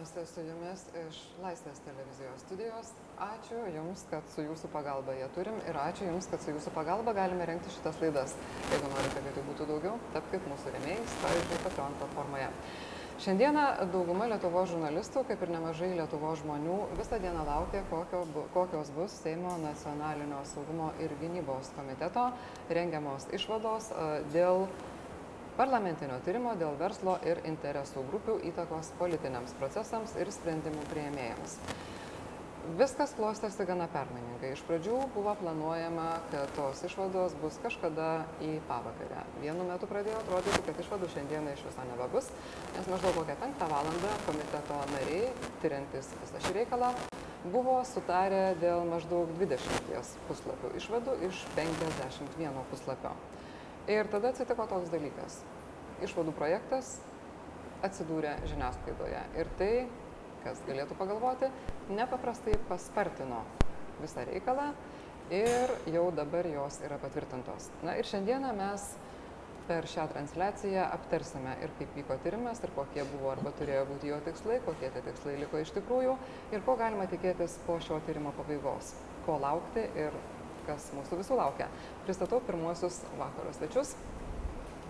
Sveikinuosi su jumis iš Laisvės televizijos studijos. Ačiū Jums, kad su Jūsų pagalba ją turim ir ačiū Jums, kad su Jūsų pagalba galime renkti šitas laidas. Jeigu norite, kad jų būtų daugiau, tapkite mūsų rėmėjais, pavyzdžiui, Patreon platformoje. Šiandieną dauguma Lietuvo žurnalistų, kaip ir nemažai Lietuvo žmonių, visą dieną laukia, kokio, kokios bus Seimo nacionalinio saugumo ir gynybos komiteto rengiamos išvados dėl parlamentinio tyrimo dėl verslo ir interesų grupių įtakos politiniams procesams ir sprendimų prieimėjams. Viskas klostėsi gana permainingai. Iš pradžių buvo planuojama, kad tos išvados bus kažkada į pavakarę. Vienu metu pradėjo atrodyti, kad išvadų šiandieną iš viso nebebus, nes maždaug kokią penktą valandą komiteto nariai, tyriantis visą šį reikalą, buvo sutarę dėl maždaug 20 puslapių išvadų iš 51 puslapio. Ir tada atsitiko toks dalykas. Išvadų projektas atsidūrė žiniasklaidoje. Ir tai, kas galėtų pagalvoti, nepaprastai paspartino visą reikalą ir jau dabar jos yra patvirtintos. Na ir šiandieną mes per šią transliaciją aptarsime ir kaip vyko tyrimas, ir kokie buvo arba turėjo būti jo tikslai, kokie tie tikslai liko iš tikrųjų ir ko galima tikėtis po šio tyrimo pabaigos, ko laukti ir kas mūsų visų laukia. Pristatau pirmuosius vakaro svečius.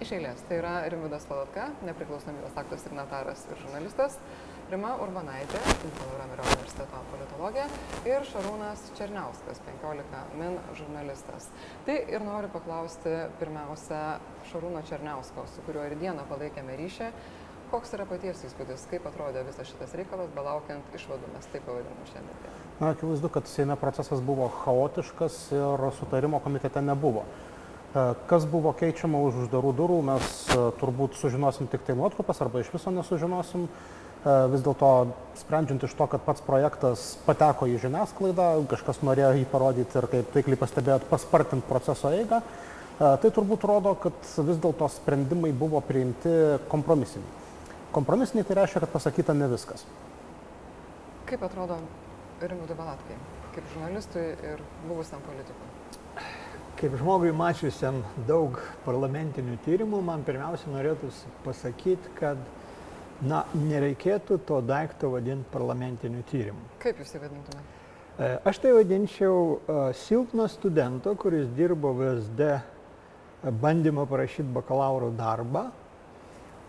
Iš eilės, tai yra Rimvidas Valatka, nepriklausomybės akto signataras ir žurnalistas, Rima Urbanaitė, Mykolo Romerio universiteto politologė ir Šarūnas Černiauskas, 15 min žurnalistas. Tai ir noriu paklausti pirmiausia Šarūno Černiausko, su kuriuo ir dieną palaikėme ryšį. Koks yra paties įspūdis, kaip atrodė visas šitas reikalas, belaukiant išvadų, mes taip pavadinam šiandien? Na, akivaizdu, kad Seime procesas buvo chaotiškas ir sutarimo komitete nebuvo. E, kas buvo keičiama už uždarų durų, mes e, turbūt sužinosim tik tai nuotrupas arba iš viso nesužinosim. E, vis dėlto, sprendžiant iš to, kad pats projektas pateko į žiniasklaidą, kažkas norėjo jį parodyti ir, kaip taikliai pastebėjot, paspartinti proceso eigą, tai turbūt rodo, kad vis dėlto sprendimai buvo priimti kompromisiniai. Kompromisiniai tai reiškia, kad pasakyta ne viskas. Kaip atrodo Rimudui Balatkai, kaip žurnalistui ir buvusiam politikui? Kaip žmogui mačiusiam daug parlamentinių tyrimų, man pirmiausia norėtųsi pasakyti, kad na, nereikėtų to daikto vadinti parlamentiniu tyrimu. Kaip jūs tai vadintumėte? Aš tai vadinčiau uh, silpno studento, kuris dirbo VSD bandymą parašyti bakalauro darbą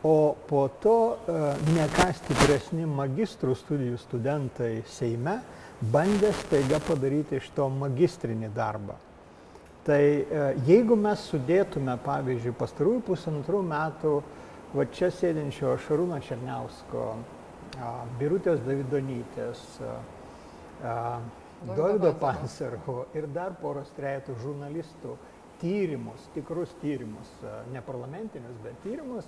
o po to e, ne ką stipresni magistrų studijų studentai Seime bandė staiga padaryti iš to magistrinį darbą. Tai e, jeigu mes sudėtume, pavyzdžiui, pastarųjų pusantrų metų va čia sėdinčio Šarūno Černiausko, Birutės Davidonytės, Dovido Panserho ir dar poros trejetų žurnalistų tyrimus, tikrus tyrimus, ne parlamentinius, bet tyrimus,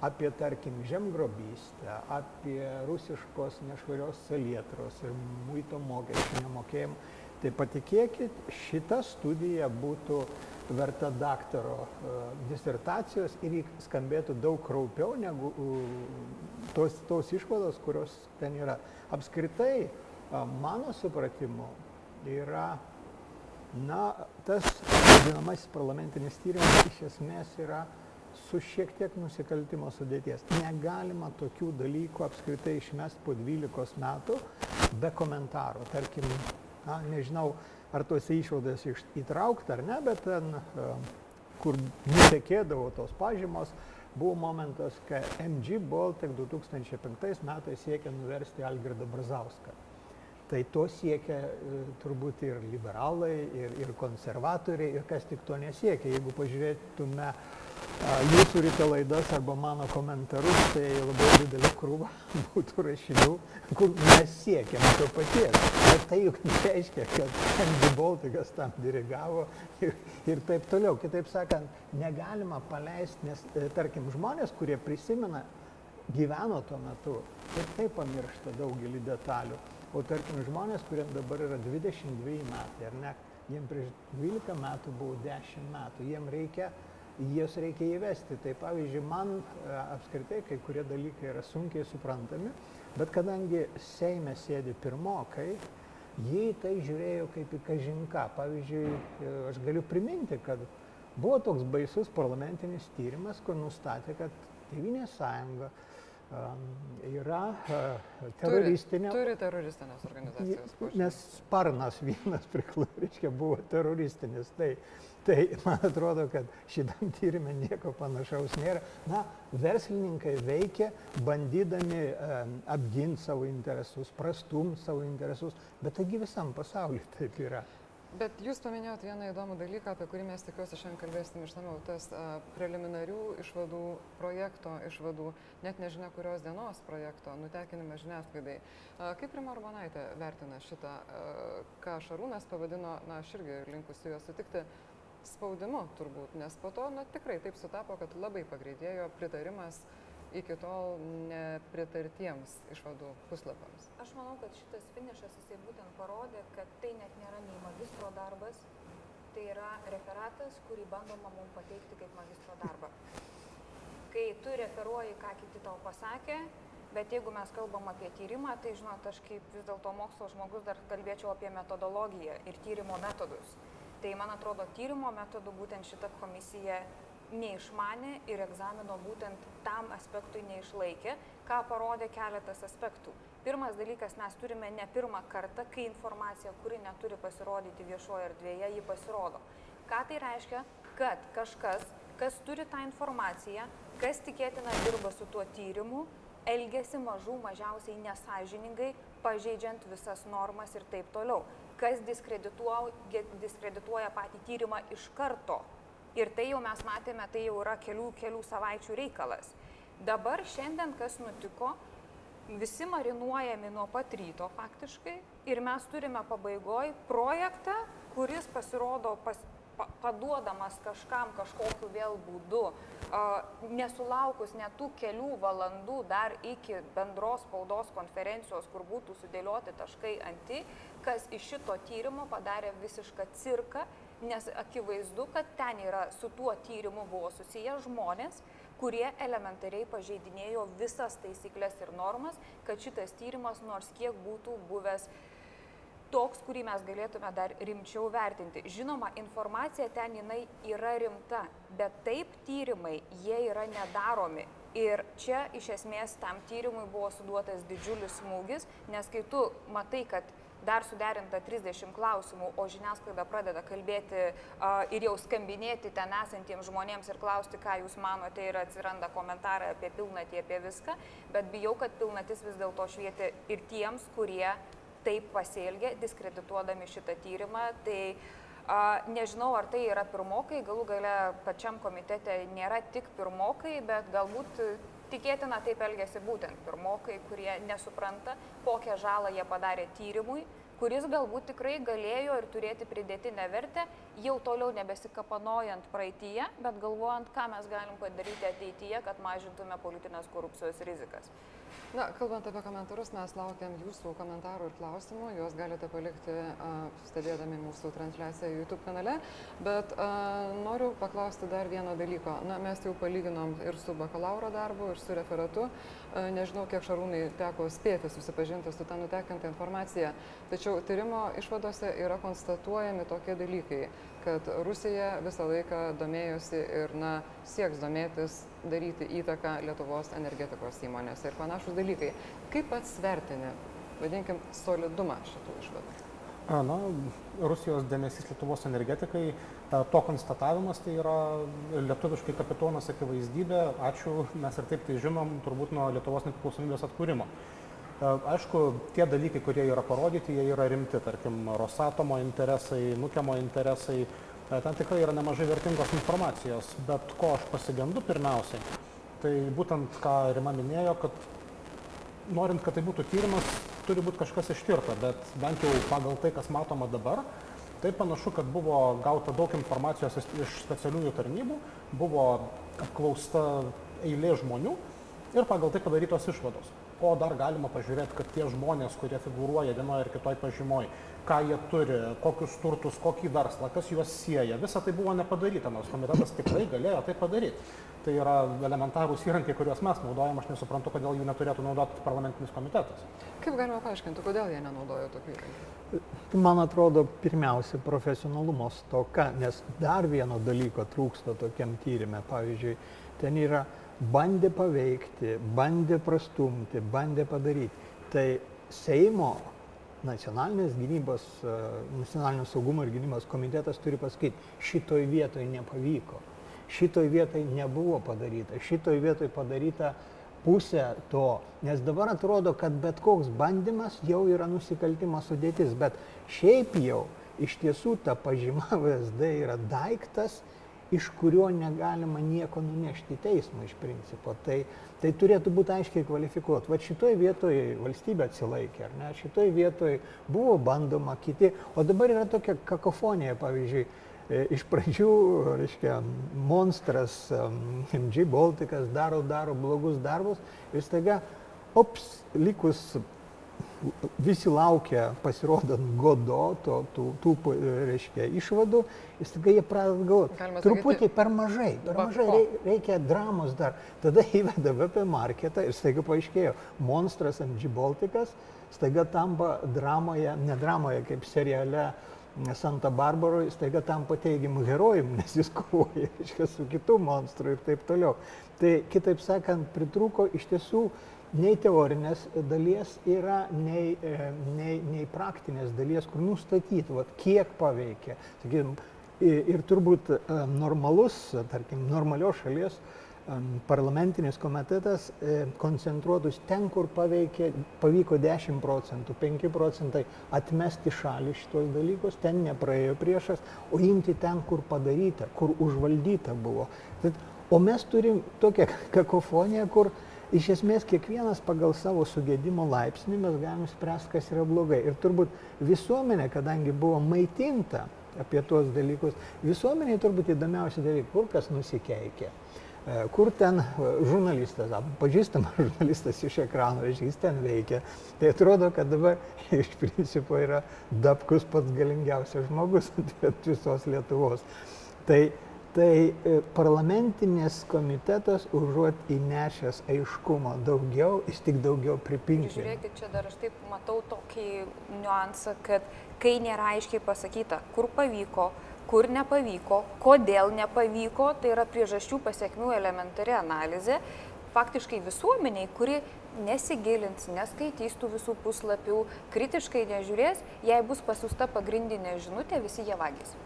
apie, tarkim, žemgrobystę, apie rusiškos nešvarios salietros ir muito mokesčių nemokėjimą, tai patikėkit, šita studija būtų verta daktaro uh, disertacijos ir skambėtų daug kraupiau negu uh, tos, tos išvados, kurios ten yra. Apskritai, uh, mano supratimu, yra, na, tas vadinamasis parlamentinis tyrimas iš esmės yra su šiek tiek nusikaltimo sudėties. Negalima tokių dalykų apskritai išmesti po 12 metų be komentaro. Tarkim, na, nežinau, ar tuose išvadas įtraukta ar ne, bet ten, e, kur nutekėdavo tos pažymos, buvo momentas, kai MG Baltic 2005 metais siekė nuversti Algirdą Brazauską. Tai to siekia e, turbūt ir liberalai, ir, ir konservatoriai, ir kas tik to nesiekia. Jeigu pažiūrėtume uh, jūsų ryte laidas arba mano komentarus, tai labai didelė krūva būtų rašinių, kur mes siekiam to paties. Bet tai juk nereiškia, kad Andy Baltikas tam dirigavo ir, ir taip toliau. Kitaip sakant, negalima paleisti, nes, e, tarkim, žmonės, kurie prisimena, gyveno tuo metu, ir taip pamiršta daugelį detalių. O tarkim, žmonės, kuriems dabar yra 22 metai, ar ne, jiems prieš 12 metų buvo 10 metų, jiems reikia jas reikia įvesti. Tai pavyzdžiui, man e, apskritai kai kurie dalykai yra sunkiai suprantami, bet kadangi Seime sėdi pirmokai, jie į tai žiūrėjo kaip į kažinką. Pavyzdžiui, e, aš galiu priminti, kad buvo toks baisus parlamentinis tyrimas, kur nustatė, kad Tevinė sąjunga yra teroristinė. Turi, turi teroristinės organizacijos. Nes sparnas vienas reiškia, buvo teroristinis. Tai, tai man atrodo, kad šitam tyrimė nieko panašaus nėra. Na, verslininkai veikia bandydami um, apginti savo interesus, prastumti savo interesus, bet taigi visam pasauliu taip yra. Bet jūs paminėjot vieną įdomų dalyką, apie kurį mes tikiuosi šiandien kalbėsim išsamiau, tas a, preliminarių išvadų projekto išvadų, net nežinia kurios dienos projekto, nutekinimą žiniasklaidai. A, kaip Rima Urbanaitė vertina šitą, a, ką Šarūnas pavadino, na aš irgi linkusi juos sutikti, spaudimu turbūt, nes po to, na tikrai taip sutapo, kad labai pagreitėjo pritarimas iki tol nepritartiems išvadų puslapiams? Aš manau, kad šitas finišas jisai būtent parodė, kad tai net nėra nei magistro darbas, tai yra referatas, kurį bandoma mums pateikti kaip magistro darbą. Kai tu referuoji, ką kiti tau pasakė, bet jeigu mes kalbam apie tyrimą, tai žinot, aš kaip vis dėlto mokslo žmogus dar kalbėčiau apie metodologiją ir tyrimo metodus. Tai man atrodo, tyrimo metodų būtent šita komisija neišmanė ir egzamino būtent tam aspektui neišlaikė, ką parodė keletas aspektų. Pirmas dalykas, mes turime ne pirmą kartą, kai informacija, kuri neturi pasirodyti viešoje erdvėje, ji pasirodo. Ką tai reiškia? Kad kažkas, kas turi tą informaciją, kas tikėtina dirba su tuo tyrimu, elgesi mažų mažiausiai nesažiningai, pažeidžiant visas normas ir taip toliau. Kas diskredituoja, diskredituoja patį tyrimą iš karto Ir tai jau mes matėme, tai jau yra kelių, kelių savaičių reikalas. Dabar šiandien kas nutiko, visi marinuojami nuo pat ryto faktiškai ir mes turime pabaigoj projektą, kuris pasirodo pas, pa, paduodamas kažkam kažkokiu vėl būdu, uh, nesulaukus net tų kelių valandų dar iki bendros spaudos konferencijos, kur būtų sudėlioti taškai anti, kas iš šito tyrimo padarė visišką cirką nes akivaizdu, kad ten yra su tuo tyrimu buvo susiję žmonės, kurie elementariai pažeidinėjo visas taisyklės ir normas, kad šitas tyrimas nors kiek būtų buvęs toks, kurį mes galėtume dar rimčiau vertinti. Žinoma, informacija ten jinai yra rimta, bet taip tyrimai, jie yra nedaromi. Ir čia iš esmės tam tyrimui buvo suduotas didžiulis smūgis, nes kai tu matai, kad dar suderinta 30 klausimų, o žiniasklaida pradeda kalbėti uh, ir jau skambinėti ten esantiems žmonėms ir klausti, ką jūs manote ir atsiranda komentarai apie pilnatį, apie viską, bet bijau, kad pilnatis vis dėlto švietė ir tiems, kurie taip pasielgė, diskredituodami šitą tyrimą. Tai a, nežinau, ar tai yra pirmokai, galų gale pačiam komitete nėra tik pirmokai, bet galbūt Tikėtina taip elgesi būtent pirmokai, kurie nesupranta, kokią žalą jie padarė tyrimui, kuris galbūt tikrai galėjo ir turėti pridėtinę vertę, jau toliau nebesikapanojant praeitie, bet galvojant, ką mes galim padaryti ateityje, kad mažintume politinės korupcijos rizikas. Na, kalbant apie komentarus, mes laukiam jūsų komentarų ir klausimų. Juos galite palikti stebėdami mūsų transliaciją YouTube kanale. Bet uh, noriu paklausti dar vieno dalyko. Na, mes jau palyginom ir su bakalauro darbu, ir su referatu. Uh, nežinau, kiek šarūnai teko spėti susipažinti su tą nutekinta informacija. Tačiau tyrimo išvadose yra konstatuojami tokie dalykai kad Rusija visą laiką domėjosi ir na, sieks domėtis, daryti įtaką Lietuvos energetikos įmonėse ir panašus dalykai. Kaip pats vertini, vadinkim, solidumą šitų išvadų? Na, Rusijos dėmesys Lietuvos energetikai, to konstatavimas tai yra lietuviškai kapitonas akivaizdybė, ačiū, mes ir taip tai žinom, turbūt nuo Lietuvos nepriklausomybės atkūrimo. Aišku, tie dalykai, kurie yra parodyti, jie yra rimti, tarkim, Rosatomo interesai, Nukemo interesai, ten tikrai yra nemažai vertingos informacijos, bet ko aš pasigendu pirmiausiai, tai būtent ką Rima minėjo, kad norint, kad tai būtų tyrimas, turi būti kažkas ištirta, bet bent jau pagal tai, kas matoma dabar, tai panašu, kad buvo gauta daug informacijos iš specialiųjų tarnybų, buvo apklausta eilė žmonių ir pagal tai padarytos išvados ko dar galima pažiūrėt kad tie žmonės kurie figūruoja vienoj ar kitoj pažymoj ką jie turi kokius turtus kokį verslą kas juos sieja visa tai buvo nepadaryta nors komitetas tikrai galėjo tai padaryt. Tai yra elementarūs įrankiai kuriuos mes naudojam aš nesuprantu kodėl jų neturėtų naudot parlamentinis komitetas. Kaip galima paaiškinti kodėl jie nenaudojo tokių įrankių? Man atrodo pirmiausia profesionalumo stoka nes dar vieno dalyko trūksta tokiam tyrime. Pavyzdžiui ten yra bandė paveikti, bandė prastumti, bandė padaryti. Tai Seimo nacionalinės gynybos, e, nacionalinio saugumo ir gynybos komitetas turi pasakyti, šitoj vietoj nepavyko, šitoj vietoj nebuvo padaryta, šitoj vietoj padaryta pusė to, nes dabar atrodo, kad bet koks bandymas jau yra nusikaltimo sudėtis, bet šiaip jau iš tiesų ta pažyma VSD yra daiktas, iš kurio negalima nieko nunešti į teismą iš principo. Tai, tai turėtų būti aiškiai kvalifikuot. Va šitoj vietoje valstybė atsilaikė, ar ne? Šitoj vietoje buvo bandoma kiti, o dabar yra tokia kakofonija, pavyzdžiui, e, iš pradžių, reiškia, monstras MG Baltikas daro, daro blogus darbus ir staiga, ops, likus visi laukia pasirodant godo, to, tų, tų, reiškia, išvadų, ir staiga jie pradeda galvoti, truputį per mažai, per mažai reikia dramos dar. Tada įveda VP marketą ir staiga paaiškėjo, monstras MG Baltikas staiga tampa dramoje, ne dramoje kaip seriale Santa Barbaroje, staiga tampa teigiamų herojų, nes jis kovoja reiškia, su kitu monstru ir taip toliau. Tai kitaip sakant, pritruko iš tiesų nei teorinės dalies yra, nei, e, nei, nei praktinės dalies, kur nustatyti, vat, kiek paveikia. Sakykim, ir turbūt e, normalus, tarkim, normalios šalies e, parlamentinis komitetas koncentruotus ten, kur paveikė, pavyko 10 procentų, 5 procentai atmesti šalį šitos dalykus, ten nepraėjo priešas, o imti ten, kur padaryta, kur užvaldyta buvo. O mes turim tokią kakofoniją, kur iš esmės kiekvienas pagal savo sugėdimo laipsnį mes galim spręsti, kas yra blogai. Ir turbūt visuomenė, kadangi buvo maitinta apie tuos dalykus, visuomeniai turbūt įdomiausi dalykai, kur kas nusikeikė. E, kur ten e, žurnalistas, pažįstamas žurnalistas iš ekrano, jis ten veikia. Tai atrodo, kad dabar iš principo yra Dabkus pats galingiausias žmogus visos Lietuvos. Tai tai e, parlamentinis komitetas užuot įnešęs aiškumo daugiau, jis tik daugiau pripinkia. Žiūrėkit, čia dar aš taip matau tokį niuansą, kad kai nėra aiškiai pasakyta, kur pavyko, kur nepavyko, kodėl nepavyko, tai yra priežasčių pasiekmių elementari analizė, faktiškai visuomeniai, kuri nesigilins, neskaitys tų visų puslapių, kritiškai nežiūrės, jei bus pasiūsta pagrindinė žinutė, visi jie vagys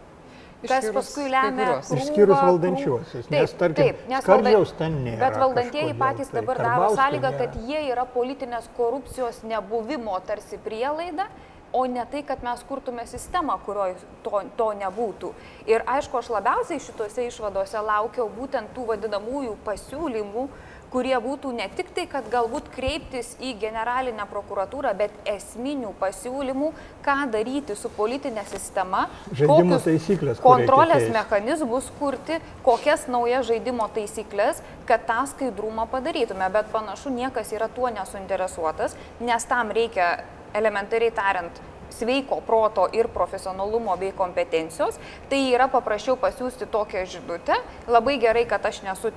kas paskui lemia. Išskyrus valdančiuosius, nes tarkim, taip, nes skardžiaus ten nėra. Bet valdantieji patys tai, dabar daro sąlygą, kad jie yra politinės korupcijos nebuvimo tarsi prielaida o ne tai, kad mes kurtume sistemą, kurioje to, to nebūtų. Ir aišku, aš labiausiai šituose išvadose laukiau būtent tų vadinamųjų pasiūlymų, kurie būtų ne tik tai, kad galbūt kreiptis į generalinę prokuratūrą, bet esminių pasiūlymų, ką daryti su politinė sistema, žaidimo taisyklės, kontrolės mechanizmus kurti, kokias naujas žaidimo taisyklės, kad tą skaidrumą padarytume. Bet panašu, niekas yra tuo nesuinteresuotas, nes tam reikia elementariai tariant sveiko proto ir profesionalumo bei kompetencijos, tai yra paprasčiau pasiūsti tokią žinutę. Labai gerai, kad aš nesu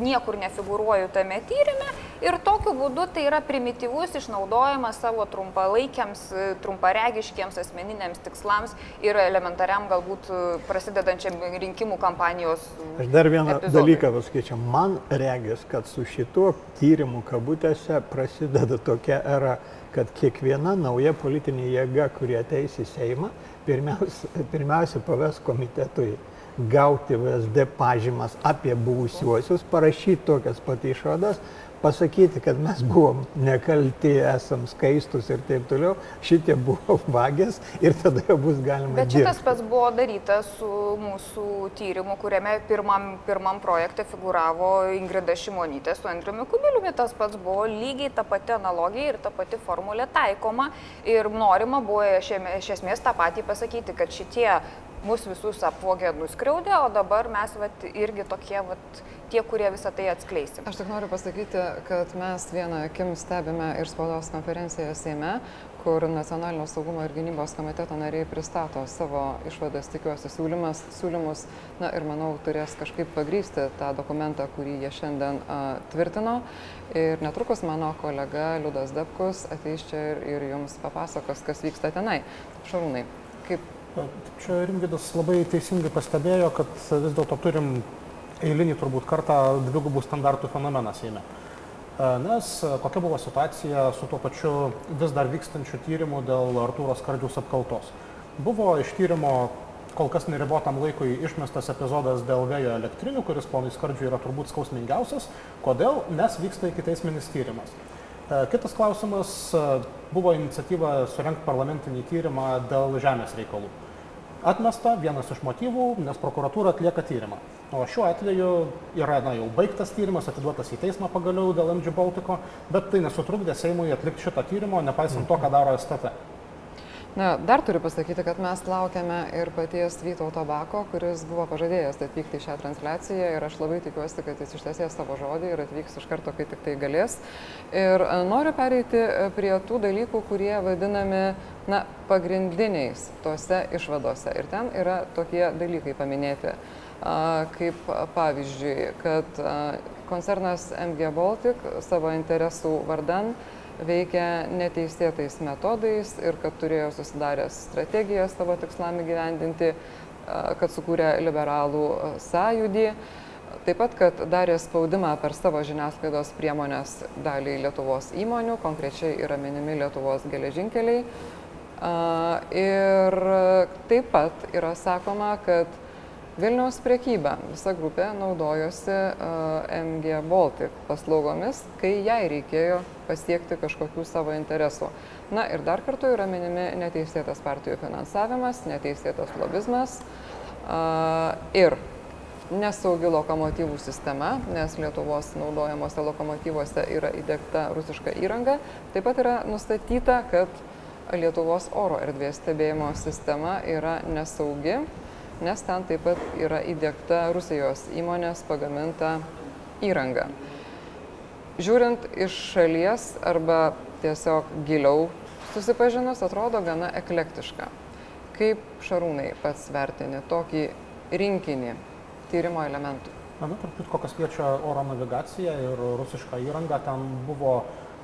niekur nefigūruoju tame tyrime ir tokiu būdu tai yra primityvus išnaudojimas savo trumpalaikiams, trumparegiškiams asmeniniams tikslams ir elementariam galbūt prasidedančiam rinkimų kampanijos. Aš dar vieną epizodui. dalyką pasakyčiau. Man regis, kad su šituo tyrimu kabutėse prasideda tokia era, kad kiekviena nauja politinė jėga, kurie ateis į Seimą, pirmiausia, pirmiausia paves komitetui gauti VSD pažymas apie buvusiuosius, parašyti tokias pat išvadas, pasakyti, kad mes buvom nekalti, esam skaistus ir taip toliau, šitie buvo vagės ir tada jau bus galima. Bet šitas pats buvo daryta su mūsų tyrimu, kuriame pirmam, pirmam projekte figuravo Ingrida Šimonytė su Andriumi Kubiliumi. Tas pats buvo lygiai ta pati analogija ir ta pati formulė taikoma ir norima buvo iš esmės tą patį pasakyti, kad šitie mus visus apvogė, nuskriaudė, o dabar mes vat, irgi tokie vat, tie, kurie visą tai atskleisim. Aš tik noriu pasakyti, kad mes vieną akim stebime ir spaudos konferencijoje Seime, kur Nacionalinio saugumo ir gynybos komiteto nariai pristato savo išvadas, tikiuosi, siūlymas, siūlymus, na ir manau, turės kažkaip pagrysti tą dokumentą, kurį jie šiandien a, tvirtino. Ir netrukus mano kolega Liudas Dapkus ateis čia ir, ir jums papasakos, kas vyksta tenai. Šarūnai, kaip Čia Rimvidas labai teisingai pastebėjo, kad vis dėlto turim eilinį turbūt kartą dvigubų standartų fenomeną Seime. Nes kokia buvo situacija su tuo pačiu vis dar vykstančiu tyrimu dėl Artūros Skardžiaus apkaltos. Buvo iš tyrimo kol kas neribotam laikui išmestas epizodas dėl vėjo elektrinių, kuris ponui Skardžiui yra turbūt skausmingiausias. Kodėl? Nes vyksta iki teisminis tyrimas. E, kitas klausimas e, buvo iniciatyva surenkti parlamentinį tyrimą dėl žemės reikalų. Atmesta vienas iš motyvų, nes prokuratūra atlieka tyrimą. O šiuo atveju yra na, jau baigtas tyrimas, atiduotas į teismą pagaliau dėl MG Baltiko, bet tai nesutrukdė Seimui atlikti šito tyrimo, nepaisant to, ką daro STT. Na, dar turiu pasakyti, kad mes laukiame ir paties Vytauto Bako, kuris buvo pažadėjęs atvykti į šią transliaciją ir aš labai tikiuosi, kad jis ištesės savo žodį ir atvyks iš karto, kai tik tai galės. Ir e, noriu pereiti e, prie tų dalykų, kurie vadinami na, pagrindiniais tose išvadose. Ir ten yra tokie dalykai paminėti, kaip pavyzdžiui, kad koncernas MG Baltic savo interesų vardan veikia neteisėtais metodais ir kad turėjo susidaręs strategiją savo tikslam įgyvendinti, kad sukūrė liberalų sąjūdį. Taip pat, kad darė spaudimą per savo žiniasklaidos priemonės daliai Lietuvos įmonių, konkrečiai yra minimi Lietuvos geležinkeliai. Ir taip pat yra sakoma, kad Vilniaus priekyba, visa grupė naudojosi MG Baltic paslaugomis, kai jai reikėjo pasiekti kažkokių savo interesų. Na ir dar kartu yra minimi neteisėtas partijų finansavimas, neteisėtas lobizmas ir nesaugi lokomotyvų sistema, nes Lietuvos naudojamuose lokomotyvuose yra įdėkta rusiška įranga. Taip pat yra nustatyta, kad Lietuvos oro erdvės stebėjimo sistema yra nesaugi nes ten taip pat yra įdėkta Rusijos įmonės pagaminta įranga. Žiūrint iš šalies arba tiesiog giliau susipažinus, atrodo gana eklektiška. Kaip Šarūnai pats vertini tokį rinkinį tyrimo elementų? Na, tarp kitko, kas liečia oro navigaciją ir rusišką įrangą, ten buvo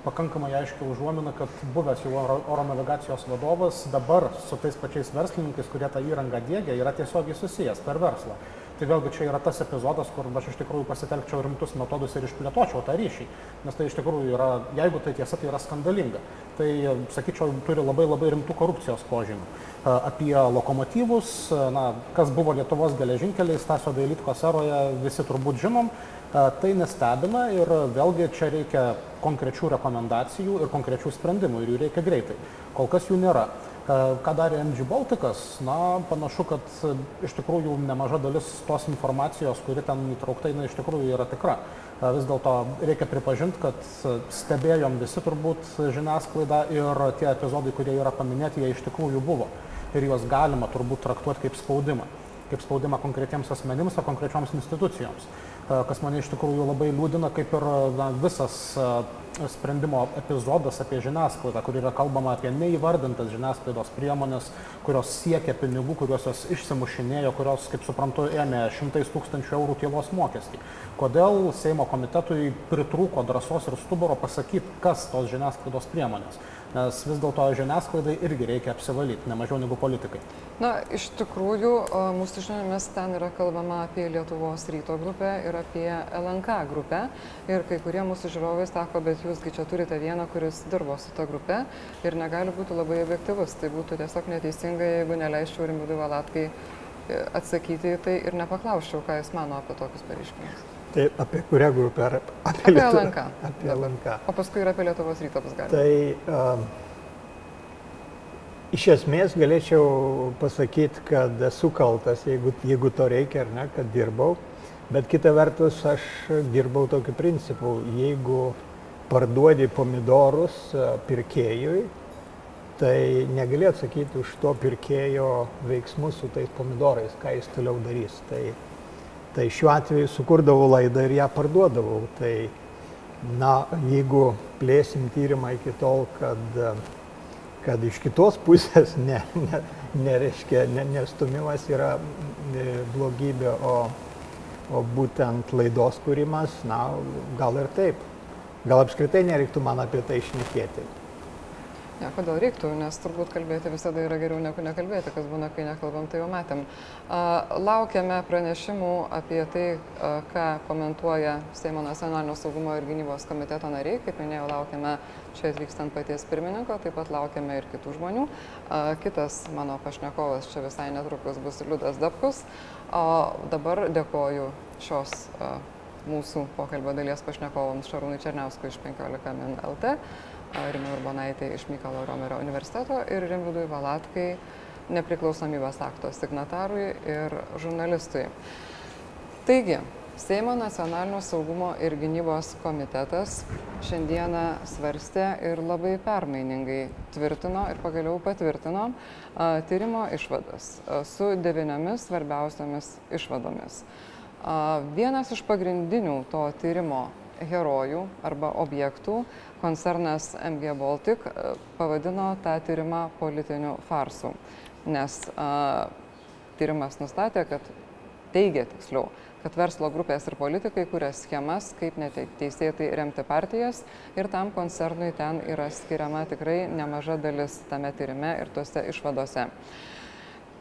pakankamai aiški užuomina, kad buvęs jau oro, oro navigacijos vadovas dabar su tais pačiais verslininkais, kurie tą įrangą dėgia, yra tiesiogiai susijęs per verslą. Tai vėlgi čia yra tas epizodas, kur aš iš tikrųjų pasitelkčiau rimtus metodus ir išplėtočiau tą ryšį, nes tai iš tikrųjų yra, jeigu tai tiesa, tai yra skandalinga. Tai, sakyčiau, turi labai labai rimtų korupcijos požymių. Apie lokomotyvus, na, kas buvo Lietuvos geležinkeliai Stasio Dailitko seroje, visi turbūt žinom, tai nestebina ir vėlgi čia reikia konkrečių rekomendacijų ir konkrečių sprendimų ir jų reikia greitai. Kol kas jų nėra. Ką darė MG Baltikas? Na, panašu, kad iš tikrųjų nemaža dalis tos informacijos, kuri ten įtraukta, na, iš tikrųjų yra tikra. Vis dėlto reikia pripažinti, kad stebėjom visi turbūt žiniasklaidą ir tie epizodai, kurie yra paminėti, jie iš tikrųjų buvo. Ir juos galima turbūt traktuoti kaip spaudimą. Kaip spaudimą konkretiems asmenims ar konkrečioms institucijoms kas mane iš tikrųjų labai liūdina, kaip ir na, visas sprendimo epizodas apie žiniasklaidą, kur yra kalbama apie neįvardintas žiniasklaidos priemonės, kurios siekia pinigų, kuriuos jos išsimušinėjo, kurios, kaip suprantu, ėmė šimtais tūkstančių eurų tylos mokestį. Kodėl Seimo komitetui pritrūko drąsos ir stuburo pasakyti, kas tos žiniasklaidos priemonės? Nes vis dėlto žiniasklaidai irgi reikia apsivalyti, ne mažiau negu politikai. Na, iš tikrųjų, mūsų žiniomis ten yra kalbama apie Lietuvos ryto grupę ir apie LNK grupę. Ir kai kurie mūsų žiūrovai sako, bet jūsgi čia turite vieną, kuris dirbo su ta grupe ir negali būti labai objektivus. Tai būtų tiesiog neteisinga, jeigu neleisčiau Rimvidui Valatkai e, atsakyti į tai ir nepaklausčiau, ką jis mano apie tokius pareiškimus. Tai apie kurią grupę? Ar apie, apie Lietu... LNK. Apie LNK. O paskui ir apie Lietuvos ryto bus galima. Tai um, iš esmės galėčiau pasakyti, kad esu kaltas, jeigu, jeigu to reikia ar ne, kad dirbau. Bet kita vertus, aš dirbau tokiu principu, jeigu parduodi pomidorus pirkėjui, tai negali atsakyti už to pirkėjo veiksmus su tais pomidorais, ką jis toliau darys. Tai Tai šiuo atveju sukurdavau laidą ir ją parduodavau. Tai, na, jeigu plėsim tyrimą iki tol, kad, kad iš kitos pusės ne, ne, nereiškia, ne, nestumimas yra e, blogybė, o, o būtent laidos kūrimas, na, gal ir taip. Gal apskritai nereiktų man apie tai išnekėti. Ne, kodėl reiktų, nes turbūt kalbėti visada yra geriau negu nekalbėti, kas būna, kai nekalbam, tai jau matėm. Laukiame pranešimų apie tai, ką komentuoja Seimo nacionalinio saugumo ir gynybos komiteto nariai. Kaip minėjau, laukiame čia atvykstant paties pirmininko, taip pat laukiame ir kitų žmonių. Kitas mano pašnekovas čia visai netrukus bus Liudas Dabkus. O dabar dėkoju šios mūsų pokalbio dalies pašnekovams Šarūnui Černiauskui iš 15 min LT. Rima Urbonaitė iš Mykalo Romerio universiteto ir Rimvidui Valatkai, nepriklausomybės akto signatarui ir žurnalistui. Taigi, Seimo nacionalinio saugumo ir gynybos komitetas šiandieną svarstė ir labai permainingai tvirtino ir pagaliau patvirtino a, tyrimo išvadas a, su devyniomis svarbiausiamis išvadomis. A, vienas iš pagrindinių to tyrimo herojų arba objektų koncernas MG Baltic e, pavadino tą tyrimą politiniu farsu, nes a, tyrimas nustatė, kad teigia tiksliau, kad verslo grupės ir politikai kuria schemas, kaip neteisėtai remti partijas ir tam koncernui ten yra skiriama tikrai nemaža dalis tame tyrime ir tuose išvadose.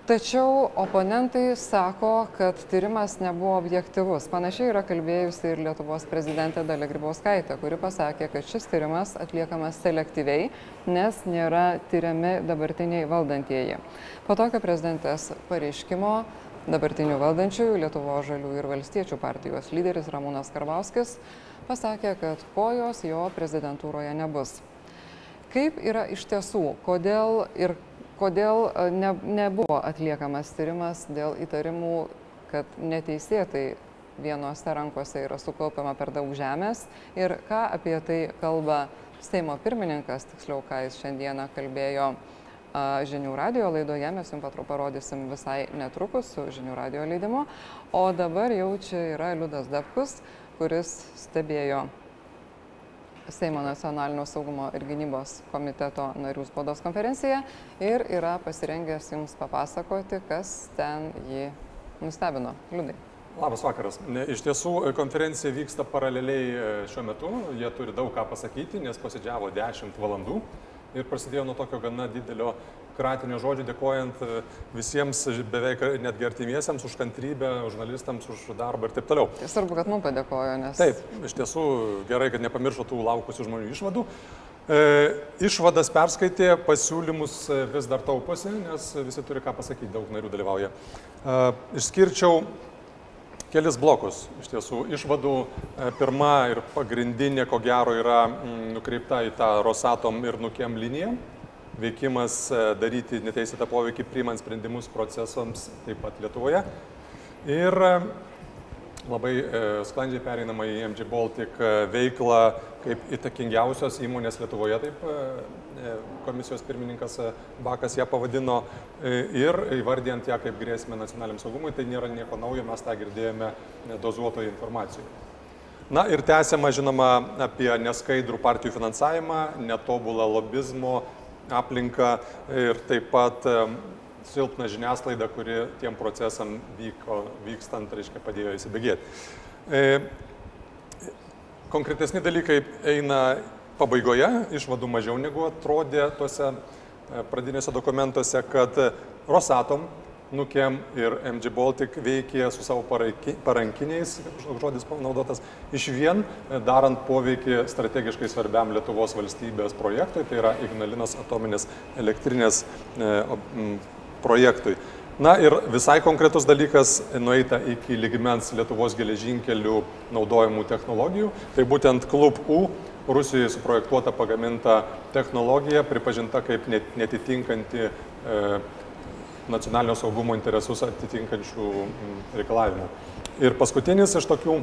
Tačiau oponentai sako, kad tyrimas nebuvo objektivus. Panašiai yra kalbėjusi ir Lietuvos prezidentė Dalia Grybauskaitė, kuri pasakė, kad šis tyrimas atliekamas selektyviai, nes nėra tyriami dabartiniai valdantieji. Po tokio prezidentės pareiškimo dabartinių valdančiųjų Lietuvo žalių ir valstiečių partijos lyderis Ramūnas Karbauskis pasakė, kad kojos jo prezidentūroje nebus. Kaip yra iš tiesų, kodėl ir kodėl e, ne, nebuvo atliekamas tyrimas dėl įtarimų, kad neteisėtai vienose rankose yra sukaupiama per daug žemės ir ką apie tai kalba Seimo pirmininkas, tiksliau, ką jis šiandieną kalbėjo žinių radio laidoje, mes jums parodysim visai netrukus su žinių radio leidimu, o dabar jau čia yra Liudas Dapkus, kuris stebėjo Seimo nacionalinio saugumo ir gynybos komiteto narių spaudos konferenciją ir yra pasirengęs jums papasakoti, kas ten jį nustebino. Liudai. Labas vakaras. Iš tiesų konferencija vyksta paraleliai e, šiuo metu. Jie turi daug ką pasakyti, nes posėdžiavo 10 valandų ir prasidėjo nuo tokio gana didelio kratinio žodžio, dėkojant e, visiems beveik netgi artimiesiems už kantrybę, žurnalistams už darbą ir taip toliau. Tai svarbu, kad mums padėkojo, nes. Taip, iš tiesų gerai, kad nepamiršo tų laukusių žmonių išvadų. E, išvadas perskaitė, pasiūlymus e, vis dar tauposi, nes visi turi ką pasakyti, daug narių dalyvauja. E, išskirčiau kelis blokus. Iš tiesų, išvadų e, pirma ir pagrindinė, ko gero, yra mm, nukreipta į tą Rosatom ir Nukiem liniją veikimas e, daryti neteisėtą poveikį priimant sprendimus procesams taip pat Lietuvoje. Ir e, labai e, sklandžiai pereinama į MG Baltic veiklą kaip įtakingiausios įmonės Lietuvoje, taip komisijos pirmininkas Bakas ją pavadino, ir įvardijant ją kaip grėsmę nacionaliniam saugumui, tai nėra nieko naujo, mes tą girdėjome dozuotoje informacijoje. Na ir tęsiama, žinoma, apie neskaidrų partijų finansavimą, netobulą lobizmo aplinką ir taip pat silpną žiniasklaidą, kuri tiem procesam vyko, vykstant, reiškia, padėjo įsibėgėti. E, konkretesni dalykai eina pabaigoje, išvadų mažiau negu atrodė tuose e, pradinėse dokumentuose, kad Rosatom Nukem ir MG Baltic veikė su savo parankiniais, žodis panaudotas, iš vien darant poveikį strategiškai svarbiam Lietuvos valstybės projektui, tai yra Ignalinos atominės elektrinės e, projektui. Na ir visai konkretus dalykas nueita iki ligmens Lietuvos geležinkelių naudojimų technologijų. Tai būtent Klub U Rusijoje suprojektuota pagaminta technologija, pripažinta kaip netitinkanti e, nacionalinio saugumo interesus atitinkančių mm, reikalavimų. Ir paskutinis iš tokių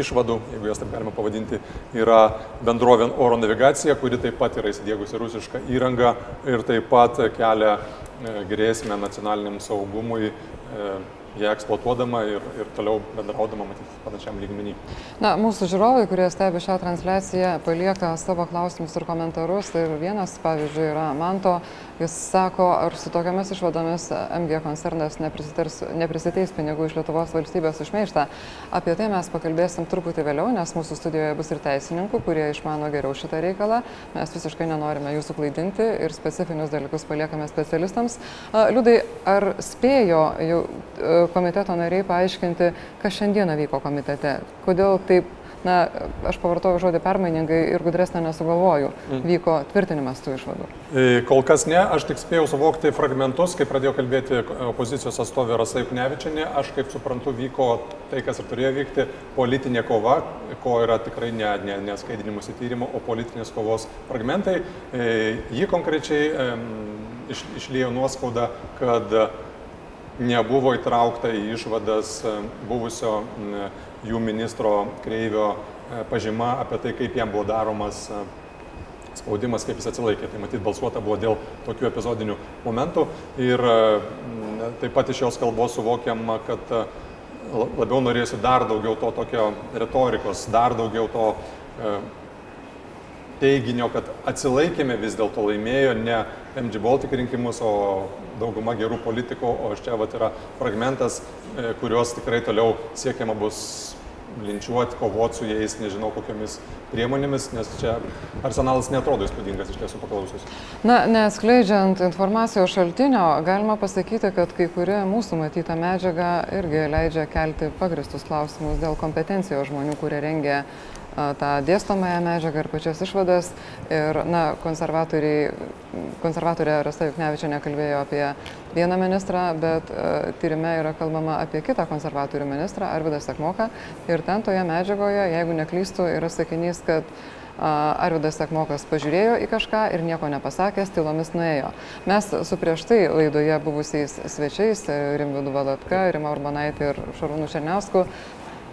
išvadų, jeigu jas taip galima pavadinti, yra bendrovė oro navigacija, kuri taip pat yra įsidėgusi rusišką įrangą ir taip pat kelia e, grėsmę nacionaliniam saugumui, e, ją eksploatuodama ir, ir toliau bendraudama, matyti, panašiam lygmenį. Na, mūsų žiūrovai, kurie stebi šią transliaciją, palieka savo klausimus ir komentarus. Ir vienas, pavyzdžiui, yra Manto, jis sako, ar su tokiamis išvadomis MG koncernas neprisiteis pinigų iš Lietuvos valstybės užmeištą. Apie tai mes pakalbėsim truputį vėliau, nes mūsų studijoje bus ir teisininkų, kurie išmano geriau šitą reikalą. Mes visiškai nenorime jūsų klaidinti ir specifinius dalykus paliekame specialistams. Liudai, ar spėjo jau komiteto nariai paaiškinti, kas šiandieną vyko komitete. Kodėl taip, na, aš pavartoju žodį permainingai ir gudresnė nesugalvoju, mm. vyko tvirtinimas tų išvadų. E, kol kas ne, aš tik spėjau suvokti fragmentus, kai pradėjo kalbėti opozicijos atstovė Rasa Juknevičianė, aš kaip suprantu vyko tai, kas ir turėjo vykti, politinė kova, ko yra tikrai ne, ne, ne skaidinimus į tyrimą, o politinės kovos fragmentai. E, ji konkrečiai iš, išlėjo nuoskaudą, kad nebuvo įtraukta į išvadas buvusio jų ministro Kreivio e, pažyma apie tai, kaip jam buvo daromas e, spaudimas, kaip jis atsilaikė. Tai matyt, balsuota buvo dėl tokių epizodinių momentų ir taip pat iš jos kalbos suvokiama, kad labiau norėsiu dar daugiau to tokio retorikos, dar daugiau to teiginio, kad atsilaikėme vis dėlto laimėjo ne MG Baltic rinkimus, o dauguma gerų politikų, o čia vat, yra fragmentas, e, kuriuos tikrai toliau siekiama bus linčiuoti, kovoti su jais, nežinau kokiamis priemonėmis, nes čia arsenalas netrodo įspūdingas iš tiesų paklausius. Na, neskleidžiant informacijos šaltinio, galima pasakyti, kad kai kuri mūsų matyta medžiaga irgi leidžia kelti pagristus klausimus dėl kompetencijos žmonių, kurie rengia tą dėstomąją medžiagą ir pačias išvadas. Ir, na, konservatorė Rasta Juknevičia nekalbėjo apie vieną ministrą, bet tyrime yra kalbama apie kitą konservatorių ministrą, Arvidą Sekmoką. Ir ten toje medžiagoje, jeigu neklystų, yra sakinys, kad Arvidas Sekmokas pažiūrėjo į kažką ir nieko nepasakęs, tylomis nuėjo. Mes su prieš tai laidoje buvusiais svečiais, Rimvidu Valatka, Rima Urbanaitė ir Šarūnu Černiausku,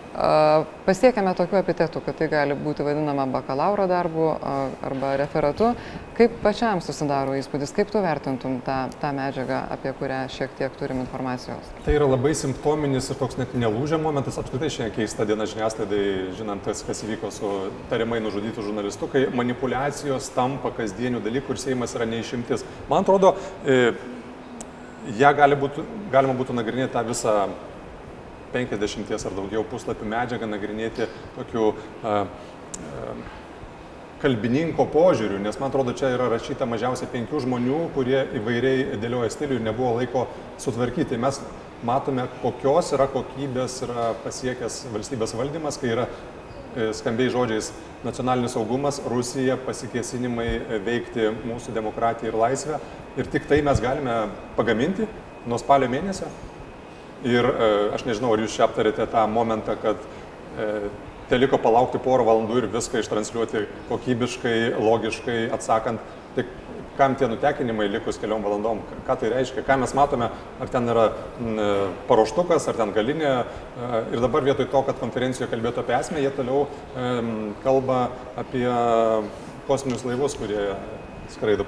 Pasiekėme tokių epitetų, kad tai gali būti vadinama bakalauro darbu arba referatu. Kaip pačiam susidaro įspūdis, kaip tu vertintum tą, tą medžiagą, apie kurią šiek tiek turim informacijos? Tai yra labai simptominis ir toks net nelūžio momentas. Apskritai šiandien keista diena žiniasklaidai, žinant, kas, kas įvyko su tariamai nužudytų žurnalistu, kai manipulacijos tampa kasdienių dalykų ir Seimas yra neišimtis. Man atrodo, e, ją gali būtų, galima būtų nagrinėti tą visą 50 ar daugiau puslapių medžiagą nagrinėti tokiu a, a, kalbininko požiūriu, nes man atrodo, čia yra rašyta mažiausiai penkių žmonių, kurie įvairiai dėlioja stilių ir nebuvo laiko sutvarkyti. Mes matome, kokios yra kokybės yra pasiekęs valstybės valdymas, kai yra e, skambiai žodžiais nacionalinis saugumas, Rusija, pasikėsinimai veikti mūsų demokratiją ir laisvę. Ir tik tai mes galime pagaminti nuo spalio mėnesio. Ir e, aš nežinau, ar jūs čia aptarėte tą momentą, kad e, teliko palaukti porą valandų ir viską ištransliuoti kokybiškai, logiškai, atsakant, tai kam tie nutekinimai likus keliom valandom, ką tai reiškia, ką mes matome, ar ten yra e, paruoštukas, ar ten galinė. Ir dabar vietoj to, kad konferencijoje kalbėtų apie esmę, jie toliau kalba apie kosminius laivus, kurie skraido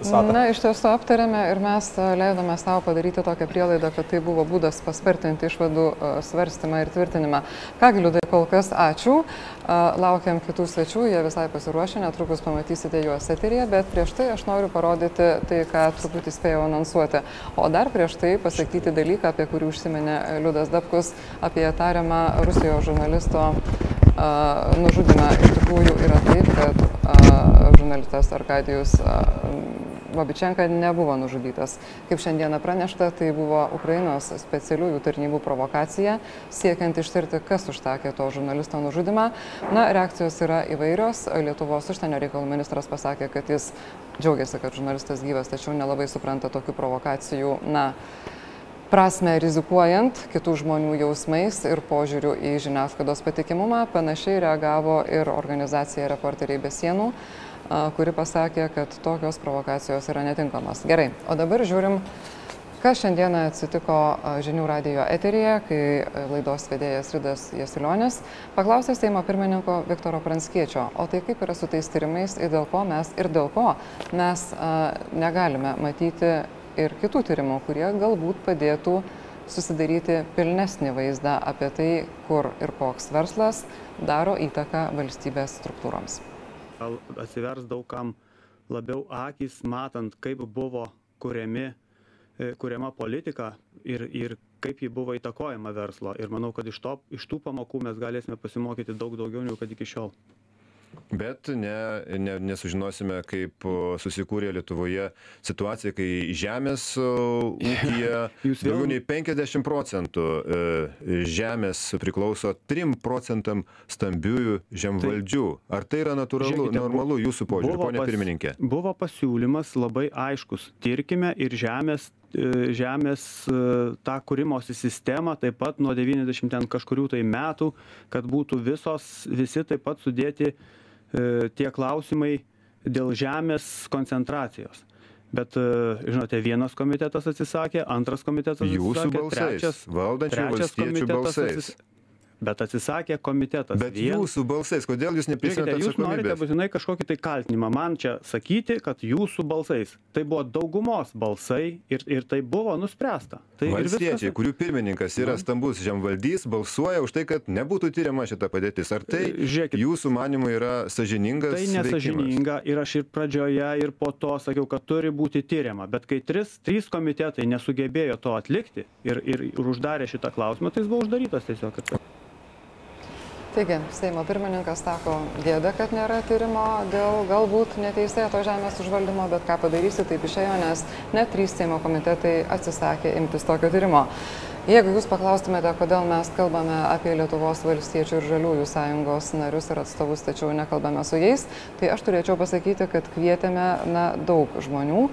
visatą. Na, iš tiesų aptarėme ir mes e, leidome savo padaryti tokią prielaidą, kad tai buvo būdas paspartinti išvadų e, svarstymą ir tvirtinimą. Kągi, liūdai, kol kas ačiū. E, laukiam kitų svečių, jie visai pasiruošę, netrukus pamatysite juos eterėje, bet prieš tai aš noriu parodyti tai, ką truputį spėjau anonsuoti. O dar prieš tai pasakyti dalyką, apie kurį užsiminė Liudas Dabkus, apie tariamą Rusijos žurnalisto nužudymą. Iš tikrųjų yra taip, kad žurnalistas Arkadijus Babičenka nebuvo nužudytas. Kaip šiandieną pranešta, tai buvo Ukrainos specialiųjų tarnybų provokacija, siekiant ištirti, kas užtakė to žurnalisto nužudymą. Na, reakcijos yra įvairios. Lietuvos užsienio reikalų ministras pasakė, kad jis džiaugiasi, kad žurnalistas gyvas, tačiau nelabai supranta tokių provokacijų. Na, prasme rizikuojant kitų žmonių jausmais ir požiūriu į žiniasklaidos patikimumą, panašiai reagavo ir organizacija Reporteriai be sienų, kuri pasakė, kad tokios provokacijos yra netinkamos. Gerai, o dabar žiūrim, kas šiandieną atsitiko žinių radio eteryje, kai laidos vedėjas Ridas Jasilionis paklausė Seimo pirmininko Viktoro Pranskiečio, o tai kaip yra su tais tyrimais ir dėl ko mes, ir dėl ko mes negalime matyti ir kitų tyrimų, kurie galbūt padėtų susidaryti pilnesnį vaizdą apie tai, kur ir koks verslas daro įtaką valstybės struktūroms. Gal atsivers daugam labiau akis, matant, kaip buvo kuriami, e, kuriama politika ir, ir kaip ji buvo įtakojama verslo. Ir manau, kad iš, to, iš tų pamokų mes galėsime pasimokyti daug daugiau negu kad iki šiol. Bet ne, ne, nesužinosime, kaip susikūrė Lietuvoje situacija, kai žemės ūkija daugiau nei 50 procentų e, žemės priklauso 3 procentam stambiųjų žemvaldžių. Ar tai yra natūralu, normalu jūsų požiūrį, ponė pas, pirmininkė? Buvo pasiūlymas labai aiškus. Tirkime ir žemės e, žemės e, tą kūrimosi sistemą taip pat nuo 90 ten kažkurių tai metų, kad būtų visos, visi taip pat sudėti tie klausimai dėl žemės koncentracijos. Bet, e, žinote, vienas komitetas atsisakė, antras komitetas atsisakė. Jūsų balsais, trečias, valdančių valstiečių balsais. Atsis bet atsisakė komitetas. Bet vien... jūsų balsais, kodėl jūs neprisėmėte atsakomybės? Jūs norite būtinai kažkokį tai kaltinimą man čia sakyti, kad jūsų balsais. Tai buvo daugumos balsai ir, ir tai buvo nuspręsta. Tai Valstiečiai, viskas... kurių pirmininkas yra stambus žemvaldys, balsuoja už tai, kad nebūtų tyriama šita padėtis. Ar tai Žiūrėkit, jūsų manimų yra sažiningas? Tai nesažininga ir aš ir pradžioje, ir po to sakiau, kad turi būti tyriama. Bet kai tris, trys komitetai nesugebėjo to atlikti ir, ir, ir uždarė šitą klausimą, tai jis buvo uždarytas tiesiog. Taigi, Seimo pirmininkas sako, gėda, kad nėra tyrimo dėl galbūt neteisėto žemės užvaldymo, bet ką padarysi, taip išėjo, nes net trys Seimo komitetai atsisakė imtis tokio tyrimo. Jeigu jūs paklaustumėte, kodėl mes kalbame apie Lietuvos valstiečių ir žaliųjų sąjungos narius ir atstovus, tačiau nekalbame su jais, tai aš turėčiau pasakyti, kad kvietėme na, daug žmonių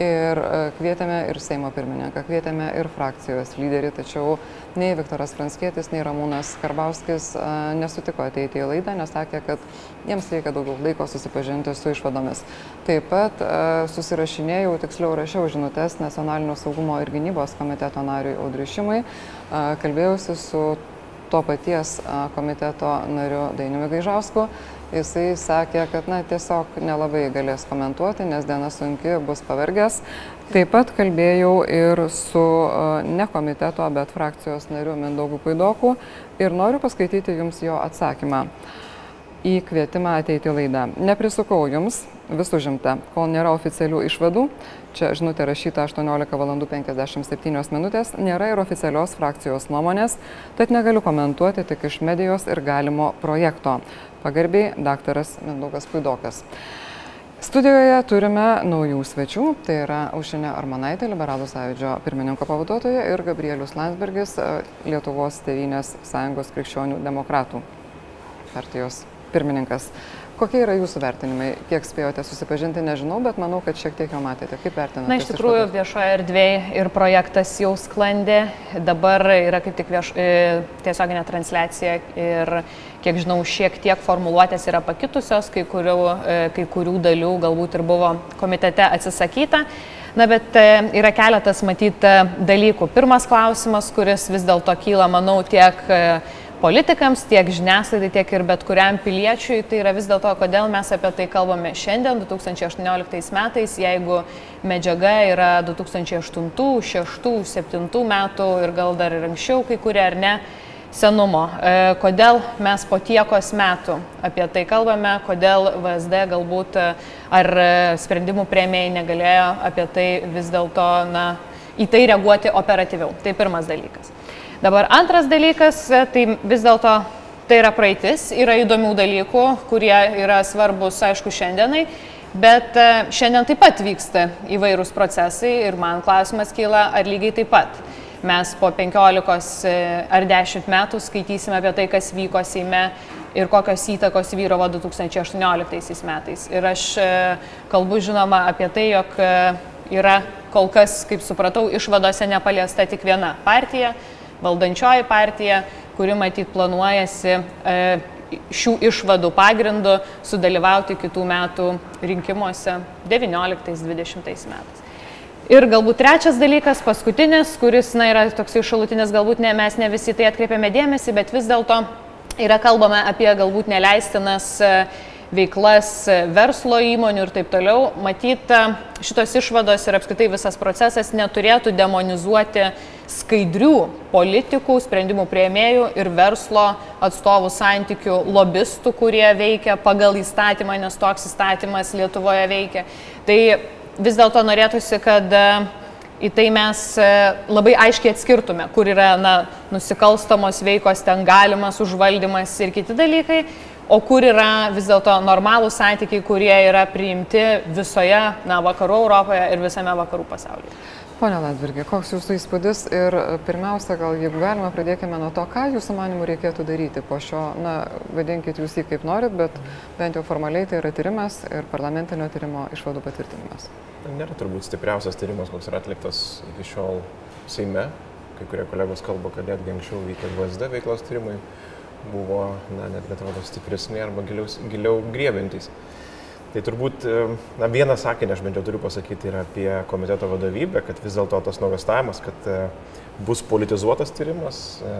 ir e, kvietėme ir Seimo pirmininką, kvietėme ir frakcijos lyderį, tačiau nei Viktoras Franskėtis, nei Ramūnas Karbauskis e, nesutiko ateiti į laidą, nes sakė, kad jiems reikia daugiau laiko susipažinti su išvadomis. Taip pat e, susirašinėjau, tiksliau rašiau žinutės Nacionalinio saugumo ir gynybos komiteto nariui Audrišimui, kalbėjausi su to paties komiteto nariu Dainiumi Gaižausku jisai sakė, kad na, tiesiog nelabai galės komentuoti, nes diena sunki, bus pavargęs. Taip pat kalbėjau ir su ne komiteto, bet frakcijos nariu Mindaugu Puidoku ir noriu paskaityti jums jo atsakymą į kvietimą ateiti laidą. Neprisukau jums, vis užimta, kol nėra oficialių išvadų. Čia žinutė rašyta 18 val. 57 minutės, nėra ir oficialios frakcijos nuomonės, tad negaliu komentuoti tik iš medijos ir galimo projekto. Pagarbiai, daktaras Mindaugas Puidokas. Studijoje turime naujų svečių, tai yra Aušinė Armanaitė, Liberalų sąjūdžio pirmininko pavaduotoja ir Gabrielius Landsbergis, Lietuvos Tevinės sąjungos krikščionių demokratų partijos pirmininkas. Kokie yra jūsų vertinimai? Kiek spėjote susipažinti, nežinau, bet manau, kad šiek tiek jau matėte. Kaip vertinate? Na, iš tikrųjų, viešoje erdvėje ir projektas jau sklandė. Dabar yra kaip tik vieš, e, tiesioginė transliacija ir, kiek žinau, šiek tiek formuluotės yra pakitusios, kai kurių, e, kai kurių dalių galbūt ir buvo komitete atsisakyta. Na, bet e, yra keletas matyt dalykų. Pirmas klausimas, kuris vis dėlto kyla, manau, tiek politikams, tiek žiniasklaidai, tiek ir bet kuriam piliečiui, tai yra vis dėlto, kodėl mes apie tai kalbame šiandien, 2018 metais, jeigu medžiaga yra 2008, 2006, 2007 metų ir gal dar ir anksčiau kai kurie ar ne senumo. E, kodėl mes po tiekos metų apie tai kalbame, kodėl VSD galbūt e, ar e, sprendimų prieimėjai negalėjo apie tai vis dėlto, į tai reaguoti operatyviau. Tai pirmas dalykas. Dabar antras dalykas, tai vis dėlto tai yra praeitis, yra įdomių dalykų, kurie yra svarbus, aišku, šiandienai, bet šiandien taip pat vyksta įvairūs procesai ir man klausimas kyla, ar lygiai taip pat mes po 15 e, ar 10 metų skaitysime apie tai, kas vyko Seime ir kokios įtakos vyravo 2018 metais. Ir aš kalbu žinoma apie tai, jog yra kol kas, kaip supratau, išvadose nepaliesta tik viena partija valdančioji partija, kuri matyt planuojasi e, šių išvadų pagrindu sudalyvauti kitų metų rinkimuose 19-20 metais. Ir galbūt trečias dalykas, paskutinis, kuris na, yra toks šalutinis, galbūt ne, mes ne visi tai atkreipiame dėmesį, bet vis dėlto yra kalbama apie galbūt neleistinas e, veiklas verslo įmonių ir taip toliau. Matyt, šitos išvados ir apskritai visas procesas neturėtų demonizuoti skaidrių politikų, sprendimų prieimėjų ir verslo atstovų santykių lobistų, kurie veikia pagal įstatymą, nes toks įstatymas Lietuvoje veikia. Tai vis dėlto norėtųsi, kad į tai mes labai aiškiai atskirtume, kur yra na, nusikalstamos veikos, ten galimas užvaldymas ir kiti dalykai, o kur yra vis dėlto normalūs santykiai, kurie yra priimti visoje na, vakarų Europoje ir visame vakarų pasaulyje. Pone Latvirgė, koks jūsų įspūdis ir pirmiausia, gal jeigu galima, pradėkime nuo to, ką jūsų manimų reikėtų daryti po šio, na, vadinkit jūs jį kaip norit, bet bent jau formaliai tai yra tyrimas ir parlamentinio tyrimo išvadų patvirtinimas. Nėra turbūt stipriausias tyrimas, koks yra atliktas iki šiol Seime. Kai kurie kolegos kalba, kad netgi anksčiau vykę VSD veiklos tyrimai buvo, na, netgi atrodo stipresni arba giliau, giliau griebintys. Tai turbūt, e, na, vieną sakinį aš bent jau turiu pasakyti ir apie komiteto vadovybę, kad vis dėlto tas nuogastavimas, kad e, bus politizuotas tyrimas, e,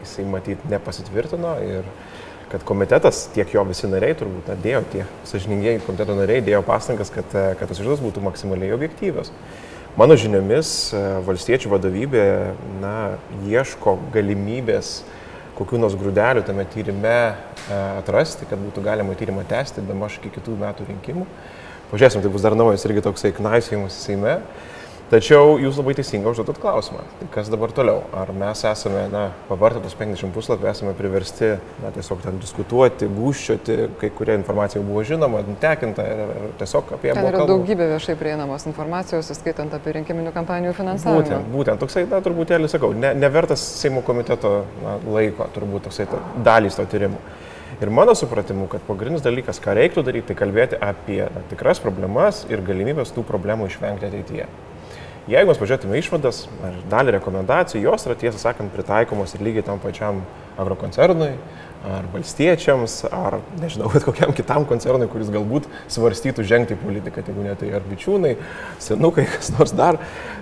jisai matyt nepasitvirtino ir kad komitetas, tiek jo visi nariai turbūt dėjo, tie sažiningieji komiteto nariai dėjo pastangas, kad, kad tos išvados būtų maksimaliai objektyvios. Mano žiniomis, valstiečių vadovybė na, ieško galimybės uh, kokių nors grūdelių tame tyrime e, atrasti, kad būtų galima tyrimą tęsti, be maž iki kitų metų rinkimų. Pažiūrėsim, tai bus dar naujas irgi toksai knaisėjimas Seime. Tačiau jūs labai teisingai užduotot klausimą. Tai kas dabar toliau? Ar mes esame, na, pavartę tos 50 puslapį, esame priversti, na, tiesiog ten diskutuoti, gūščioti, kai kuria informacija buvo žinoma, nutekinta ir, ir tiesiog apie ją. Ten yra daugybė viešai prieinamos informacijos, įskaitant apie rinkiminių kampanijų finansavimą. Būtent, būtent toksai, na, truputėlį sakau, ne, nevertas Seimo komiteto na, laiko, turbūt toksai ta, dalys to tyrimo. Ir mano supratimu, kad pagrindinis dalykas, ką reiktų daryti, tai kalbėti apie na, tikras problemas ir galimybės tų problemų išvengti ateityje. Jeigu mes pažiūrėtume išvadas ar dalį rekomendacijų, jos yra tiesą sakant pritaikomos ir lygiai tam pačiam agrokoncernui, ar valstiečiams, ar nežinau, bet kokiam kitam koncernui, kuris galbūt svarstytų žengti į politiką, jeigu ne tai ar bičiūnai, senukai, kas nors dar.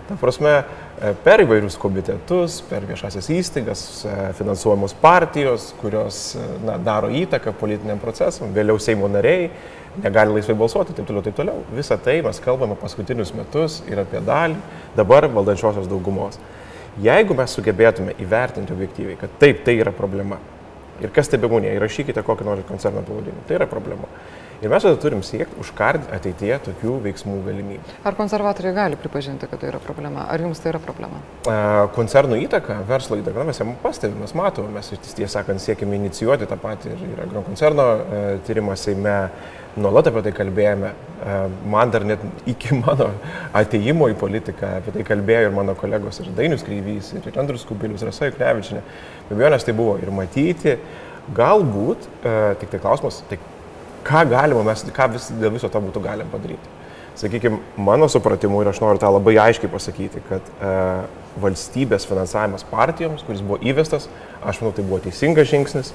Ta prasme, e, per įvairius komitetus, per viešasias įstaigas, e, finansuojamos partijos, kurios e, na, daro įtaką politiniam procesam, vėliau Seimo nariai negali laisvai balsuoti, taip toliau, taip toliau. Visą tai mes kalbame paskutinius metus ir apie dalį dabar valdančiosios daugumos. Jeigu mes sugebėtume įvertinti objektyviai, kad taip, tai yra problema, ir kas tai bebūnė, įrašykite kokį nors koncerną pavadinimą, tai yra problema. Ir mes tada turim siekti užkardyti ateityje tokių veiksmų galimybių. Ar konservatoriai gali pripažinti, kad tai yra problema? Ar jums tai yra problema? Koncernų įtaka, verslo įtaka, na, mes ją pastebime, mes matome, mes tiesą sakant siekime inicijuoti tą patį ir, ir agrokoncerno e, tyrimą Seime nuolat apie tai kalbėjome. E, man dar net iki mano ateimo į politiką apie tai kalbėjo ir mano kolegos ir Dainius Kreivys, ir Andrius Kubilius, Rasa Juknevičinė. Be abejo, nes tai buvo ir matyti. Galbūt, e, tik tai klausimas, tai ką galima mes, ką vis, dėl viso to būtų galima padaryti. Sakykime, mano supratimu ir aš noriu tą labai aiškiai pasakyti, kad e, valstybės finansavimas partijoms, kuris buvo įvestas, aš manau, tai buvo teisingas žingsnis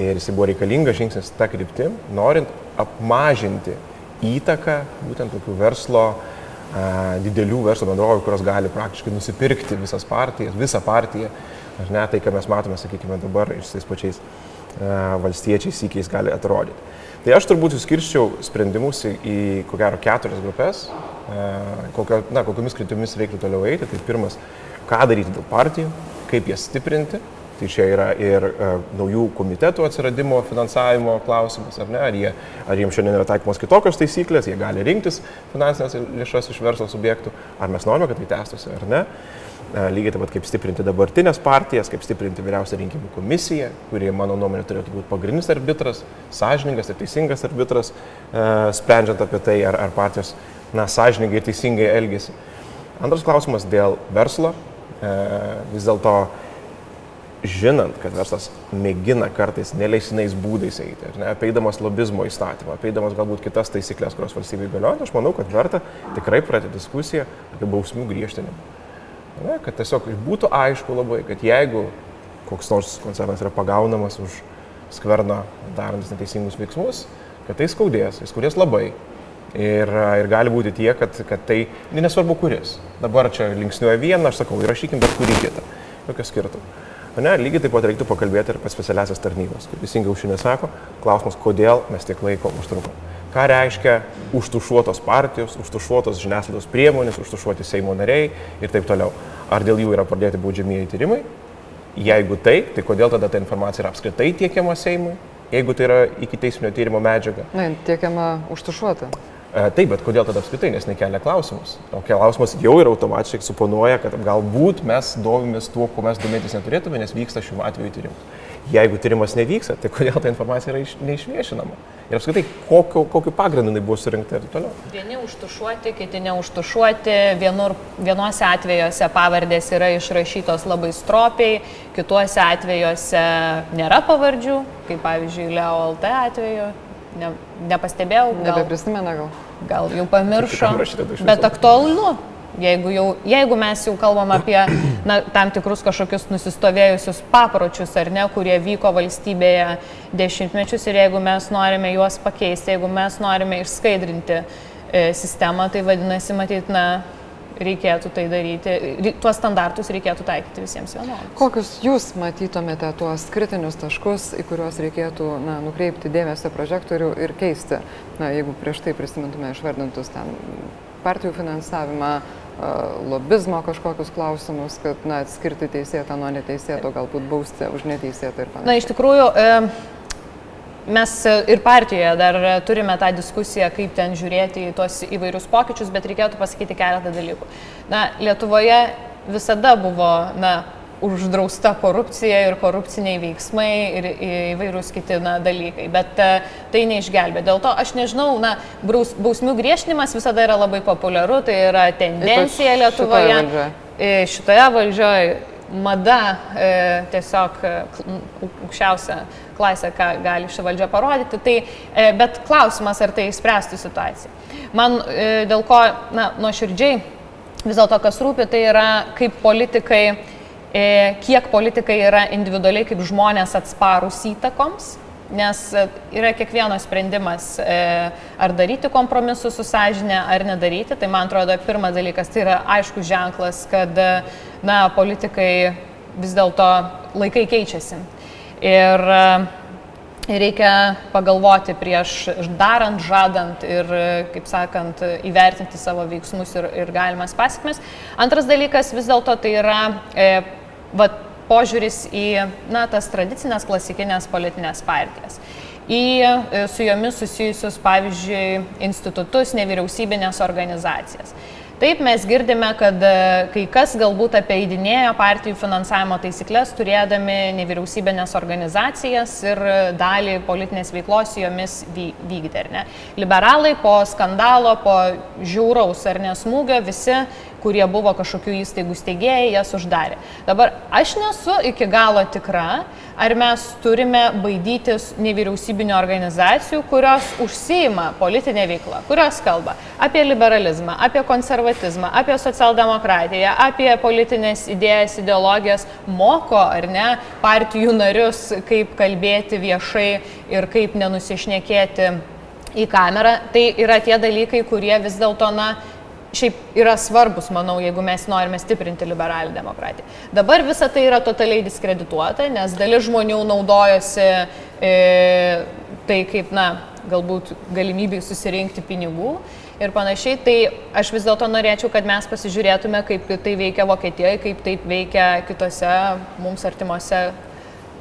ir jis buvo reikalingas žingsnis tą kryptim, norint apmažinti įtaką būtent tokių verslo, a, didelių verslo bendrovių, kurios gali praktiškai nusipirkti visas partijas, visą partiją. Ar ne, tai, ką mes matome, sakykime, dabar ir su tais pačiais a, valstiečiais įkiais gali atrodyti. Tai aš turbūt suskirščiau sprendimus į, į ko gero, keturias grupės, a, kokio, na, kokiamis kryptimis reiktų toliau eiti. Tai pirmas, ką daryti dėl partijų, kaip jas stiprinti Tai čia yra ir uh, naujų komitetų atsiradimo finansavimo klausimas, ar ne, ar, jie, ar jiems šiandien yra taikomos kitokios taisyklės, jie gali rinktis finansinės lėšas iš verslo subjektų, ar mes norime, kad tai tęstųsi, ar ne. Uh, lygiai taip pat kaip stiprinti dabartinės partijas, kaip stiprinti vyriausią rinkimų komisiją, kurie, mano nuomonė, turėtų būti pagrindinis arbitras, sąžiningas ir teisingas arbitras, uh, sprendžiant apie tai, ar, ar partijos na, sąžiningai ir teisingai elgesi. Antras klausimas dėl verslo. Vis dėlto žinant, kad verslas mėgina kartais neleisinais būdais eiti, ne, apeidamas lobizmo įstatymą, apeidamas galbūt kitas taisyklės, kurios valstybei galioja, aš manau, kad verta tikrai pradėti diskusiją apie bausmių griežtinimą. Ne, kad tiesiog būtų aišku labai, kad jeigu koks nors koncernas yra pagaunamas už skverną darantis neteisingus veiksmus, kad tai skaudės, jis skaudės labai. Ir, ir gali būti tie, kad, kad tai nesvarbu kuris. Dabar čia linksniuoja vieną, aš sakau, įrašykim bet kurį kitą. Jokio skirtumo. Ne, lygiai taip pat reiktų pakalbėti ir apie specialiasias tarnybas. Kaip teisingai užsienė sako, klausimas, kodėl mes tiek laiko užtrukom. Ką reiškia užtušuotos partijos, užtušuotos žiniasklaidos priemonės, užtušuoti Seimo nariai ir taip toliau. Ar dėl jų yra pradėti baudžiamieji tyrimai? Jeigu taip, tai kodėl tada ta informacija yra apskritai tiekiama Seimui, jeigu tai yra iki teisminio tyrimo medžiaga? Na, tiekiama užtušuota. E, taip, bet kodėl tada apskritai, nes nekelia klausimus. O klausimas jau ir automatiškai suponuoja, kad galbūt mes domimės tuo, ko mes domėtis neturėtume, nes vyksta šiuo atveju tyrimas. Jeigu tyrimas nevyksta, tai kodėl ta informacija yra iš, neišviešinama? Ir apskritai, kokiu, kokiu pagrindu jinai buvo surinkta ir toliau? Vieni užtušuoti, kiti neužtušuoti, vienur, vienuose atvejuose pavardės yra išrašytos labai stropiai, kituose atvejuose nėra pavardžių, kaip pavyzdžiui Leo LT atveju, ne, nepastebėjau. Gal, Nebeprisimena gal. Gal jau pamiršo. Bet aktualu, jeigu, jau, jeigu mes jau kalbam apie na, tam tikrus kažkokius nusistovėjusius papročius ar ne, kurie vyko valstybėje dešimtmečius ir jeigu mes norime juos pakeisti, jeigu mes norime išskaidrinti e, sistemą, tai vadinasi, matyt, na, reikėtų tai daryti, tuos standartus reikėtų taikyti visiems vienodus. Kokius jūs matytumėte tuos kritinius taškus, į kuriuos reikėtų na, nukreipti dėmesio prožektorių ir keisti, na, jeigu prieš tai prisimintume išvardintus ten partijų finansavimą, lobizmo kažkokius klausimus, kad na, atskirti teisėtą nuo neteisėto, galbūt bausti už neteisėtą ir panašiai. Na, iš tikrųjų, e Mes e, ir partijoje dar e, turime tą diskusiją, kaip ten žiūrėti į tuos įvairius pokyčius, bet reikėtų pasakyti keletą dalykų. Na, Lietuvoje visada buvo, na, uždrausta korupcija ir korupciniai veiksmai ir įvairūs kiti na, dalykai, bet e, tai neišgelbė. Dėl to aš nežinau, na, bausmių griežtinimas visada yra labai populiaru, tai yra tendencija Lietuvoje. Šitoje valdžioje, šitoje valdžioje mada e, tiesiog aukščiausia klasę, ką gali ši valdžia parodyti. Tai, e, bet klausimas, ar tai išspręstų situaciją. Man e, dėl ko, na, nuoširdžiai vis dėlto kas rūpi, tai yra kaip politikai, e, kiek politikai yra individualiai kaip žmonės atsparus įtakoms. Nes yra kiekvieno sprendimas, ar daryti kompromisus su sąžinė, ar nedaryti. Tai man atrodo, pirmas dalykas tai yra aiškus ženklas, kad na, politikai vis dėlto laikai keičiasi. Ir reikia pagalvoti prieš darant, žadant ir, kaip sakant, įvertinti savo veiksmus ir, ir galimas pasiekmes. Antras dalykas vis dėlto tai yra e, va, požiūris į na, tas tradicinės klasikinės politinės partijas į e, su jomis susijusius, pavyzdžiui, institutus, nevyriausybinės organizacijas. Taip mes girdime, kad e, kai kas galbūt apeidinėjo partijų finansavimo taisyklės, turėdami nevyriausybinės organizacijas ir dalį politinės veiklos jomis vykdė. Liberalai po skandalo, po žiauraus ar nesmūgio visi kurie buvo kažkokių įstaigų steigėjai, jas uždarė. Dabar aš nesu iki galo tikra, ar mes turime baidytis nevyriausybinio organizacijų, kurios užsijima politinė veikla, kurios kalba apie liberalizmą, apie konservatizmą, apie socialdemokratiją, apie politinės idėjas, ideologijas, moko ar ne partijų narius, kaip kalbėti viešai ir kaip nenusišnekėti į kamerą. Tai yra tie dalykai, kurie vis dėlto, na, šiaip yra svarbus, manau, jeigu mes norime stiprinti liberalią demokratiją. Dabar visa tai yra totaliai diskredituota, nes dalis žmonių naudojosi e, tai kaip, na, galbūt galimybei susirinkti pinigų ir panašiai. Tai aš vis dėlto norėčiau, kad mes pasižiūrėtume, kaip tai veikia Vokietijoje, kaip taip veikia kitose mums artimuose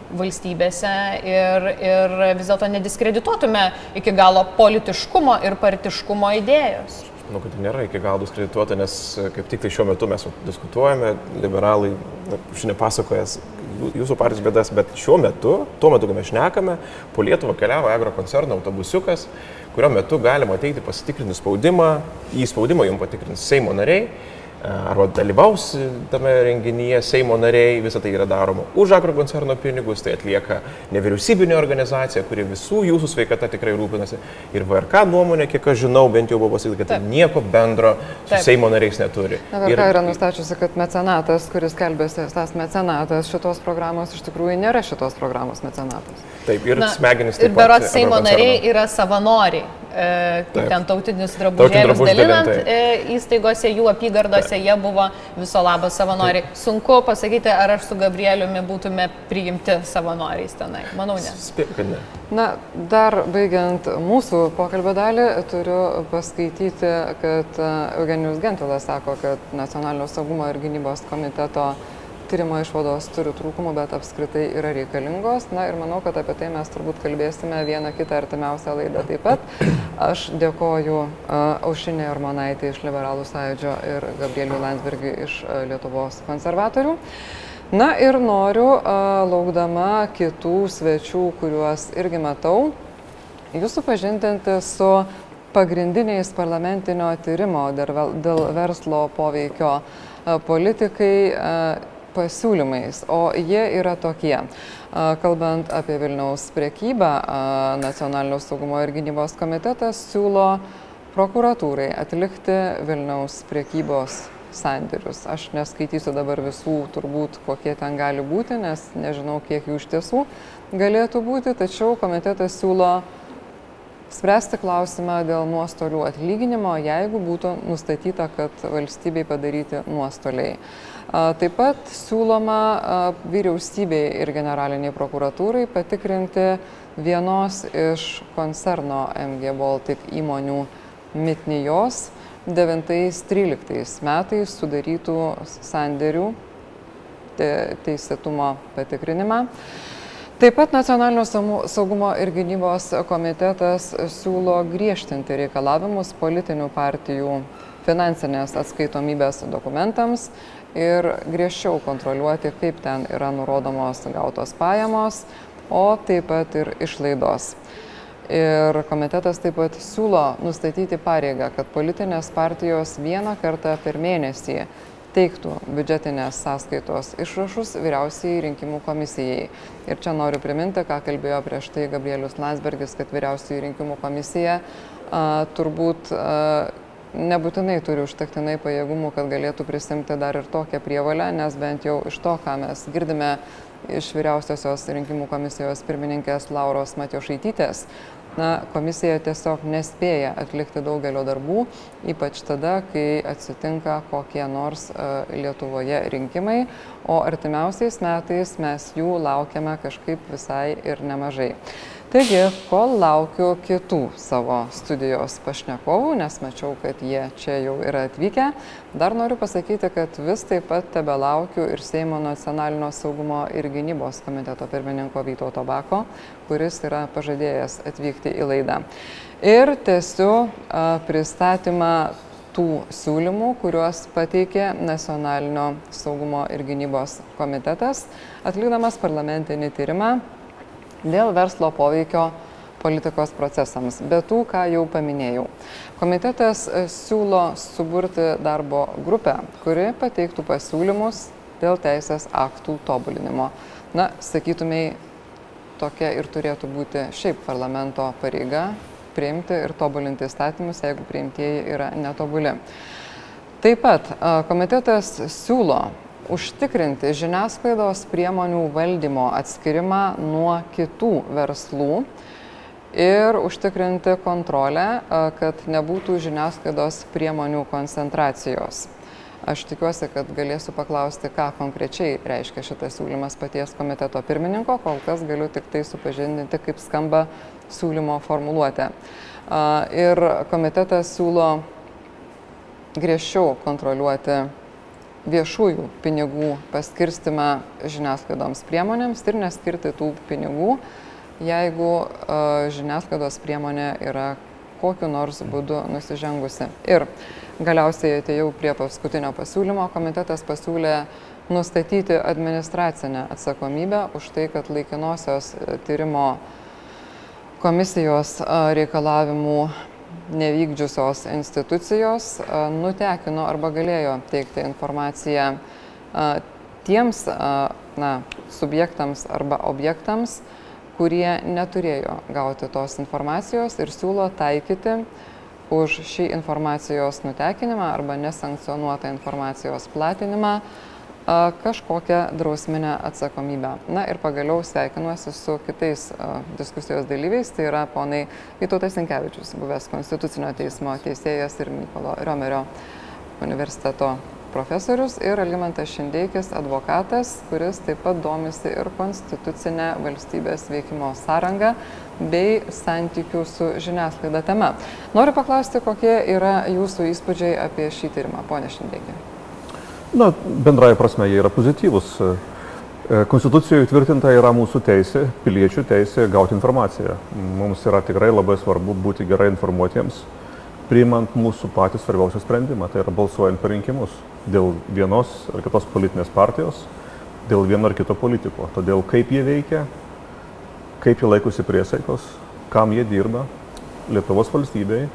valstybėse ir, ir vis dėlto nediskredituotume iki galo politiškumo ir partiškumo idėjos. Manau, kad nėra iki galo diskredituota, nes e, kaip tik tai šiuo metu mes diskutuojame, liberalai, šiandien pasakojas jūsų partijos bėdas, bet šiuo metu, tuo metu, kai mes šnekame, po Lietuvą keliavo agro koncerno autobusiukas, kurio metu galima ateiti pasitikrinti spaudimą, į spaudimą jums patikrins Seimo nariai arba dalyvaus tame renginyje Seimo nariai, visą tai yra daroma už agrokoncerno pinigus, tai atlieka nevyriausybinė organizacija, kuri visų jūsų sveikata tikrai rūpinasi. Ir VRK nuomonė, kiek aš žinau, bent jau buvo pasakyta, kad tai nieko bendro su Taip. Seimo nariais neturi. Na, VRK ir, yra nustačiusi, kad mecenatas, kuris kelbėsi tas mecenatas šitos programos, iš tikrųjų nėra šitos programos mecenatas. Taip, ir Na, smegenys taip. Ir berots Seimo nariai yra savanoriai e, ten tautinius drabužėlius dalinant e, įstaigose, jų apygardose, jie buvo viso labo savanoriai. Taip. Sunku pasakyti, ar aš su Gabrieliumi būtume priimti savanoriais tenai. Manau, ne. Spėk, kad ne. Na, dar baigiant mūsų pokalbio dalį, turiu paskaityti, kad e, Eugenijus Gentilas sako, kad Nacionalinio saugumo ir gynybos komiteto tyrimo išvados turi trūkumų, bet apskritai yra reikalingos. Na ir manau, kad apie tai mes turbūt kalbėsime vieną kitą artimiausią laidą taip pat. Aš dėkoju Aušinė Armonaitė iš Liberalų sąjūdžio ir Gabrieliu Landsbergiu iš Lietuvos konservatorių. Na ir noriu, laukdama kitų svečių, kuriuos irgi matau, jūsų pažindinti su pagrindiniais parlamentinio tyrimo dėl verslo poveikio politikai pasiūlymais, o jie yra tokie. Kalbant apie Vilniaus priekybą, Nacionalinio saugumo ir gynybos komitetas siūlo prokuratūrai atlikti Vilniaus priekybos sandėrius. Aš neskaitysiu dabar visų turbūt, kokie ten gali būti, nes nežinau, kiek jų iš tiesų galėtų būti, tačiau komitetas siūlo spręsti klausimą dėl nuostolių atlyginimo, jeigu būtų nustatyta, kad valstybei padaryti nuostoliai. Taip pat siūloma vyriausybei ir generaliniai prokuratūrai patikrinti vienos iš koncerno MG Baltic įmonių Mitnijos 9-13 metais sudarytų sandėrių teisėtumo patikrinimą. Taip pat Nacionalinio saugumo ir gynybos komitetas siūlo griežtinti reikalavimus politinių partijų finansinės atskaitomybės dokumentams ir griežčiau kontroliuoti, kaip ten yra nurodomos gautos pajamos, o taip pat ir išlaidos. Ir komitetas taip pat siūlo nustatyti pareigą, kad politinės partijos vieną kartą per mėnesį teiktų biudžetinės sąskaitos išrašus vyriausiai rinkimų komisijai. Ir čia noriu priminti, ką kalbėjo prieš tai Gabrielius Landsbergis, kad vyriausiai rinkimų komisija a, turbūt a, nebūtinai turi užtektinai pajėgumų, kad galėtų prisimti dar ir tokią prievalę, nes bent jau iš to, ką mes girdime iš vyriausiosios rinkimų komisijos pirmininkės Lauros Matiošaitytės, na, komisija tiesiog nespėja atlikti daugelio darbų, ypač tada, kai atsitinka kokie nors uh, Lietuvoje rinkimai, o artimiausiais metais mes jų laukiame kažkaip visai ir nemažai. Taigi, kol laukiu kitų savo studijos pašnekovų, nes mačiau, kad jie čia jau yra atvykę, dar noriu pasakyti, kad vis taip pat tebe laukiu ir Seimo nacionalinio saugumo ir gynybos komiteto pirmininko Vytauto Bako, kuris yra pažadėjęs atvykti į laidą. Ir tęsiu pristatymą tų siūlymų, kuriuos pateikė Nacionalinio saugumo ir gynybos komitetas, atlikdamas parlamentinį tyrimą dėl verslo poveikio politikos procesams, be tų, ką jau paminėjau. Komitetas e, siūlo suburti darbo grupę, kuri pateiktų pasiūlymus dėl teisės aktų tobulinimo. Na, sakytumėj, tokia ir turėtų būti šiaip parlamento pareiga priimti ir tobulinti įstatymus, jeigu priimtieji yra netobuli. Taip pat komitetas siūlo užtikrinti žiniasklaidos priemonių valdymo atskirimą nuo kitų verslų ir užtikrinti kontrolę, kad nebūtų žiniasklaidos priemonių koncentracijos. Aš tikiuosi, kad galėsiu paklausti, ką konkrečiai reiškia šitas siūlymas paties komiteto pirmininko, kol kas galiu tik tai supažindinti, kaip skamba siūlymo formuluotė. Ir komitetas siūlo griežčiau kontroliuoti viešųjų pinigų paskirstimą žiniasklaidoms priemonėms ir neskirti tų pinigų, jeigu žiniasklaidos priemonė yra kokiu nors būdu nusižengusi. Ir galiausiai atėjau prie paskutinio pasiūlymo. Komitetas pasiūlė nustatyti administracinę atsakomybę už tai, kad laikinosios tyrimo komisijos reikalavimų nevykdžiusios institucijos nutekino arba galėjo teikti informaciją tiems na, subjektams arba objektams, kurie neturėjo gauti tos informacijos ir siūlo taikyti už šį informacijos nutekinimą arba nesankcionuotą informacijos platinimą kažkokią drausminę atsakomybę. Na ir pagaliau sveikinuosi su kitais diskusijos dalyviais, tai yra ponai Vytautas Inkevičius, buvęs Konstitucinio teismo teisėjas ir Mykolo Riomerio universiteto profesorius ir Algimantas Šindeikis, advokatas, kuris taip pat domisi ir konstitucinę valstybės veikimo sąrangą bei santykių su žiniasklaida tema. Noriu paklausti, kokie yra jūsų įspūdžiai apie šį tyrimą, ponė Šindeikį. Na, bendrai prasme jie yra pozityvus. E, Konstitucijoje įtvirtinta yra mūsų teisė, piliečių teisė gauti informaciją. Mums yra tikrai labai svarbu būti gerai informuotiems, priimant mūsų patį svarbiausią sprendimą, tai yra balsuojant per rinkimus dėl vienos ar kitos politinės partijos, dėl vieno ar kito politiko. Todėl kaip jie veikia, kaip jie laikosi priesaikos, kam jie dirba Lietuvos valstybei,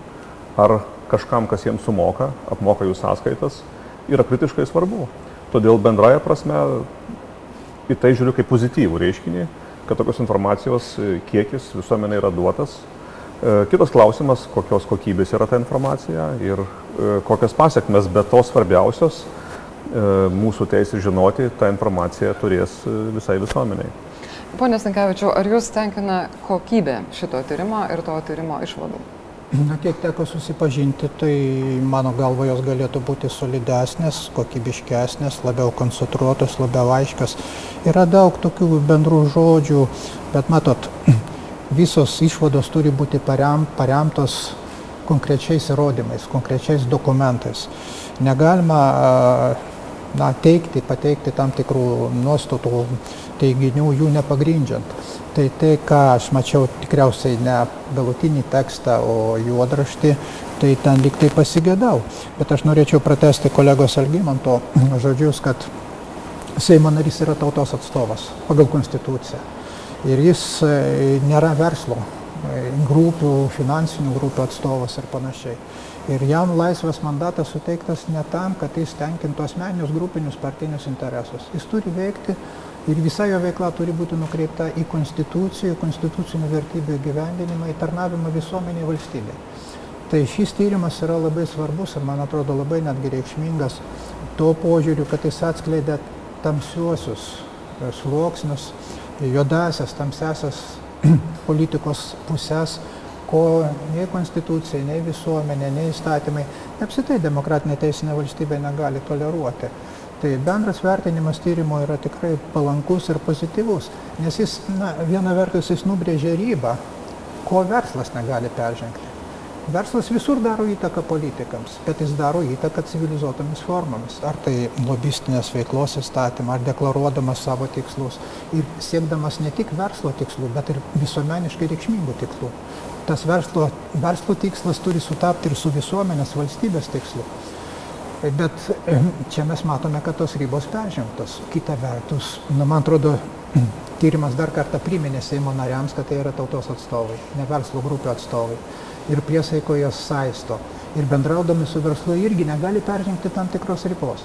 ar kažkam, kas jiems sumoka, apmoka jų sąskaitas yra kritiškai svarbu. Todėl bendraja prasme į tai žiūriu kaip pozityvų reiškinį, kad tokios informacijos e, kiekis visuomenė yra duotas. E, kitas klausimas, kokios kokybės yra ta informacija ir e, kokias pasiekmes, bet tos svarbiausios mūsų teisė žinoti, tą informaciją turės visai visuomeniai. Pone Sankevičiau, ar jūs tenkina kokybė šito tyrimo ir to tyrimo išvadų? Na, kiek teko susipažinti, tai mano galva jos galėtų būti solidesnės, kokybiškesnės, labiau koncentruotos, labiau aiškios. Yra daug tokių bendrų žodžių, bet matot, visos išvados turi būti parem, paremtos konkrečiais įrodymais, konkrečiais dokumentais. Negalima na, teikti, pateikti tam tikrų nuostatų teiginių, jų nepagrindžiant. Tai tai, ką aš mačiau tikriausiai ne galutinį tekstą, o juodraštį, tai ten lyg tai pasigėdau. Bet aš norėčiau pratesti kolegos Algymanto žodžius, kad Seimo narys yra tautos atstovas pagal konstituciją. Ir jis e, nėra verslo e, grupių, finansinių grupių atstovas ir panašiai. Ir jam laisvas mandatas suteiktas ne tam, kad jis tenkintų asmeninius grupinius partinius interesus. Jis turi veikti ir visa jo veikla turi būti nukreipta į konstitucijų, konstitucinių vertybių gyvendinimą, į tarnavimą visuomeniai valstybei. Tai šis tyrimas yra labai svarbus ir man atrodo labai netgi reikšmingas tuo požiūriu, kad jis atskleidė tamsiuosius e, sluoksnius, juodasias, tamsiasias politikos pusės, ko nei konstitucija, nei visuomenė, nei įstatymai, apsitai demokratinė teisinė valstybė negali toleruoti. Tai bendras vertinimas tyrimo yra tikrai palankus ir pozityvus, nes jis, na, viena vertus jis nubrėžia ribą, ko verslas negali peržengti. Verslas visur daro įtaką politikams, bet jis daro įtaką civilizuotomis formomis. Ar tai lobistinės veiklos įstatymą, ar deklaruodamas savo tikslus ir siekdamas ne tik verslo tikslų, bet ir visuomeniškai reikšmingų tikslų. Tas verslo, verslo tikslas turi sutapti ir su visuomenės valstybės tikslu. Bet čia mes matome, kad tos ribos peržengtos. Kita vertus, nu, man atrodo, tyrimas dar kartą priminė Seimo nariams, kad tai yra tautos atstovai, ne verslo grupių atstovai. Ir priesaiko jas saisto. Ir bendraudami su verslu irgi negali peržengti tam tikros ribos.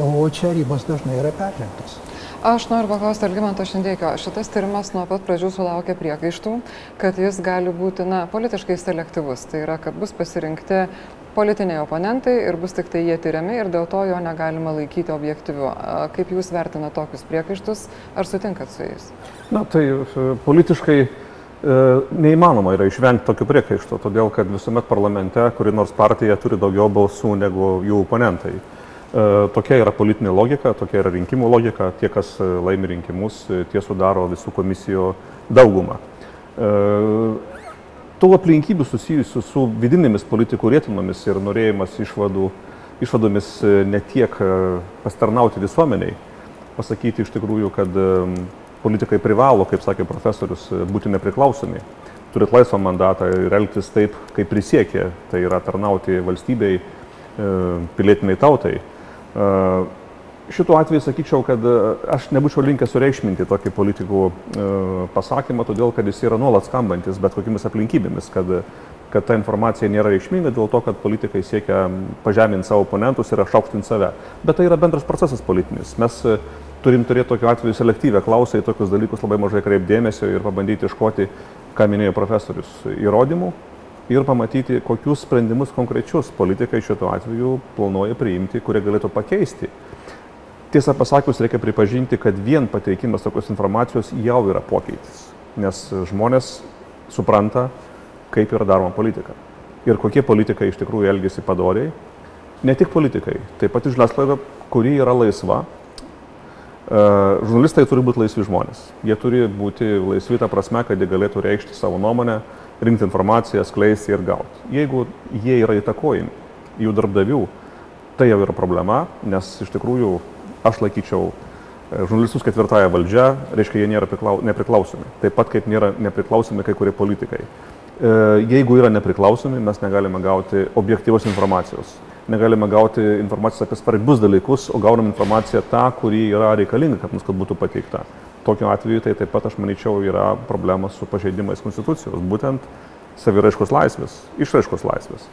O čia ribos dažnai yra peržengtos. Aš noriu paklausti Algymanto Šindeikio. Šitas tyrimas nuo pat pradžių sulaukė priekaištų, kad jis gali būti na, politiškai selektyvus. Tai yra, kad bus pasirinkti politiniai oponentai ir bus tik tai jie tyriami ir dėl to jo negalima laikyti objektyviu. Kaip Jūs vertina tokius priekaištus, ar sutinkat su jais? Na, tai e, politiškai e, neįmanoma yra išvengti tokių priekaištų, todėl kad visuomet parlamente kuri nors partija turi daugiau balsų negu jų oponentai. E, tokia yra politinė logika, tokia yra rinkimų logika. Tie, kas laimi rinkimus, tie sudaro visų komisijų daugumą tų aplinkybių susijusių su vidinėmis politikų rėtinomis ir norėjimas išvadų, išvadomis e, ne tiek e, pastarnauti visuomeniai, pasakyti iš tikrųjų, kad e, politikai privalo, kaip sakė profesorius, būti nepriklausomi, turėti laisvą mandatą ir elgtis taip, kaip prisiekė, tai yra tarnauti valstybei, pilietiniai tautai šituo atveju sakyčiau, kad e, aš nebūčiau linkęs sureikšminti tokį politikų e, pasakymą, todėl kad jis yra nuolat skambantis bet kokiamis aplinkybėmis, kad, kad ta informacija nėra reikšminga dėl to, kad politikai siekia pažeminti savo oponentus ir išaukštinti save. Bet tai yra bendras procesas politinis. Mes e, turim turėti tokiu atveju selektyvę klausą į tokius dalykus labai mažai kreipdėmėsio ir pabandyti iškoti, ką minėjo profesorius, įrodymų ir pamatyti, kokius sprendimus konkrečius politikai šituo atveju planuoja priimti, kurie galėtų pakeisti Tiesą pasakius, reikia pripažinti, kad vien pateikimas tokios informacijos jau yra pokytis, nes žmonės supranta, kaip yra daroma politika ir kokie politikai iš tikrųjų elgesi padoriai. Ne tik politikai, taip pat žiniasklaida, kuri yra laisva. E, žurnalistai turi būti laisvi žmonės. Jie turi būti laisvi tą prasme, kad jie galėtų reikšti savo nuomonę, rinkti informaciją, skleisti ir gauti. Jeigu jie yra įtakojami jų darbdavių, tai jau yra problema, nes iš tikrųjų aš laikyčiau e, žurnalistus ketvirtąją valdžią, reiškia, jie nėra priklau, nepriklausomi. Taip pat kaip nėra nepriklausomi kai kurie politikai. E, jeigu yra nepriklausomi, mes negalime gauti objektyvos informacijos. Negalime gauti informacijos apie svarbius dalykus, o gaunam informaciją tą, kuri yra reikalinga, kad mums kad būtų pateikta. Tokiu atveju tai taip pat, aš manyčiau, yra problema su pažeidimais konstitucijos, būtent saviraiškos laisvės, išraiškos laisvės.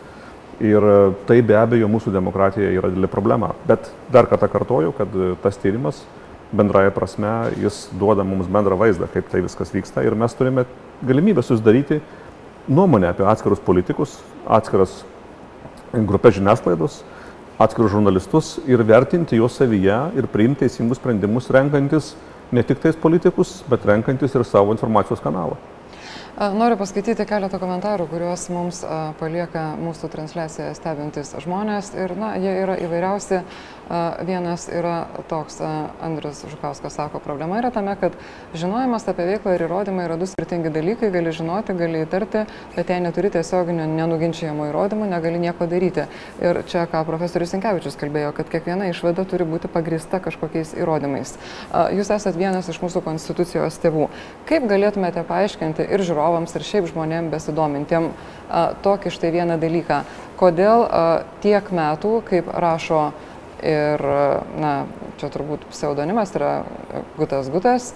Ir e, tai be abejo mūsų demokratija yra didelė problema. Bet dar kartą kartoju, kad e, tas tyrimas bendraja prasme, jis duoda mums bendrą vaizdą, kaip tai viskas vyksta. Ir mes turime galimybę susidaryti nuomonę apie atskirus politikus, atskiras grupės žiniasklaidos, atskirus žurnalistus ir vertinti juos savyje ir priimti teisingus sprendimus, renkantis ne tik tais politikus, bet renkantis ir savo informacijos kanalą. Noriu paskaityti keletą komentarų, kuriuos mums palieka mūsų transliaciją stebintis žmonės ir, na, jie yra įvairiausi. Vienas yra toks, Andrius Žukauskas sako, problema yra tame, kad žinojimas apie veiklą ir įrodymai yra du skirtingi dalykai, gali žinoti, gali įtarti, bet jei neturi tiesioginio nenuginčiajamo įrodymų, negali nieko daryti. Ir čia, ką profesorius Sinkevičius kalbėjo, kad kiekviena išvada turi būti pagrista kažkokiais įrodymais. Jūs esate vienas iš mūsų konstitucijos tėvų. Kaip galėtumėte paaiškinti ir žiūrovams, ir šiaip žmonėm besidomintiem tokį štai vieną dalyką? Kodėl tiek metų, kaip rašo ir, na, čia turbūt pseudonimas yra Gutas Gutas.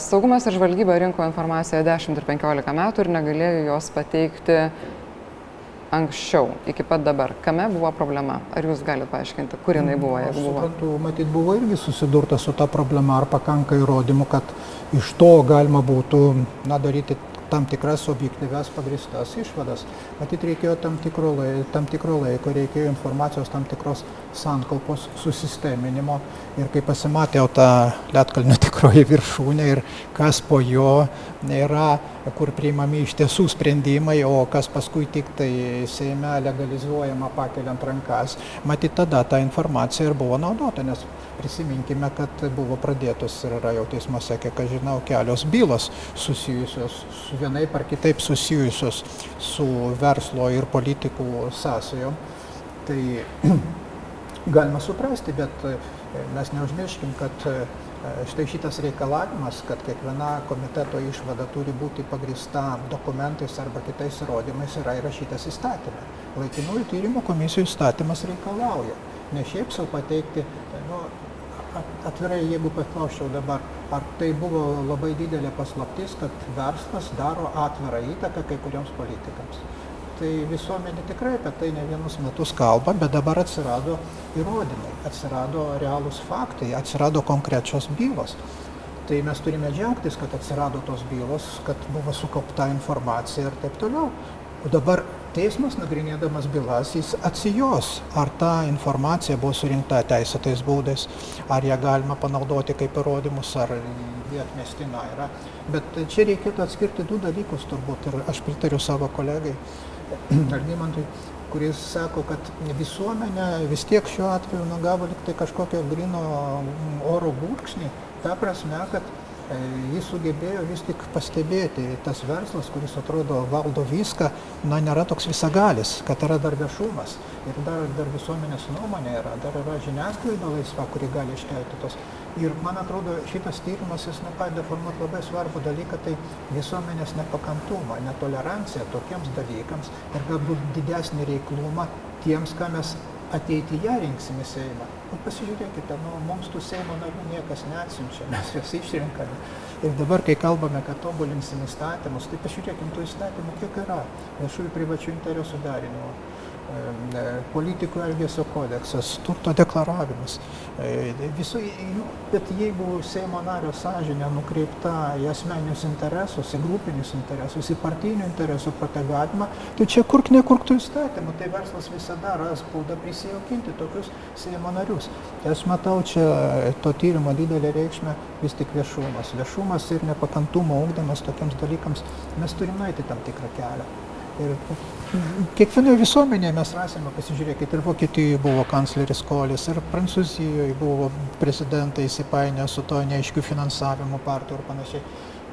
Saugumas ir žvalgyba rinko informaciją 10 ir 15 metų ir negalėjo jos pateikti anksčiau, iki pat dabar. Kame buvo problema? Ar jūs galite paaiškinti, kur jinai buvo, jeigu buvo? Suprantu, matyt, buvo irgi susidurta su ta problema, ar pakanka įrodymų, kad iš to galima būtų na, daryti tam tikras objektyvias pagristas išvadas. Matyt, reikėjo tam tikro, laiko, tam tikro laiko, reikėjo informacijos tam tikros sankaupos susisteminimo ir kai pasimatė jau ta Lietkalnio tikroji viršūnė ir kas po jo yra, kur priimami iš tiesų sprendimai, o kas paskui tik tai Seime legalizuojama pakeliant rankas, matyt, tada ta informacija ir buvo naudota, nes prisiminkime, kad buvo pradėtos ir yra jau teismuose, kiek aš žinau, kelios bylos susijusios, su vienai par kitaip susijusios su verslo ir politikų sąsajom. Tai galima suprasti, bet e, mes neužmirškim, kad e, štai šitas reikalavimas, kad kiekviena komiteto išvada turi būti pagrista dokumentais arba kitais įrodymais, yra įrašytas įstatymą. Laikinųjų tyrimų komisijų įstatymas reikalauja. Ne šiaip savo pateikti, nu, atvirai, jeigu paklausčiau dabar, ar tai buvo labai didelė paslaptis, kad verslas daro atvirą įtaką kai kuriems politikams. Tai visuomenė tikrai apie tai ne vienus metus kalba, bet dabar atsirado įrodymai, atsirado realūs faktai, atsirado konkrečios bylos. Tai mes turime džiaugtis, kad atsirado tos bylos, kad buvo sukaupta informacija ir taip toliau. O dabar teismas nagrinėdamas bylas, jis atsijos, ar ta informacija buvo surinkta teisėtais būdais, ar ją galima panaudoti kaip įrodymus, ar jie atmestina yra. Bet čia reikėtų atskirti du dalykus turbūt ir aš pritariu savo kolegai Algimantui, kuris sako, kad visuomenė vis tiek šiuo atveju nagavo liktai kažkokio grino oro gurkšnį, ta prasme, kad jis sugebėjo vis tik pastebėti, tas verslas, kuris atrodo valdo viską, na, nėra toks visagalis, kad yra dar viešumas ir dar, dar visuomenės nuomonė yra, dar yra žiniasklaida laisva, kuri gali iškelti tos. Ir man atrodo, šitas tyrimas, jis nu, padeda formuoti labai svarbų dalyką, tai visuomenės nepakantumą, netoleranciją tokiems dalykams ir galbūt didesnį reiklumą tiems, ką mes ateityje rinksim į Seimą. Nu, pasižiūrėkite, nu, mums tų Seimo narių niekas neatsinčia, mes juos išrinkame. Ir dabar, kai kalbame, kad tobulinsim įstatymus, tai pažiūrėkim tų įstatymų, kiek yra viešųjų privačių interesų darinimo. Politikų elgesio kodeksas, turto deklaravimas. E, visų, bet jeigu Seimo nario sąžinė nukreipta į asmeninius interesus, į grupinius interesus, į partinių interesų protegavimą, tai čia kurk nekurktų įstatymų, tai verslas visada ras būdą prisijaukinti tokius Seimo narius. Tai aš matau čia to tyrimo didelį reikšmę vis tik viešumas. Viešumas ir nepakantumo augdamas tokiems dalykams, mes turime eiti tam tikrą kelią. Ir kiekvienoje visuomenėje mes rasime, pasižiūrėkit, ir Vokietijoje buvo kancleris Kolis, ir Prancūzijoje buvo prezidentai įsipainę su to neaiškiu finansavimu partijų ir panašiai.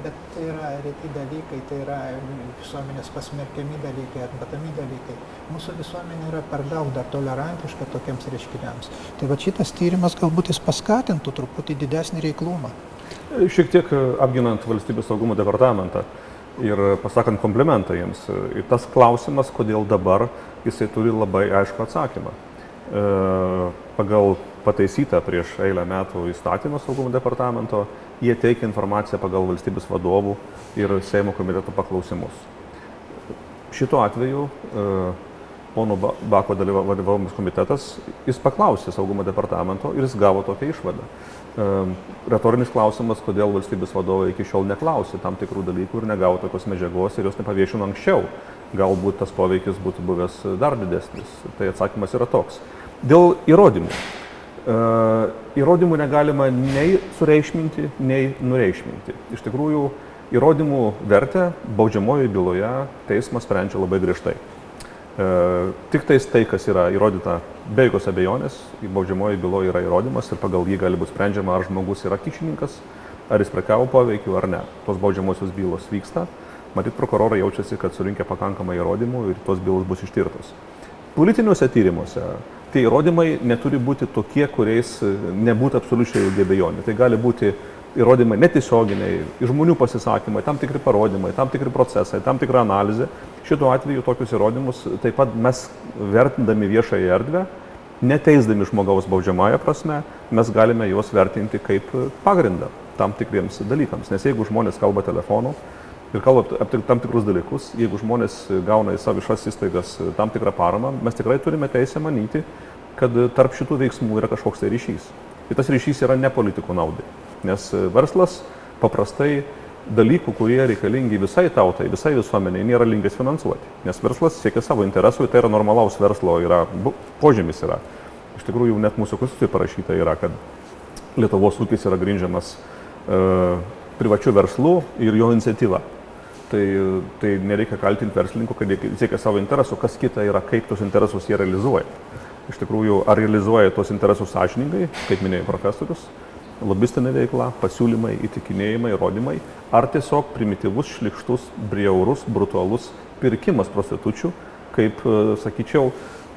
Bet tai yra reti dalykai, tai yra visuomenės pasmerkiami dalykai, atmetami dalykai. Mūsų visuomenė yra per daug dar tolerantiška tokiems reiškiniams. Tai va šitas tyrimas galbūt jis paskatintų truputį didesnį reiklumą. Šiek tiek apginant valstybės saugumo departamentą ir pasakant komplimentą jiems. Ir tas klausimas, kodėl dabar, jisai turi labai aišku atsakymą. E, pagal pataisytą prieš eilę metų įstatymą saugumo departamento, jie teikia informaciją pagal valstybės vadovų ir Seimo komiteto paklausimus. Šituo atveju e, pono Bako vadovaujamas komitetas, jis paklausė saugumo departamento ir jis gavo tokią išvadą. Retorinis klausimas, kodėl valstybės vadovai iki šiol neklausė tam tikrų dalykų ir negavo tokios medžiagos ir jos nepaviešino anksčiau. Galbūt tas poveikis būtų buvęs dar didesnis. Tai atsakymas yra toks. Dėl įrodymų. Įrodymų negalima nei sureikšminti, nei nureikšminti. Iš tikrųjų, įrodymų vertę baudžiamojoje byloje teismas sprendžia labai griežtai. E, tik tais tai, kas yra įrodyta be jokios abejonės, baudžiamoji bylo yra įrodymas ir pagal jį gali būti sprendžiama, ar žmogus yra kyšininkas, ar jis prekiavo poveikiu ar ne. Tos baudžiamosios bylos vyksta. Matyt, prokurorai jaučiasi, kad surinkę pakankamai įrodymų ir tos bylos bus ištirtos. Politiniuose tyrimuose tie įrodymai neturi būti tokie, kuriais nebūtų absoliučiai jokių abejonių. Tai gali būti įrodymai netiesioginiai, žmonių pasisakymai, tam tikri parodymai, tam tikri procesai, tam tikra analizė. Šituo atveju tokius įrodymus taip pat mes vertindami viešąją erdvę, neteisdami žmogaus baudžiamąją prasme, mes galime juos vertinti kaip pagrindą tam tikriems dalykams. Nes jeigu žmonės kalba telefonu ir kalba apie tam tikrus dalykus, jeigu žmonės gauna į savo viešas įstaigas tam tikrą paramą, mes tikrai turime teisę manyti, kad tarp šitų veiksmų yra kažkoks tai ryšys. Ir tas ryšys yra ne politikų naudai. Nes e, verslas paprastai dalykų, kurie reikalingi visai tautai, visai visuomeniai, nėra linkęs finansuoti. Nes verslas siekia savo interesų, tai yra normalaus verslo, yra, požymis yra. Iš tikrųjų, net mūsų konstitucijoje parašyta yra, kad Lietuvos ūkis yra grindžiamas e, privačiu verslu ir jo iniciatyva. Tai, tai nereikia kaltinti verslininkų, kad jie siekia savo interesų, kas kita yra, kaip tos interesus jie realizuoja. Iš tikrųjų, ar realizuoja tos interesus sąžiningai, kaip minėjo profesorius, lobistinė veikla, pasiūlymai, įtikinėjimai, įrodymai, ar tiesiog primityvus, šlikštus, brieurus, brutalus pirkimas prostitučių, kaip, e, sakyčiau,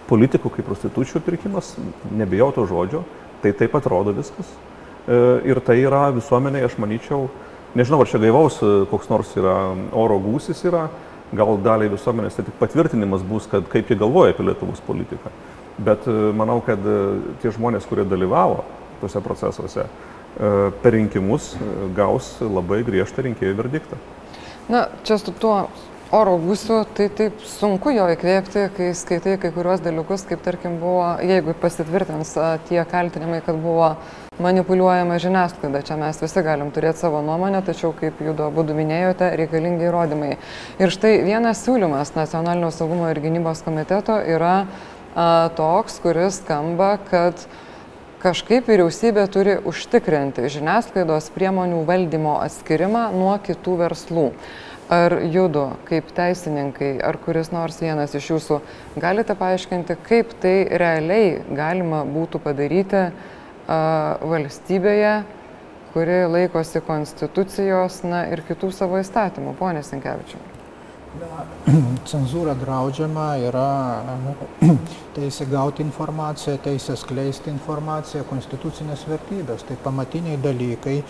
politikų kaip prostitučių pirkimas, nebijau to žodžio, tai taip pat rodo viskas. E, ir tai yra visuomeniai, aš manyčiau, nežinau, ar čia gaivaus e, koks nors yra oro gūsis yra, gal daliai visuomenės tai tik patvirtinimas bus, kad kaip jie galvoja apie Lietuvos politiką. Bet manau, kad tie žmonės, kurie dalyvavo tuose procesuose, per rinkimus e, gaus labai griežtą rinkėjų verdiktą. Na, čia su tuo oro gūsiu, tai taip sunku jo įkvėpti, kai skaitai kai kuriuos dalykus, kaip tarkim buvo, jeigu pasitvirtins tie kaltinimai, kad buvo manipuliuojama žiniasklaida. Čia mes visi galim turėti savo nuomonę, tačiau, kaip judu abu minėjote, reikalingi įrodymai. Ir štai vienas siūlymas Nacionalinio saugumo ir gynybos komiteto yra a, toks, kuris skamba, kad a, kažkaip vyriausybė turi užtikrinti žiniasklaidos priemonių valdymo atskirimą nuo kitų verslų. Ar judu, kaip teisininkai, ar kuris nors vienas iš jūsų galite paaiškinti, kaip tai realiai galima būtų padaryti a, valstybėje, kuri laikosi konstitucijos na, ir kitų savo įstatymų, ponė Sinkevičiu? Cenzūra draudžiama yra teisė gauti informaciją, teisė skleisti informaciją, konstitucinės vertybės. Tai pamatiniai dalykai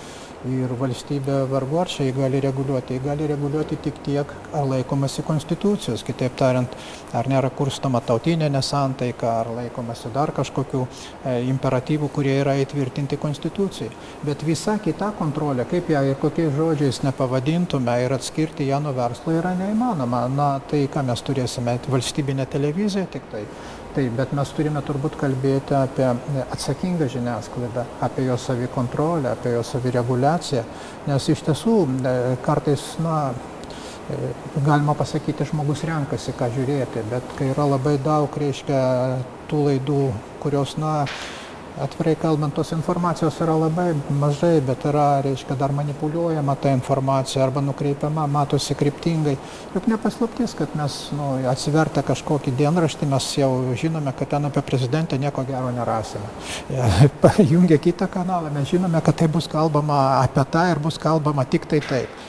ir valstybė vargu ar čia jį gali reguliuoti. Jį gali reguliuoti tik tiek, ar laikomasi konstitucijos. Kitaip tariant, ar nėra kurstama tautinė nesantaika, ar laikomasi dar kažkokių e, imperatyvų, kurie yra įtvirtinti konstitucijai. Bet visa kita kontrolė, kaip ją ir kokiais žodžiais nepavadintume ir atskirti ją nuo verslo yra neįmanoma. Na, tai ką mes turėsime, valstybinė televizija tik tai. Taip, bet mes turime turbūt kalbėti apie atsakingą žiniasklaidą, apie jo savikontrolę, apie jo savireguliaciją, nes iš tiesų e, kartais, na, e, galima pasakyti, žmogus renkasi, ką žiūrėti, bet kai yra labai daug, reiškia, tų laidų, kurios, na, atvirai kalbant, tos informacijos yra labai mažai, bet yra, reiškia, dar manipuliuojama ta informacija arba nukreipiama, matosi kryptingai. Juk nepaslaptis, kad mes nu, atsivertę kažkokį dienraštį, mes jau žinome, kad ten apie prezidentę nieko gero nerasime. Jungia kitą kanalą, mes žinome, kad tai bus kalbama apie tą ir bus kalbama tik tai taip.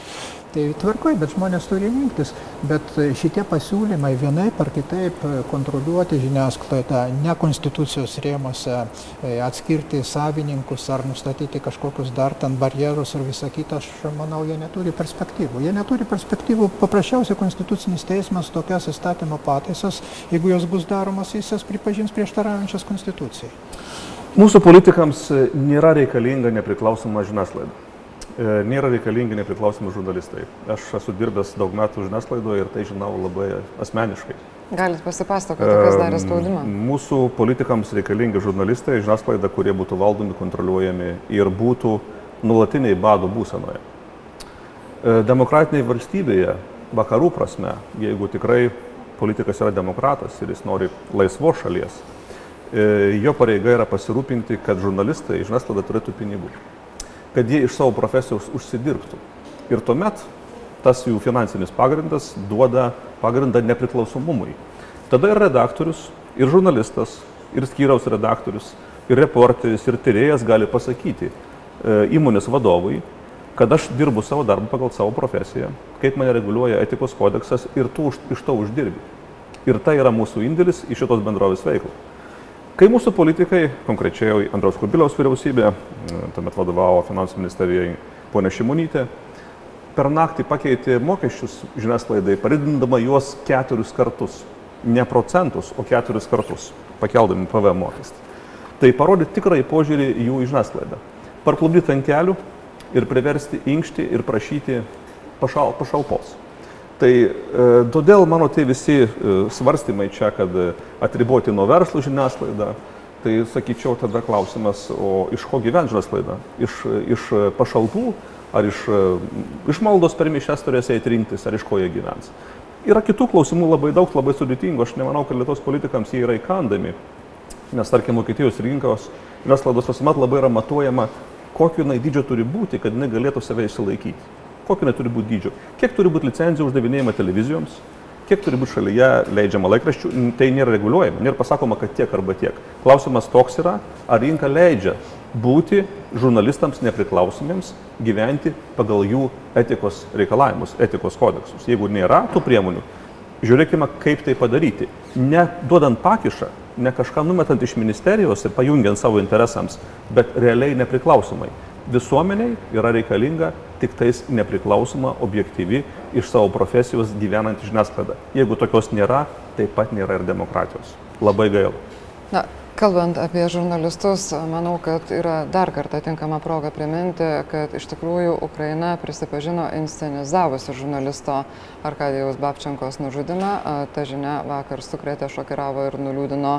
Tai tvarkoj, bet žmonės turi rinktis. Bet šitie pasiūlymai vienaip ar kitaip kontroliuoti žiniasklaidą, ne konstitucijos rėmose, e, atskirti savininkus ar nustatyti kažkokius dar ten barjerus ir visą kitą, aš manau, jie neturi perspektyvų. Jie neturi perspektyvų. Paprasčiausiai konstitucinis teismas tokias įstatymo pataisas, jeigu jos bus daromas, jis jas pripažins prieštaraujančias konstitucijai. Mūsų politikams nėra reikalinga nepriklausoma žiniasklaida. E, nėra reikalingi nepriklausomi žurnalistai. Aš esu dirbęs daug metų žiniasklaidoje ir tai žinau labai asmeniškai. Galit pasipasakoti, kas darė spaudimą? Mūsų politikams reikalingi žurnalistai, žiniasklaida, kurie būtų valdomi, kontroliuojami ir būtų nulatiniai bado būsenoje. E, demokratinėje valstybėje, vakarų prasme, jeigu tikrai politikas yra demokratas ir jis nori laisvos šalies, e, jo pareiga yra pasirūpinti, kad žurnalistai, žiniasklaida turėtų pinigų kad jie iš savo profesijos užsidirbtų. Ir tuomet tas jų finansinis pagrindas duoda pagrindą nepriklausomumui. Tada ir redaktorius, ir žurnalistas, ir skyriaus redaktorius, ir reporteris, ir tyrėjas gali pasakyti e, įmonės vadovui, kad aš dirbu savo darbą pagal savo profesiją, kaip mane reguliuoja etikos kodeksas ir tu iš to uždirbi. Ir tai yra mūsų indėlis į šitos bendrovės veiklą. Kai mūsų politikai, konkrečiai Andros Kubiliaus vyriausybė, tuomet vadovavo finansų ministerijai ponė Šimonytė, per naktį pakeitė mokesčius žiniasklaidai, padidindama juos keturis kartus. Ne procentus, o keturis kartus, pakeldami PVM mokestį. Tai parodė tikrai požiūrį jų į žiniasklaidą. Parklubdyti ant kelių ir priversti inkšti ir prašyti pašal, pašalpos. Tai e, todėl mano tie visi e, svarstymai čia, kad atriboti nuo verslo žiniasklaidą, tai sakyčiau tada klausimas, o iš ko gyvens žiniasklaida? Iš, iš pašalpų ar iš išmaldos per mišęs turės eiti rinktis, ar iš ko jie gyvens? Yra kitų klausimų labai daug, labai sudėtingų. Aš nemanau, kad Lietuvos politikams jie yra įkandami. Nes, tarkim, Vokietijos rinkos žiniasklaidos visuomet labai yra matuojama, kokio jinai dydžio turi būti, kad jinai galėtų save išsilaikyti kokio neturi būti dydžio, kiek turi būti licenzijų uždavinėjama televizijoms, kiek turi būti šalyje leidžiama laikraščių, tai nėra reguliuojama, nėra pasakoma, kad tiek arba tiek. Klausimas toks yra, ar rinka leidžia būti žurnalistams nepriklausomiems, gyventi pagal jų etikos reikalavimus, etikos kodeksus. Jeigu nėra tų priemonių, žiūrėkime, kaip tai padaryti. Ne duodant pakišą, ne kažką numetant iš ministerijos ir pajungiant savo interesams, bet realiai nepriklausomai visuomeniai yra reikalinga tik tais nepriklausoma, objektyvi, iš savo profesijos gyvenanti žiniasklaida. Jeigu tokios nėra, taip pat nėra ir demokratijos. Labai gaila. Na, kalbant apie žurnalistus, manau, kad yra dar kartą tinkama proga priminti, kad iš tikrųjų Ukraina prisipažino inscenizavusi žurnalisto Arkadijaus Babčenkos nužudimą. Ta žinia vakar sukrėtė, šokiravo ir nuliūdino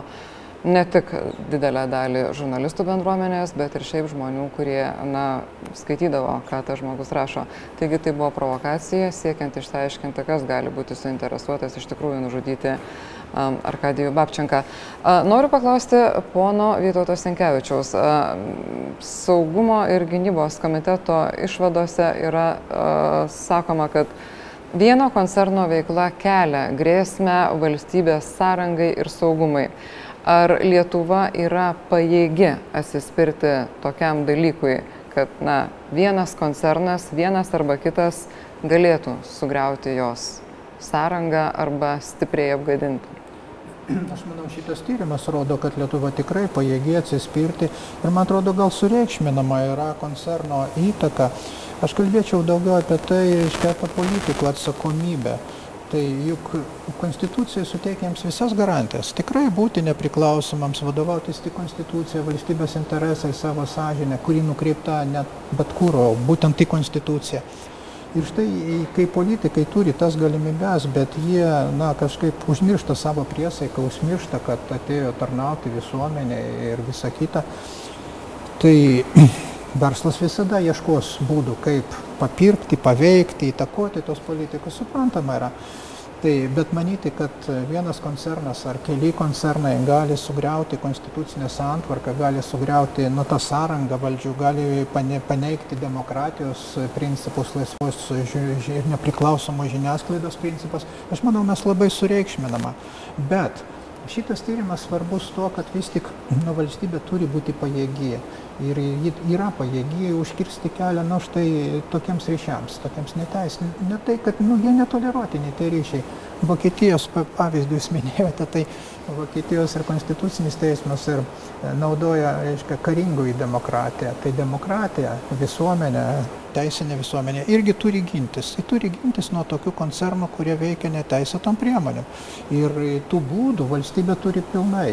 ne tik didelę dalį žurnalistų bendruomenės, bet ir šiaip žmonių, kurie na, skaitydavo, ką tas žmogus rašo. Taigi tai buvo provokacija, siekiant išsiaiškinti, kas gali būti suinteresuotas iš tikrųjų nužudyti um, Arkadijų Babčenką. Uh, noriu paklausti pono Vytauto Senkevičiaus. Uh, saugumo ir gynybos komiteto išvadose yra uh, sakoma, kad vieno koncerno veikla kelia grėsmę valstybės sąrangai ir saugumui. Ar Lietuva yra pajėgi atsispirti tokiam dalykui, kad na, vienas koncernas, vienas arba kitas galėtų sugriauti jos sąrangą arba stipriai apgadinti? aš manau, šitas tyrimas rodo, kad Lietuva tikrai pajėgi atsispirti ir man atrodo gal sureikšminama yra koncerno įtaka. Aš kalbėčiau daugiau apie tai, reiškia, apie politikų atsakomybę. Tai juk konstitucija suteikia jiems visas garantijas. Tikrai būti nepriklausomams, vadovautis tik konstitucija, valstybės interesai, savo sąžinę, kuri nukreipta net bet kur, o būtent į konstituciją. Ir štai, kai politikai turi tas galimybės, bet jie, na, kažkaip užmiršta savo priesaiką, užmiršta, kad atėjo tarnauti visuomenė ir visa kita, tai verslas visada ieškos būdų, kaip papirkti, paveikti, įtakoti tos politikus, suprantama yra. Tai, bet manyti, kad vienas koncernas ar keli koncernai gali sugriauti konstitucinę santvarką, gali sugriauti nu, tą sąrangą valdžių, gali paneigti demokratijos principus, laisvos ir nepriklausomos žiniasklaidos principus, aš manau, mes labai sureikšminama. Bet šitas tyrimas svarbus to, kad vis tik nu, valstybė turi būti pajėgi ir ji yra pajėgi užkirsti kelią, nu, štai tokiems ryšiams, tokiems neteisiniams. Ne tai, kad, nu, jie netoleruotini tie ryšiai. Vokietijos pavyzdį jūs minėjote, tai Vokietijos ir konstitucinis teismas ir e, naudoja, reiškia, karingųjų demokratiją. Tai demokratija, visuomenė, teisinė visuomenė irgi turi gintis. Ji turi gintis nuo tokių koncernų, kurie veikia neteisėtom priemonėm. Ir tų būdų valstybė turi pilnai.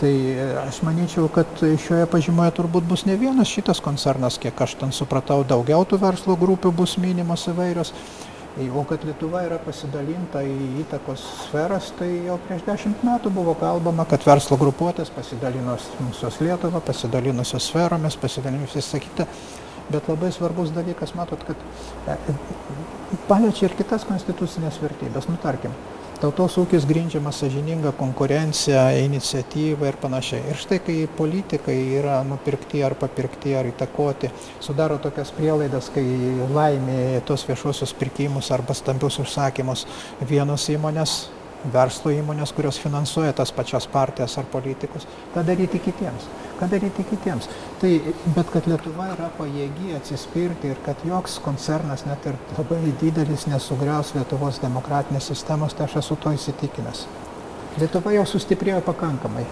Tai e, aš manyčiau, kad šioje pažymoje turbūt bus ne vienas šitas koncernas, kiek aš ten supratau, daugiau tų verslo grupių bus minimos įvairios. O kad Lietuva yra pasidalinta į įtakos sferas, tai jau prieš dešimt metų buvo kalbama, kad verslo grupuotės pasidalinusios Lietuva, pasidalinusios sferomis, pasidalinusios visą kitą. Bet labai svarbus dalykas, matot, kad e, e, paliečia ir kitas konstitucinės vertybės. Nu, tarkim, tautos ūkis grindžiamas sąžininga konkurencija, iniciatyva ir panašiai. Ir štai kai politikai yra nupirkti ar papirkti ar įtakoti, sudaro tokias prielaidas, kai laimė tos viešuosius pirkimus arba stambius užsakymus vienos įmonės verslo įmonės, kurios finansuoja tas pačias partijas ar politikus, ką daryti kitiems, ką daryti kitiems. Tai, bet kad Lietuva yra pajėgi atsispirti ir kad joks koncernas, net ir labai didelis, nesugriaus Lietuvos demokratinės sistemos, tai aš esu to įsitikinęs. Lietuva jau sustiprėjo pakankamai.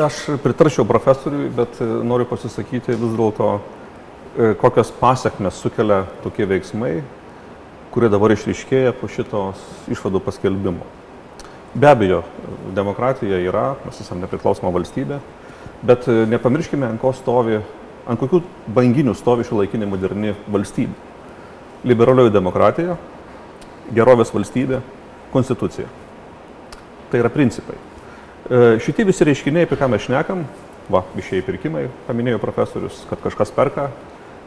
Aš pritarčiau profesoriui, bet e, noriu pasisakyti vis dėlto, e, kokias pasiekmes sukelia tokie veiksmai kurie dabar išryškėja po šitos išvadų paskelbimo. Be abejo, demokratija yra, mes esame nepriklausoma valstybė, bet e, nepamirškime, ant ko stovi, ant kokių banginių stovi šio laikinė moderni valstybė. Liberalioji demokratija, gerovės valstybė, konstitucija. Tai yra principai. E, šitie visi reiškiniai, apie ką mes šnekam, va, viešieji pirkimai, paminėjo profesorius, kad kažkas perka,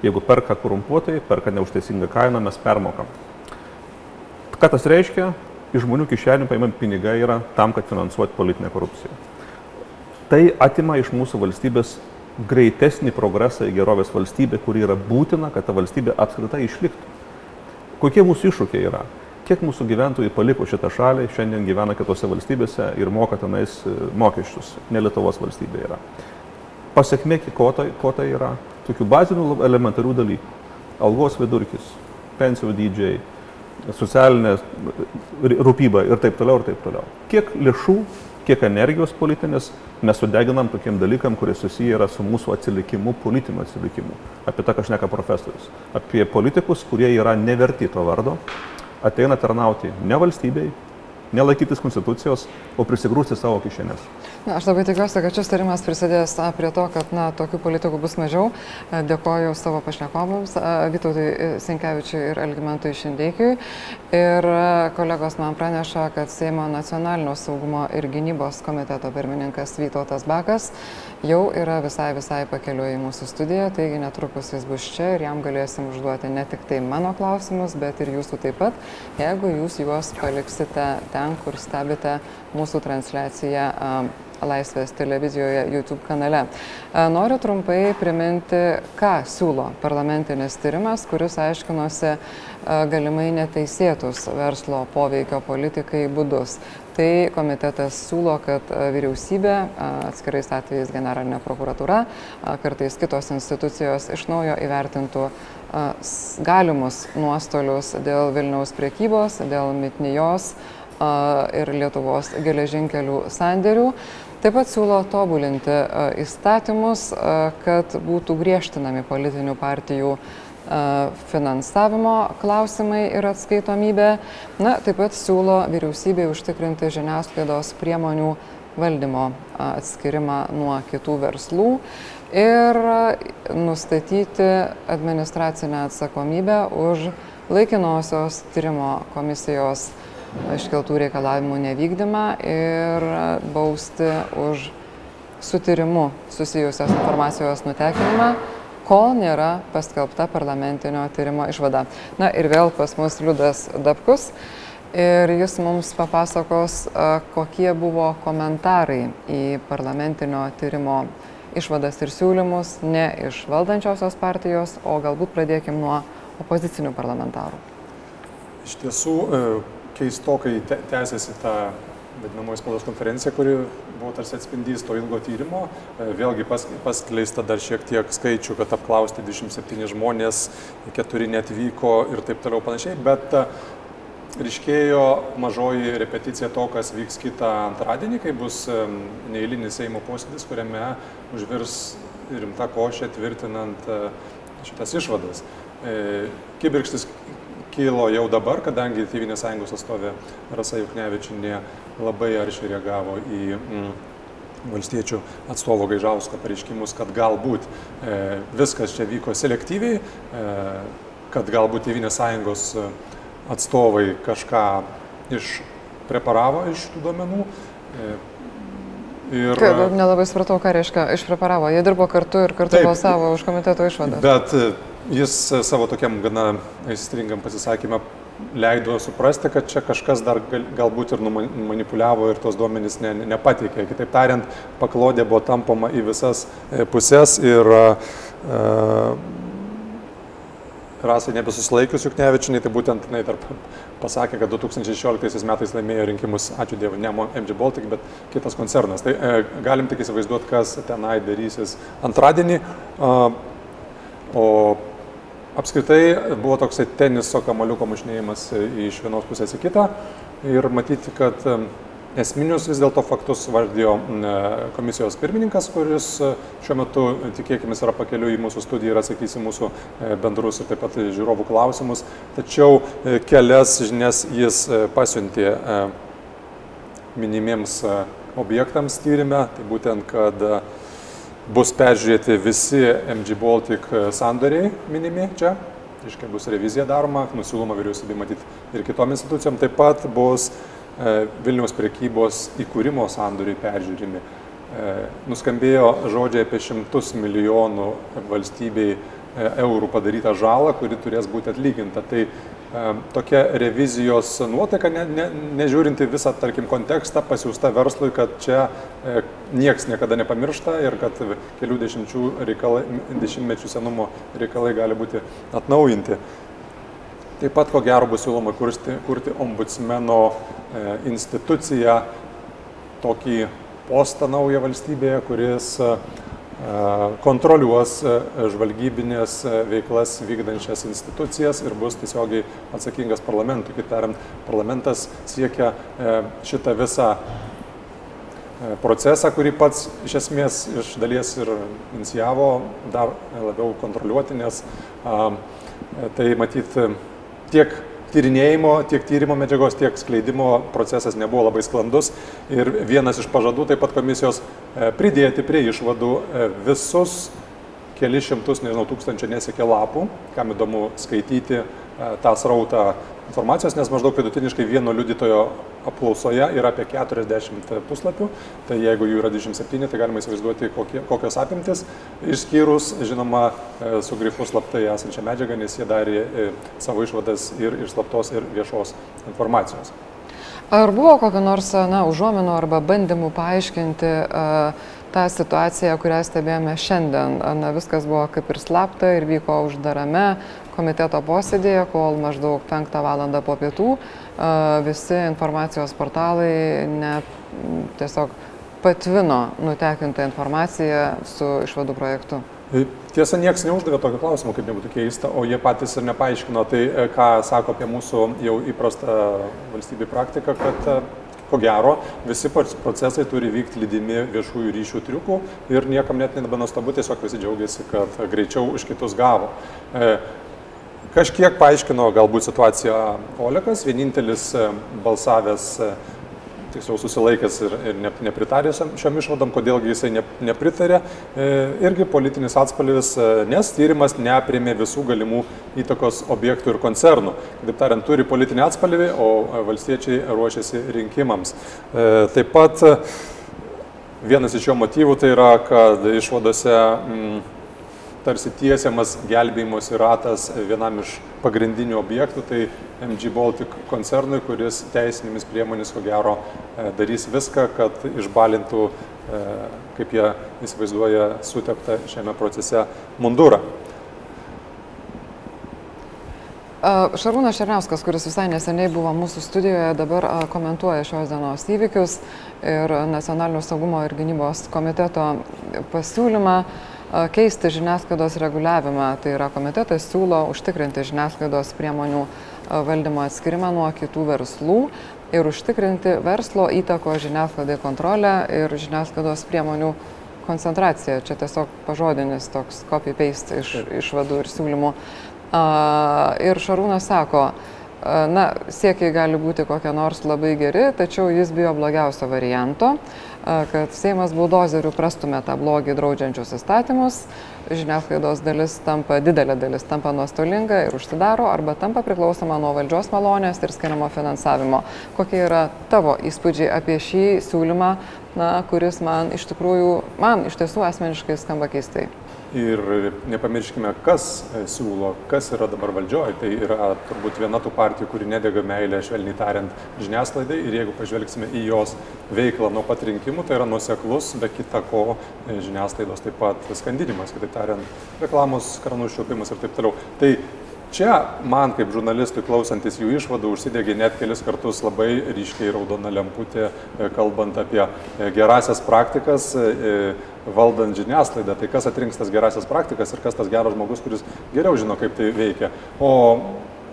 jeigu perka korumpuotai, perka neužteisingą kainą, mes permokam. Ką tas reiškia? Iš žmonių kišenių paimami pinigai yra tam, kad finansuoti politinę korupciją. Tai atima iš mūsų valstybės greitesnį progresą į gerovės valstybę, kuri yra būtina, kad ta valstybė apskritai išliktų. Kokie mūsų iššūkiai yra? Kiek mūsų gyventojų paliko šitą šalį, šiandien gyvena kitose valstybėse ir moka tenais e, mokesčius, ne Lietuvos valstybė yra. Pasiekmė, ko tai, ko tai yra? Tokių bazinių elementarių dalykų. Algos vidurkis, pensijų dydžiai, socialinė rūpyba ir taip toliau ir taip toliau. Kiek lėšų, kiek energijos politinės mes sudeginam tokiem dalykam, kurie susiję yra su mūsų atsilikimu, politiniu atsilikimu. Apie tą kažneka profesorius. Apie politikus, kurie yra neverti to vardo, ateina tarnauti ne valstybei, nelaikytis konstitucijos, o prisigrūsti savo kišenės. Na, aš labai tikiuosi, kad šis tarimas prisidės prie to, kad na, tokių politikų bus mažiau. Dėkoju savo pašnekovams, Vytautui e, Sinkevičiui ir Elgimentui Šindeikiui. Ir kolegos man praneša, kad Seimo nacionalinio saugumo ir gynybos komiteto pirmininkas Vytautas Bakas jau yra visai visai pakeliu į mūsų studiją, taigi netrukus jis bus čia ir jam galėsim užduoti ne tik tai mano klausimus, bet ir jūsų taip pat, jeigu jūs juos paliksite ten, kur stebite mūsų transliaciją Laisvės televizijoje YouTube kanale. Noriu trumpai priminti, ką siūlo parlamentinis tyrimas, kuris aiškinosi galimai neteisėtus verslo poveikio politikai būdus. Tai komitetas siūlo, kad vyriausybė, atskirais atvejais generalinė prokuratūra, kartais kitos institucijos iš naujo įvertintų galimus nuostolius dėl Vilniaus priekybos, dėl mitnijos ir Lietuvos geležinkelių sandėrių. Taip pat siūlo tobulinti įstatymus, kad būtų griežtinami politinių partijų finansavimo klausimai ir atskaitomybė. Na, taip pat siūlo vyriausybei užtikrinti žiniasklaidos priemonių valdymo atskirimą nuo kitų verslų ir nustatyti administracinę atsakomybę už laikinosios tyrimo komisijos iškeltų reikalavimų nevykdymą ir bausti už su tyrimu susijusios informacijos nutekinimą, kol nėra paskelbta parlamentinio tyrimo išvada. Na ir vėl pas mus Liudas Dabkus ir jis mums papasakos, kokie buvo komentarai į parlamentinio tyrimo išvadas ir siūlymus ne iš valdančiosios partijos, o galbūt pradėkim nuo opozicinių parlamentarų. Iš tiesų, keistokai tęsiasi ta vadinamoji spaudos konferencija, kuri buvo tarsi atspindys to ilgo tyrimo. Vėlgi pas, paskleista dar šiek tiek skaičių, kad apklausti 27 žmonės, 4 netvyko ir taip toliau panašiai, bet ryškėjo mažoji repeticija to, kas vyks kitą antradienį, kai bus neįlinis Seimo posėdis, kuriame užvirs rimta košė tvirtinant e, šitas išvadas. E, kibirkštis kilo jau dabar, kadangi Tyvinės sąjungos atstovė Rasa Juknevičinė labai aršiai reagavo į mm, valstiečių atstovo Gaižausko pareiškimus, kad galbūt e, viskas čia vyko selektyviai, e, kad galbūt Tyvinės sąjungos e, atstovai kažką išpreparavo iš tų duomenų. E, ir... Nelabai supratau, ką reiškia išpreparavo. Jie dirbo kartu ir kartu Taip, balsavo už komiteto išvadą. Bet jis savo tokiam gana aistringam pasisakymą leido suprasti, kad čia kažkas dar gal, galbūt ir manipuliavo ir tos duomenys ne, nepateikė. Kitaip tariant, paklodė buvo tampoma į visas e, pusės ir uh, rasai nebesusilaikius Juknevičinai, tai būtent jinai tarp pasakė, kad 2016 metais laimėjo rinkimus, ačiū Dievui, ne MG Baltic, bet kitas koncernas. Tai e, galim tik įsivaizduoti, kas tenai darysis antradienį. O apskritai buvo toksai teniso kamaliuko mušnėjimas iš vienos pusės į kitą ir matyti, kad Esminius vis dėlto faktus vardijo e, komisijos pirmininkas, kuris e, šiuo metu, tikėkime, yra pakeliu į mūsų studiją ir atsakys į mūsų e, bendrus ir taip pat žiūrovų klausimus. Tačiau kelias žinias jis pasiuntė minimiems objektams tyrimę, tai būtent, kad bus peržiūrėti visi MG Baltic sandoriai minimi čia, iškai bus revizija daroma, nusiūloma vyriausybė matyti ir kitom institucijom, taip pat bus E, Vilniaus prekybos įkūrimo sandoriai peržiūrimi. E, nuskambėjo žodžiai apie šimtus milijonų valstybei e, eurų padarytą žalą, kuri turės būti atlyginta. Tai tokia revizijos nuotaika, ne, ne, nežiūrinti visą, tarkim, kontekstą, pasiūsta verslui, kad čia nieks niekada nepamiršta ir kad kelių reikalai, dešimtmečių senumo reikalai gali būti atnaujinti. Taip pat, ko gero, bus siūloma kurti, kurti ombudsmeno e, instituciją, tokį postą naują valstybėje, kuris e, kontroliuos e, žvalgybinės veiklas vykdančias institucijas ir bus tiesiogiai atsakingas parlamentui. Kitaip tariant, parlamentas siekia šitą visą procesą, kurį pats iš esmės iš dalies ir inicijavo, dar labiau kontroliuoti, nes a, tai matyti tiek tyrinėjimo, tiek tyrimo medžiagos, tiek skleidimo procesas nebuvo labai sklandus. Ir vienas iš pažadų taip pat komisijos e, pridėti prie išvadų e, visus keli šimtus, nežinau, tūkstančių nesiekė lapų, kam įdomu skaityti tą srautą informacijos, nes maždaug vidutiniškai vieno liudytojo apklausoje yra apie 40 puslapių, tai jeigu jų yra 27, tai galima įsivaizduoti kokie, kokios apimtis, išskyrus, žinoma, e, su grifu slaptai esančią medžiagą, nes jie darė e, savo išvadas ir iš slaptos, ir viešos informacijos. Ar buvo kokio nors na, užuomenų arba bandymų paaiškinti uh, tą situaciją, kurią stebėjome šiandien? Na, viskas buvo kaip ir slapta ir vyko uždarame komiteto posėdėje, kol maždaug 5 val. po pietų visi informacijos portalai ne, tiesiog patvino nutekintą informaciją su išvadų projektu. Tiesa, niekas neuždavė tokio klausimo, kaip nebūtų keista, o jie patys ir nepaaiškino, tai ką sako apie mūsų jau įprastą valstybį praktiką, kad ko gero visi procesai turi vykti lydimi viešųjų ryšių triukų ir niekam net nebenuostabu, tiesiog visi džiaugiasi, kad greičiau už kitus gavo. Kažkiek paaiškino galbūt situaciją Olekas, vienintelis e, balsavęs e, tiksliau susilaikęs ir, ir ne, nepritarė šiom išvadom, kodėlgi jisai ne, nepritarė, e, irgi politinis atspalvis, nes tyrimas neaprimė visų galimų įtakos objektų ir koncernų. Kitaip tariant, turi politinį atspalvį, o valstiečiai ruošiasi rinkimams. Taip pat vienas iš jo motyvų tai yra, kad išvadose mm, tarsi tiesiamas gelbėjimosi ratas vienam iš pagrindinių objektų, tai MG Baltic koncernui, kuris teisinėmis priemonės, ko gero, e, darys viską, kad išbalintų, e, kaip jie įsivaizduoja, suteptą šiame procese mundurą. Šarūnas Šerniauskas, kuris visai neseniai buvo mūsų studijoje, dabar komentuoja šios dienos įvykius ir Nacionalinio saugumo ir gynybos komiteto pasiūlymą keisti žiniasklaidos reguliavimą. Tai yra komitetas siūlo užtikrinti žiniasklaidos priemonių valdymo atskirimą nuo kitų verslų ir užtikrinti verslo įtako žiniasklaidai kontrolę ir žiniasklaidos priemonių koncentraciją. Čia tiesiog pažodinis toks copy-paste iš išvadų ir siūlymų. Ir Šarūnas sako, na, siekiai gali būti kokie nors labai geri, tačiau jis bijo blogiausio varianto kad Seimas buldozerių prastumė tą blogį draudžiančius įstatymus, žiniasklaidos dalis tampa, didelė dalis tampa nuostolinga ir užsidaro, arba tampa priklausoma nuo valdžios malonės ir skiriamo finansavimo. Kokie yra tavo įspūdžiai apie šį siūlymą, na, kuris man iš tikrųjų, man iš tiesų asmeniškai skamba keistai? Ir nepamirškime, kas e, siūlo, kas yra dabar valdžioje. Tai yra turbūt viena tų partijų, kuri nedega meilę, švelniai tariant, žiniasklaidai. Ir jeigu pažvelgsime į jos veiklą nuo pat rinkimų, tai yra nuseklus, be kita ko, e, žiniasklaidos taip pat skandinimas, kitaip tariant, reklamos, kranų šiopimas ir taip toliau. Tai Čia man kaip žurnalistui klausantis jų išvadų užsidegė net kelis kartus labai ryškiai raudona lemputė, e, kalbant apie gerasias praktikas valdant žiniasklaidą, tai kas atrinks tas gerasias praktikas ir kas tas geras žmogus, kuris geriau žino, kaip tai veikia. O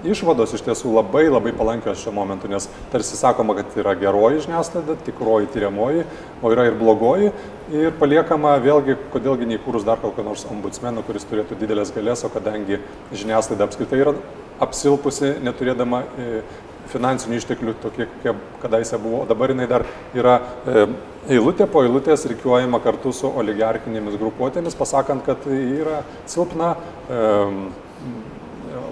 išvados iš tiesų labai labai palankios šiuo momentu, nes tarsi sakoma, kad yra geroji žiniasklaida, tikroji tyriamoji, o yra ir blogoji. Ir paliekama vėlgi, kodėlgi neįkūrus dar kokio nors ombudsmeno, kuris turėtų didelės galės, o kadangi žiniasklaida apskritai yra apsilpusi, neturėdama e, finansinių išteklių tokie, kokie kadaise buvo, dabar jinai dar yra e, eilutė po eilutės reikiuojama kartu su oligarkinėmis grupuotėmis, pasakant, kad yra silpna, e,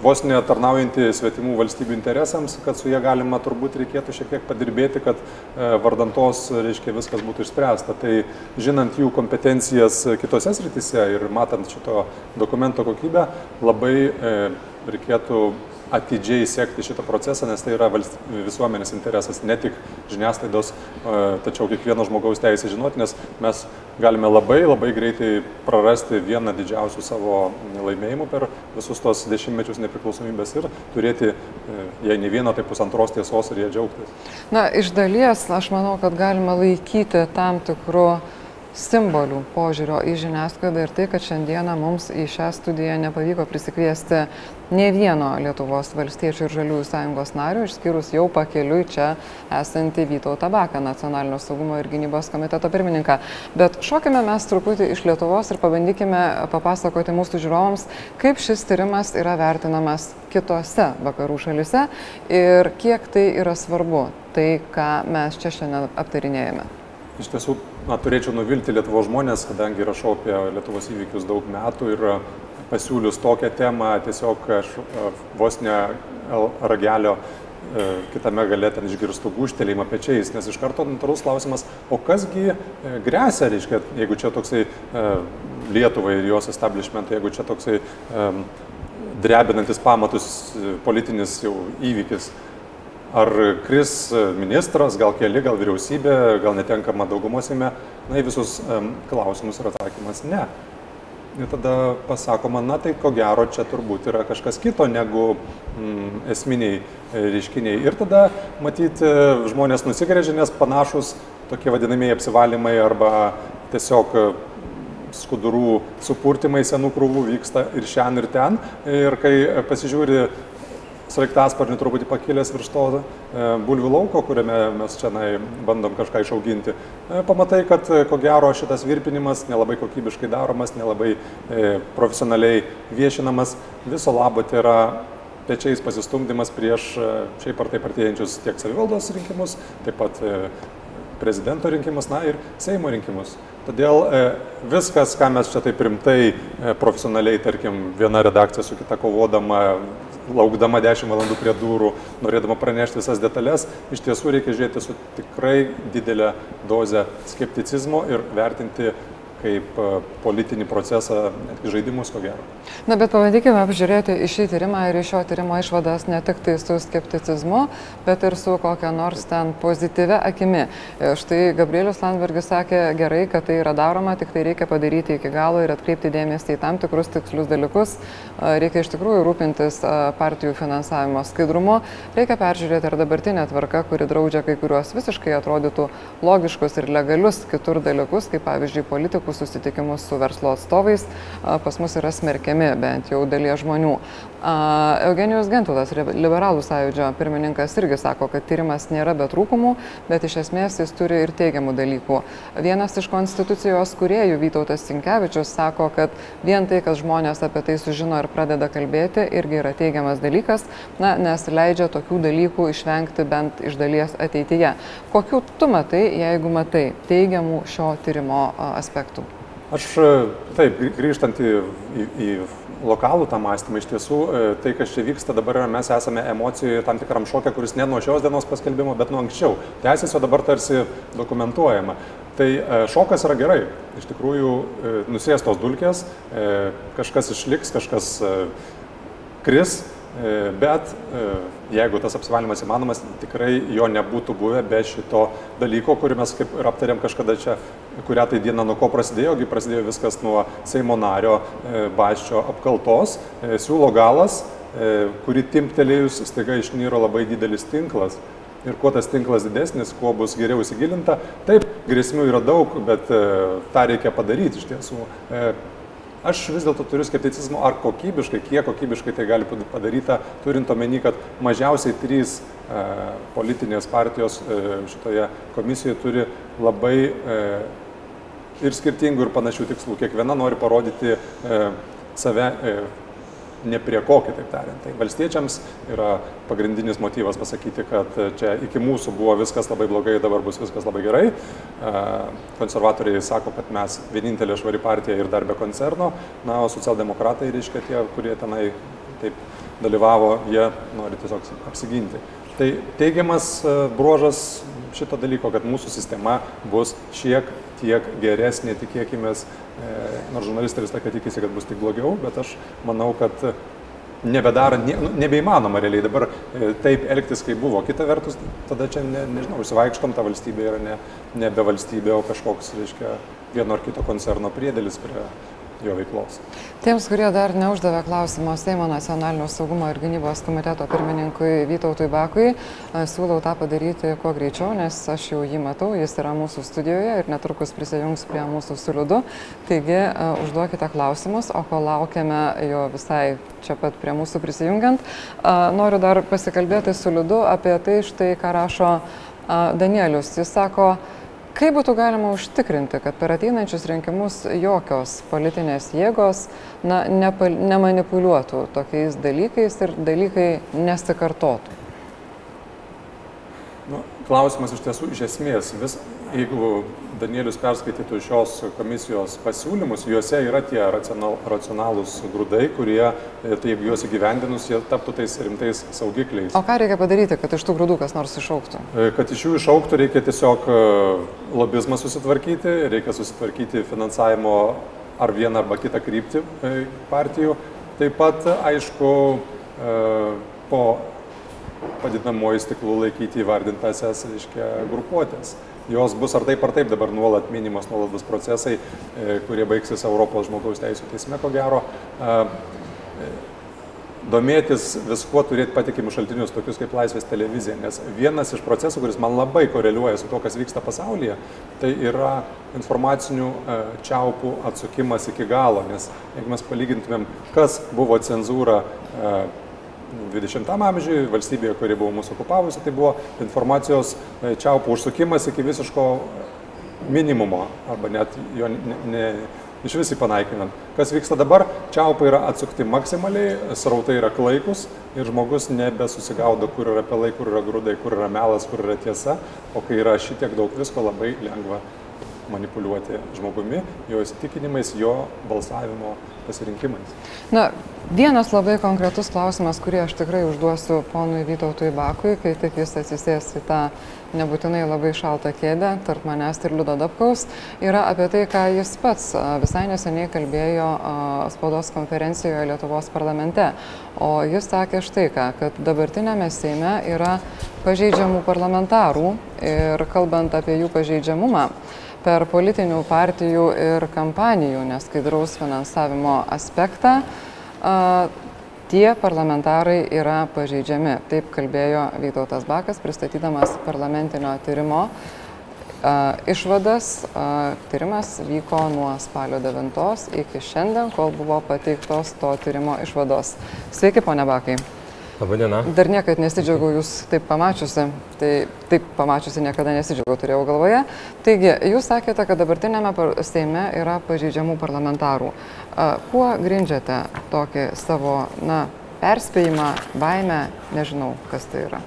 vos netarnaujanti svetimų valstybių interesams, kad su jie galima turbūt reikėtų šiek tiek padirbėti, kad e, vardantos, reiškia, viskas būtų išspręsta. Tai žinant jų kompetencijas kitose srityse ir matant šito dokumento kokybę, labai e, reikėtų atidžiai sekti šitą procesą, nes tai yra visuomenės interesas, ne tik žiniasklaidos, tačiau kiekvieno žmogaus teisė žinoti, nes mes galime labai labai greitai prarasti vieną didžiausių savo laimėjimų per visus tos dešimtmečius nepriklausomybės ir turėti, e, jei ne vieną, tai pusantros tiesos ir jie džiaugtis. Na, iš dalies aš manau, kad galima laikyti tam tikrų simbolių požiūrio į žiniasklaidą ir tai, kad šiandieną mums į šią studiją nepavyko prisikviesti ne vieno Lietuvos valstiečių ir žaliųjų sąjungos narių, išskyrus jau pakeliui čia esantį Vytautą Baką, nacionalinio saugumo ir gynybos komiteto pirmininką. Bet šokime mes truputį iš Lietuvos ir pabandykime papasakoti mūsų žiūrovams, kaip šis tyrimas yra vertinamas kitose vakarų šalise ir kiek tai yra svarbu, tai ką mes čia šiandien aptarinėjame. Iš tiesų, na, turėčiau nuvilti Lietuvos žmonės, kadangi rašau apie Lietuvos įvykius daug metų ir pasiūlius tokią temą, tiesiog aš vos ne ragelio e, kitame gale ten išgirstų guštelėjimą pečiais, nes iš karto natūrus klausimas, o kasgi e, grėsia, reiškia, jeigu čia toksai e, Lietuvai ir jos establishmentui, jeigu čia toksai drebinantis pamatus politinis jau įvykis. Ar kris ministras, gal keli, gal vyriausybė, gal netenkama daugumosime, na į visus klausimus yra atsakymas ne. Ir tada pasakoma, na tai ko gero čia turbūt yra kažkas kito negu mm, esminiai e, reiškiniai. Ir tada matyti e, žmonės nusigrėžė, nes panašus tokie vadinamieji apsivalymai arba tiesiog skudurų supurtimai senų krūvų vyksta ir šiandien, ir ten. Ir kai pasižiūri sraigtasparnį truputį pakilęs virš to e, bulvių lauko, kuriame mes čia bandom kažką išauginti, e, pamatai, kad e, ko gero šitas virpinimas nelabai kokybiškai daromas, nelabai profesionaliai viešinamas, viso labo tai yra pečiais pasistumdymas prieš šiaip ar taip artėjančius tiek savivaldos rinkimus, taip pat prezidento rinkimus, na ir Seimo rinkimus. Todėl viskas, ką mes čia taip rimtai, profesionaliai, tarkim, viena redakcija su kita kovodama, laukdama 10 valandų prie durų, norėdama pranešti visas detalės, iš tiesų reikia žiūrėti su tikrai didelė doze skepticizmo ir vertinti kaip e, politinį procesą, netgi žaidimus, ko gero. Na, bet pabandykime apžiūrėti į šį tyrimą ir iš šio tyrimo išvadas ne tik tai su skepticizmu, bet ir su kokia nors ten pozityvia akimi. E, štai Gabrielius Landsbergis sakė gerai, kad tai yra daroma, tik tai reikia padaryti iki galo ir atkreipti dėmesį į tam tikrus tikslius dalykus. E, reikia iš tikrųjų rūpintis partijų finansavimo skaidrumu, reikia peržiūrėti ar dabartinė tvarka, kuri draudžia kai kuriuos visiškai atrodytų logiškus ir legalius kitur dalykus, kaip pavyzdžiui politikų susitikimus su verslo atstovais pas mus yra smerkiami bent jau dalies žmonių. Eugenijus Gentulas, liberalų sąjūdžio pirmininkas, irgi sako, kad tyrimas nėra be trūkumų, bet iš esmės jis turi ir teigiamų dalykų. Vienas iš konstitucijos kuriejų Vytautas Sinkevičius sako, kad vien tai, kad žmonės apie tai sužino ir pradeda kalbėti, irgi yra teigiamas dalykas, na, nes leidžia tokių dalykų išvengti bent iš dalies ateityje. Kokių tu matai, jeigu matai teigiamų šio tyrimo aspektų? Aš taip, grįžtant į, į, į lokalų tą mąstymą, iš tiesų tai, kas čia vyksta dabar, mes esame emocijoje tam tikram šokė, kuris ne nuo šios dienos paskelbimo, bet nuo anksčiau. Tęsiasi, o dabar tarsi dokumentuojama. Tai šokas yra gerai. Iš tikrųjų, nusėstos dulkės, kažkas išliks, kažkas kris, bet jeigu tas apsivalymas įmanomas, tikrai jo nebūtų buvę be šito dalyko, kurį mes kaip ir aptarėm kažkada čia, kurią tai dieną nuo ko prasidėjo, gi prasidėjo viskas nuo Seimo nario e, Baščio apkaltos, e, siūlo galas, e, kuri timptelėjus staiga išnyro labai didelis tinklas. Ir kuo tas tinklas didesnis, kuo bus geriau įsigilinta, taip, grėsmių yra daug, bet tą reikia padaryti iš tiesų. Aš vis dėlto turiu skepticizmo, ar kokybiškai, kiek kokybiškai tai gali padaryta, turint omeny, kad mažiausiai trys e, politinės partijos e, šitoje komisijoje turi labai e, ir skirtingų ir panašių tikslų. Kiekviena nori parodyti e, save e, ne prie ko, kitaip tariant. Tai valstiečiams yra pagrindinis motyvas pasakyti, kad čia iki mūsų buvo viskas labai blogai, dabar bus viskas labai gerai. Konservatoriai sako, kad mes vienintelė švari partija ir dar be koncerno, na, o socialdemokratai, reiškia tie, kurie tenai taip dalyvavo, jie nori tiesiog apsiginti. Tai teigiamas bruožas šito dalyko, kad mūsų sistema bus šiek tiek geresnė, tikėkime, nors žurnalistai vis laiką tikisi, kad bus tik blogiau, bet aš manau, kad nebedaro, ne, nu, nebeįmanoma realiai dabar e, taip elgtis, kaip buvo. Kita vertus, tada čia, ne, nežinau, išsivaikštom, ta valstybė yra ne, nebe valstybė, o kažkoks, reiškia, vieno ar kito koncerno priedėlis prie, jo veiklos. Tiems, kurie dar neuždavė klausimo Seimo nacionalinio saugumo ir gynybos komiteto pirmininkui Vytautui Bakui, siūlau tą padaryti kuo greičiau, nes aš jau jį matau, jis yra mūsų studijoje ir netrukus prisijungs prie mūsų su liudu. Taigi užduokite klausimus, o kol laukiame jo visai čia pat prie mūsų prisijungiant, noriu dar pasikalbėti su liudu apie tai štai, ką rašo Danielius. Jis sako, Kaip būtų galima užtikrinti, kad per ateinančius rinkimus jokios politinės jėgos na, nepa, nemanipuliuotų tokiais dalykais ir dalykai nesikartotų? Nu, klausimas iš tiesų iš esmės, vis, jeigu Danielius perskaitytų šios komisijos pasiūlymus, juose yra tie racional, racionalūs grūdai, kurie, e, tai jeigu juos įgyvendinus, jie taptų tais rimtais saugikliais. O ką reikia padaryti, kad iš tų grūdų kas nors išauktų? E, kad iš jų išauktų, reikia tiesiog e, lobizmą susitvarkyti, reikia susitvarkyti finansavimo ar vieną arba kitą kryptį partijų. Taip pat, aišku, po padidinamoji stiklų laikyti įvardintasias, reiškia, grupuotės jos bus ar taip ar taip dabar nuolat minimos, nuolat bus procesai, e, kurie baigsis Europos žmogaus teisų teisme, ko gero. E, domėtis viskuo, turėti patikimus šaltinius, tokius kaip Laisvės televizija. Nes vienas iš procesų, kuris man labai koreliuoja su to, kas vyksta pasaulyje, tai yra informacinių e, čiaupų atsukimas iki galo. Nes jeigu mes palygintumėm, kas buvo cenzūra 20 e, amžiuje, valstybėje, kuri buvo mūsų okupavusi, tai buvo informacijos e, čiaupų užsukimas iki visiško minimumo, arba net jo ne, ne, iš visi panaikinant. Kas vyksta dabar, čiaupai yra atsukti maksimaliai, srautai yra klaikus ir žmogus nebesusigaudo, kur yra pelai, kur yra grūdai, kur yra melas, kur yra tiesa, o kai yra šitiek daug visko, labai lengva manipuliuoti žmogumi, jo įsitikinimais, jo balsavimo pasirinkimais. Na, vienas labai konkretus klausimas, kurį aš tikrai užduosiu ponui Vytautui Bakui, kai tik jis atsisės į tą nebūtinai labai šaltą kėdę tarp manęs ir Liudo Dabkaus, yra apie tai, ką jis pats visai neseniai kalbėjo spaudos konferencijoje Lietuvos parlamente. O jis sakė štai ką, kad dabartinėme Seime yra pažeidžiamų parlamentarų ir kalbant apie jų pažeidžiamumą, per politinių partijų ir kampanijų neskaidraus finansavimo aspektą tie parlamentarai yra pažeidžiami. Taip kalbėjo Vytautas Bakas, pristatydamas parlamentinio tyrimo išvadas. Tyrimas vyko nuo spalio 9 iki šiandien, kol buvo pateiktos to tyrimo išvados. Sveiki, ponia Bakai. Labadiena. Dar niekada nesidžiaugiau jūs taip pamačiusi, tai taip pamačiusi niekada nesidžiaugiau, turėjau galvoje. Taigi, jūs sakėte, kad dabartinėme Seime yra pažeidžiamų parlamentarų. Kuo grindžiate tokį savo, na, perspėjimą, baimę, nežinau, kas tai yra?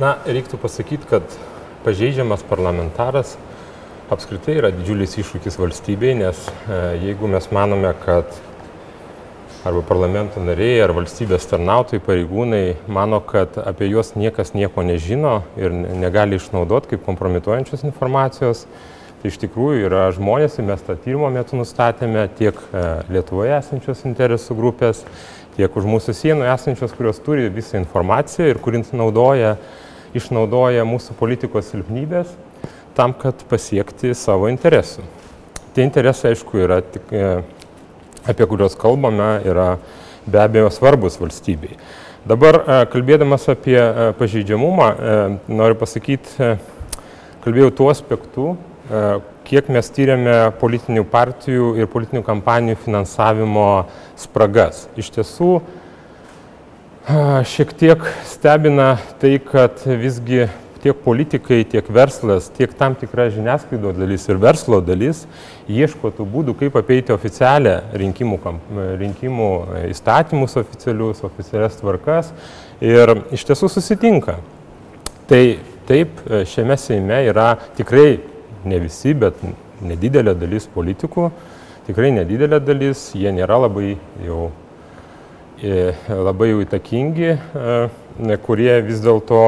Na, reiktų pasakyti, kad pažeidžiamas parlamentaras apskritai yra didžiulis iššūkis valstybei, nes e, jeigu mes manome, kad arba parlamento nariai ar valstybės tarnautojai, pareigūnai mano, kad apie juos niekas nieko nežino ir negali išnaudoti kaip kompromituojančios informacijos. Tai iš tikrųjų yra žmonės ir mes tą tyrimo metu nustatėme tiek e, Lietuvoje esančios interesų grupės, tiek už mūsų sienų esančios, kurios turi visą informaciją ir kurint naudoja, išnaudoja mūsų politikos silpnybės tam, kad pasiekti savo interesų. Tie interesai, aišku, yra tik e, apie kuriuos kalbame, yra be abejo svarbus valstybei. Dabar e, kalbėdamas apie e, pažeidžiamumą, e, noriu pasakyti, kalbėjau tuo aspektu, kiek mes tyrėme politinių partijų ir politinių kampanijų finansavimo spragas. Iš tiesų, šiek tiek stebina tai, kad visgi tiek politikai, tiek verslas, tiek tam tikra žiniasklaidos dalis ir verslo dalis ieško tų būdų, kaip apeiti oficialią rinkimų, rinkimų įstatymus oficialius, oficialias tvarkas ir iš tiesų susitinka. Tai taip, šiame Seime yra tikrai ne visi, bet nedidelė dalis politikų, tikrai nedidelė dalis, jie nėra labai jau, e, labai jau įtakingi, e, kurie vis dėlto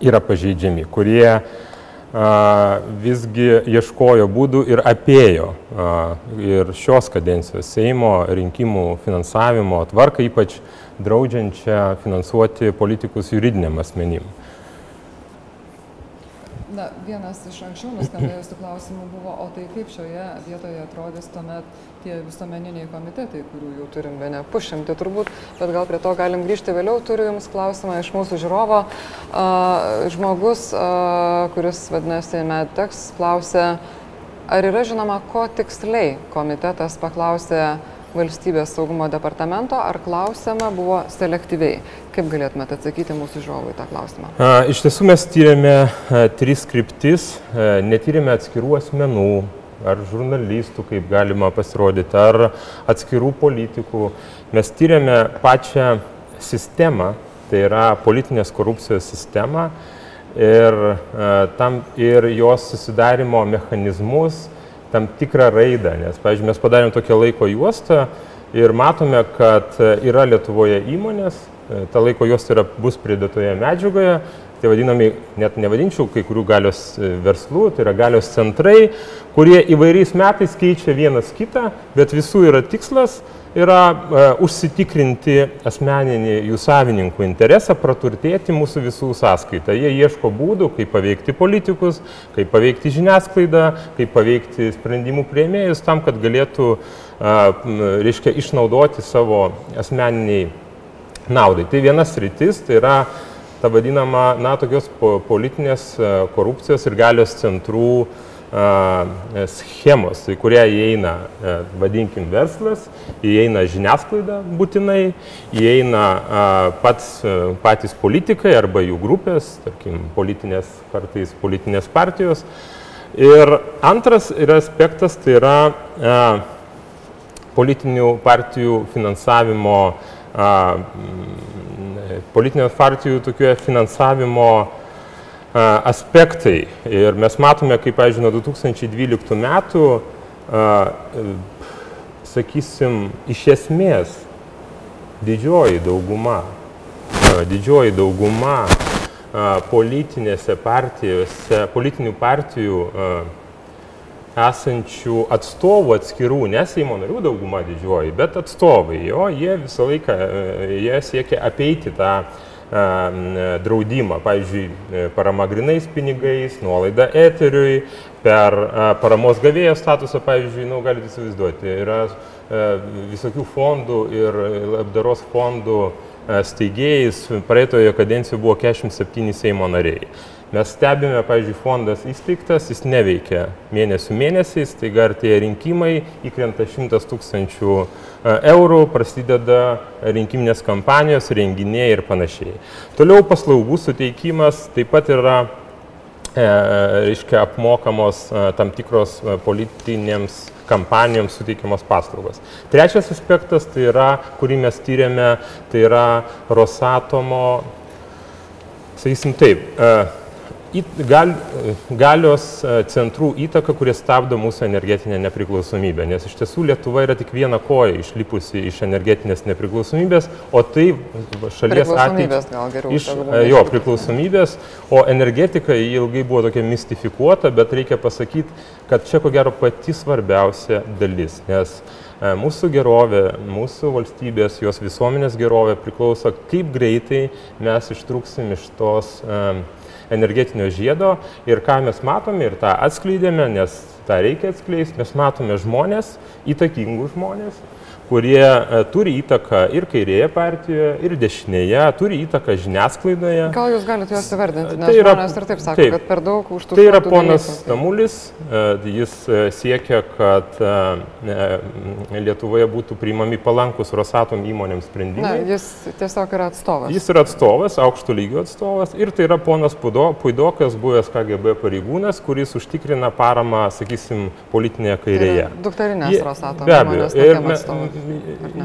yra pažeidžiami, kurie visgi ieškojo būdų ir apėjo ir šios kadencijos Seimo rinkimų finansavimo tvarką, ypač draudžiančią finansuoti politikus juridiniam asmenim. Na, vienas iš anksčiau nuskambėjusių klausimų buvo, o tai kaip šioje vietoje atrodys tuomet tie visuomeniniai komitetai, kurių jau turim be ne pušimti turbūt, bet gal prie to galim grįžti vėliau. Turiu Jums klausimą iš mūsų žiūrovo. Uh, žmogus, uh, kuris vadinasi Medtex, klausė, ar yra žinoma, ko tiksliai komitetas paklausė valstybės saugumo departamento, ar klausima buvo selektyviai? Kaip galėtumėte atsakyti mūsų žiūrovui tą klausimą? A, iš tiesų mes tyrėme a, tris kryptis, a, netyrėme atskirų asmenų, ar žurnalistų, kaip galima pasirodyti, ar atskirų politikų. Mes tyrėme pačią sistemą, tai yra politinės korupcijos sistemą ir, tam, ir jos susidarimo mechanizmus, tam tikrą raidą, nes, pavyzdžiui, mes padarėm tokią laiko juostą ir matome, kad yra Lietuvoje įmonės, ta laiko juosta yra, bus pridėtoje medžiagoje, tai vadinami, net nevadinčiau kai kurių galios e, verslų, tai yra galios centrai, kurie įvairiais metais keičia vienas kitą, bet visų yra tikslas yra e, užsitikrinti asmeninį jų savininkų interesą, praturtėti mūsų visų sąskaitą. Jie ieško būdų, kaip paveikti politikus, kaip paveikti žiniasklaidą, kaip paveikti sprendimų prieimėjus tam, kad galėtų, e, reiškia, išnaudoti savo asmeniniai naudai. Tai vienas rytis, tai yra ta vadinama, na, tokios politinės e, korupcijos ir galios centrų a, schemos, į kurią įeina, a, e, vadinkim, verslas, įeina žiniasklaida būtinai, įeina a, pats, a, e, patys politikai arba jų grupės, tarkim, politinės, kartais politinės partijos. Ir antras yra aspektas, tai yra a, politinių partijų finansavimo a, politinės partijų tokioje finansavimo aspektai. Ir mes matome, kaip, pavyzdžiui, nuo 2012 metų, sakysim, iš esmės didžioji dauguma, didžioji dauguma politinėse partijose, politinių partijų esančių atstovų atskirų, ne Seimo narių dauguma didžioji, bet atstovai, jo, jie visą laiką, e, jie siekia apeiti tą e, draudimą, pavyzdžiui, parama grinais pinigais, nuolaida eteriui, per paramos gavėjo statusą, pavyzdžiui, nu, galite įsivaizduoti, yra visokių fondų ir labdaros fondų steigėjais, praeitojo kadencijoje buvo 47 Seimo nariai. Mes stebime, pavyzdžiui, fondas įsteigtas, jis neveikia mėnesių mėnesiais, tai artėja rinkimai, įkrenta 100 tūkstančių e, eurų, prasideda rinkiminės kampanijos, renginiai ir panašiai. Toliau paslaugų suteikimas taip pat yra e, reiškia, apmokamos e, tam tikros politinėms kampanijoms suteikiamos paslaugos. Trečias aspektas, tai yra, kurį mes tyrėme, tai yra Rosatomo, sakysim taip, gal, galios e, centrų įtaka, kurie stabdo mūsų energetinę nepriklausomybę. Nes iš tiesų Lietuva yra tik viena koja išlipusi iš energetinės nepriklausomybės, o tai šalies ateitis. Iš, e, jo, priklausomybės, o energetika ilgai buvo tokia mistifikuota, bet reikia pasakyti, kad čia ko gero pati svarbiausia dalis. Nes e, mūsų gerovė, mūsų valstybės, jos visuomenės gerovė priklauso, kaip greitai mes ištrūksim iš tos um, energetinio žiedo ir ką mes matome ir tą atskleidėme, nes tą reikia atskleisti, mes matome žmonės, įtakingus žmonės, kurie e, turi įtaką ir kairėje partijoje, ir dešinėje, turi įtaką žiniasklaidoje. Gal jūs galite juos įvardinti, nes tai yra, žmonės ir taip sako, taip, kad per daug už tų Tai yra ponas Tamulis, e, jis e, siekia, kad Lietuvoje būtų priimami palankus Rosatom įmonėms sprendimai. Na, jis tiesiog yra atstovas. Jis yra atstovas, aukšto lygio atstovas ir tai yra ponas Puidokas, buvęs KGB pareigūnas, kuris užtikrina paramą, sakysim, politinėje kairėje. Tai dukterinės Rosatom. Be abejo.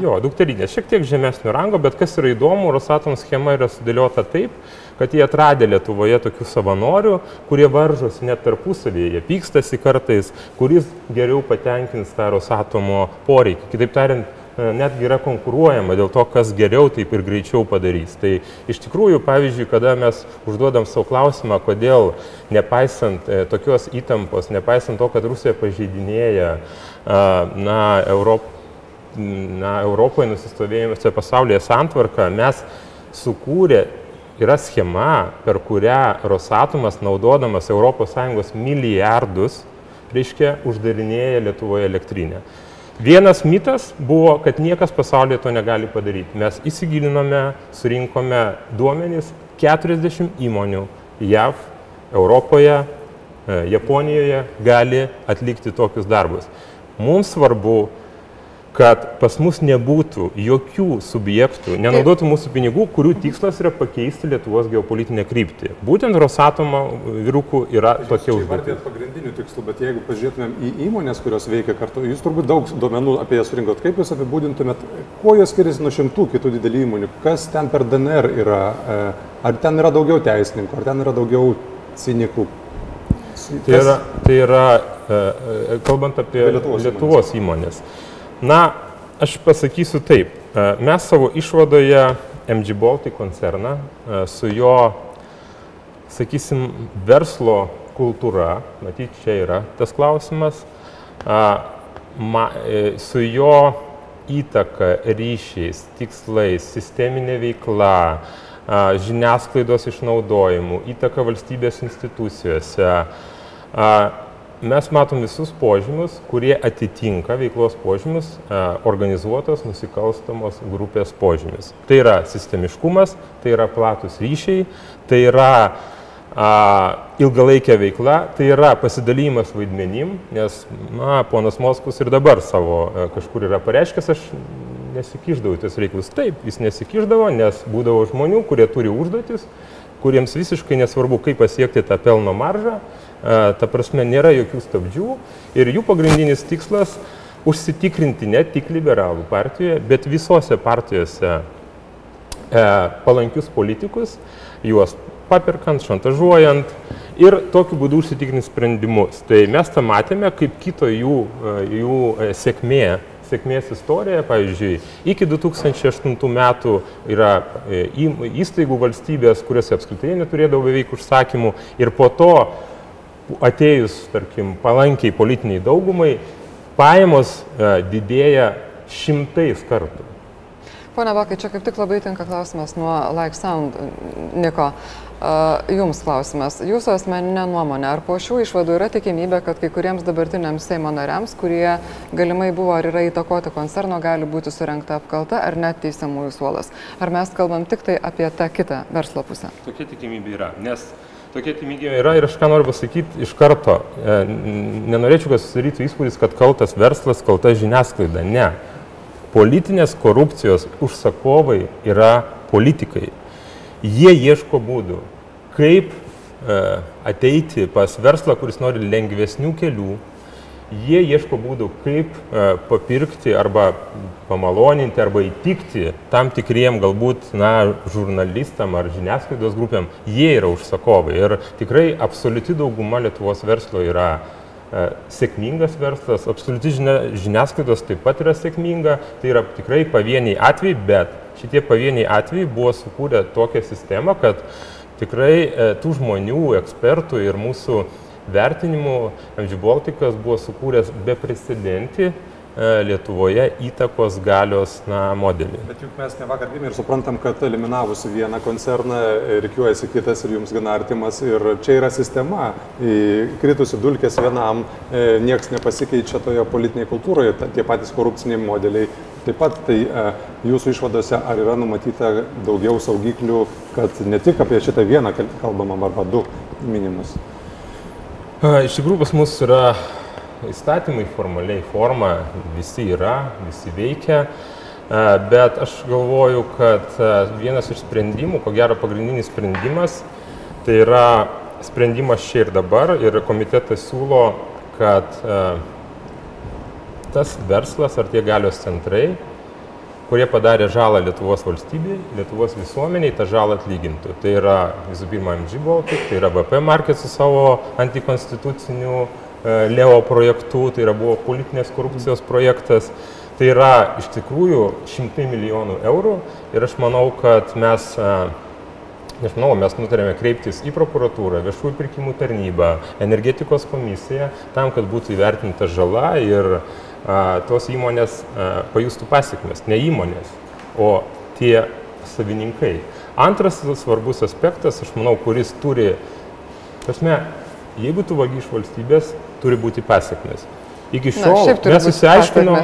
Jo, dukterinės, šiek tiek žemesnio rango, bet kas yra įdomu, Rosatom schema yra sudėliota taip, kad jie atradė Lietuvoje tokių savanorių, kurie varžosi net tarpusavėje, jie pykstasi kartais, kuris geriau patenkins tą Rosatomo poreikį. Kitaip tariant, e, netgi yra konkuruojama dėl to, kas geriau taip ir greičiau padarys. Tai iš tikrųjų, pavyzdžiui, kada mes užduodam savo klausimą, kodėl nepaisant e, tokios įtampos, nepaisant to, kad Rusija pažeidinėja na, Europą, na, Europoje nusistovėjusią pasaulyje santvarką mes sukūrė, yra schema, per kurią Rosatomas, naudodamas ES milijardus, reiškia, uždarinėja Lietuvoje elektrinę. Vienas mitas buvo, kad niekas pasaulyje to negali padaryti. Mes įsigilinome, surinkome duomenys 40 įmonių JAV, Europoje, e, Japonijoje gali atlikti tokius darbus. Mums svarbu kad pas mus nebūtų jokių subjektų, nenaudotų mūsų pinigų, kurių tikslas yra pakeisti Lietuvos geopolitinę kryptį. Būtent Rosatomo vyrukų yra tokia užduotis. pagrindinių tikslų, bet jeigu pažiūrėtumėm į įmonės, kurios veikia kartu, jūs turbūt daug duomenų apie jas surinkot, kaip jūs apibūdintumėt, kuo jos skiriasi nuo šimtų kitų didelių įmonių, kas ten per DNR yra, e, ar ten yra daugiau teisininkų, ar ten yra daugiau cinikų. Tai yra, tai yra e, e, kalbant apie Lietuvos, Lietuvos įmonės. įmonės Na, aš pasakysiu taip. E, mes savo išvadoje MG Baltic koncerną e, su jo sakysim, verslo kultūra, matyt, čia yra tas klausimas, ma, e, su jo įtaka, ryšiais, tikslais, sisteminė veikla, žiniasklaidos išnaudojimu, įtaka valstybės institucijose. Mes matom visus požymius, kurie atitinka veiklos požymius organizuotos nusikalstamos grupės požymis. Tai yra sistemiškumas, tai yra platus ryšiai, tai yra a, ilgalaikė veikla, tai yra pasidalymas vaidmenim, nes, na, ponas Moskus ir dabar savo a, kažkur yra pareiškęs, aš nesikiždavau į tas reikalus. Taip, jis nesikiždavo, nes būdavo žmonių, kurie turi užduotis, kuriems visiškai nesvarbu, kaip pasiekti tą pelno maržą, ta prasme, nėra jokių stabdžių ir jų pagrindinis tikslas užsitikrinti ne tik liberalų partijoje, bet visose partijose e, palankius politikus, juos paperkant, šantažuojant ir tokiu būdu užsitikrinti sprendimus. Tai mes tą matėme kaip kito jų, e, jų e, sėkmė sėkmės istorija, pavyzdžiui, iki 2008 metų yra e, įstaigų valstybės, kuriuose apskritai neturėdavo beveik užsakymų ir po to atėjus, tarkim, palankiai politiniai daugumai, pajamos didėja šimtais kartų. Pone Bakai, čia kaip tik labai tinka klausimas nuo Like Sound, Niko. Jums klausimas. Jūsų asmeninė nuomonė, ar po šių išvadų yra tikimybė, kad kai kuriems dabartiniams Seimo nariams, kurie galimai buvo ar yra įtakoti koncerno, gali būti surinkta apkalta ar net teisiamųjų suolas? Ar mes kalbam tik tai apie tą kitą verslo pusę? Tokia tikimybė yra, nes tokia tikimybė yra ir aš ką noriu pasakyti iš karto. E, nenorėčiau, kad susidarytų įspūdis, kad kaltas verslas, kalta žiniasklaida. Ne. Politinės korupcijos užsakovai yra politikai jie ieško būdų, kaip e, ateiti pas verslą, kuris nori lengvesnių kelių, jie ieško būdų, kaip e, papirkti arba pamaloninti arba įtikti tam tikriem galbūt na, žurnalistam ar žiniasklaidos grupėm, jie yra užsakovai. Ir tikrai absoliuti dauguma Lietuvos verslo yra e, sėkmingas verslas, absoliuti žinia, žiniasklaidos taip pat yra sėkminga, tai yra tikrai pavieniai atvejai, bet šitie pavieniai atvejai buvo sukūrę tokią sistemą, kad tikrai e, tų žmonių, ekspertų ir mūsų vertinimų MG Baltikas buvo sukūręs beprecedentį E, Lietuvoje įtakos galios na, modelį. Bet juk mes ne vakar gimė ir suprantam, kad eliminavusi vieną koncerną, reikiuojasi kitas ir jums gana artimas. Ir čia yra sistema. Kritusi dulkės vienam, e, niekas nepasikeičia toje politinėje kultūroje, tie patys korupciniai modeliai. Taip pat tai e, jūsų išvadose ar yra numatyta daugiau saugiklių, kad ne tik apie šitą vieną kalbama arba du minimus? Iš tikrųjų pas mus yra įstatymai formaliai forma visi yra, visi veikia, bet aš galvoju, kad vienas iš sprendimų, ko gero pagrindinis sprendimas, tai yra sprendimas čia ir dabar ir komitetas siūlo, kad tas verslas ar tie galios centrai, kurie padarė žalą Lietuvos valstybei, Lietuvos visuomeniai, tą žalą atlygintų. Tai yra visų pirma MG Baltic, tai yra VP Market su savo antikonstituciniu E, Leo projektu, tai yra buvo politinės korupcijos projektas. Tai yra iš tikrųjų šimtai milijonų eurų ir aš manau, kad mes, e, manau, mes nutarėme kreiptis į prokuratūrą, viešųjų pirkimų tarnybą, energetikos komisiją, tam, kad būtų įvertinta žala ir a, tos įmonės a, pajustų pasiekmes, ne įmonės, o tie savininkai. Antras svarbus aspektas, aš manau, kuris turi, prasme, jeigu tu vagi iš valstybės, turi būti pasiekmes. Iki šiol Na, mes įsiaiškinom,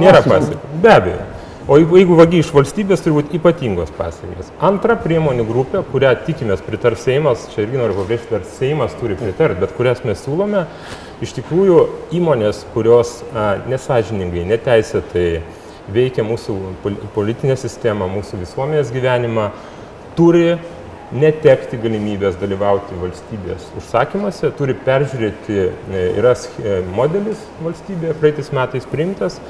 nėra pasiekmes. Be abejo. O jeigu vagi iš valstybės, turi būti ypatingos pasiekmes. Antra priemonių grupė, kurią tikimės pritars Seimas, čia irgi noriu pabrėžti, ar Seimas turi pritarti, bet kurias mes siūlome, iš tikrųjų įmonės, kurios a, nesažiningai, neteisėtai veikia mūsų politinę sistemą, mūsų visuomenės gyvenimą, turi netekti galimybės dalyvauti valstybės užsakymuose, turi peržiūrėti, e, yra e, modelis valstybėje, praeitais metais priimtas,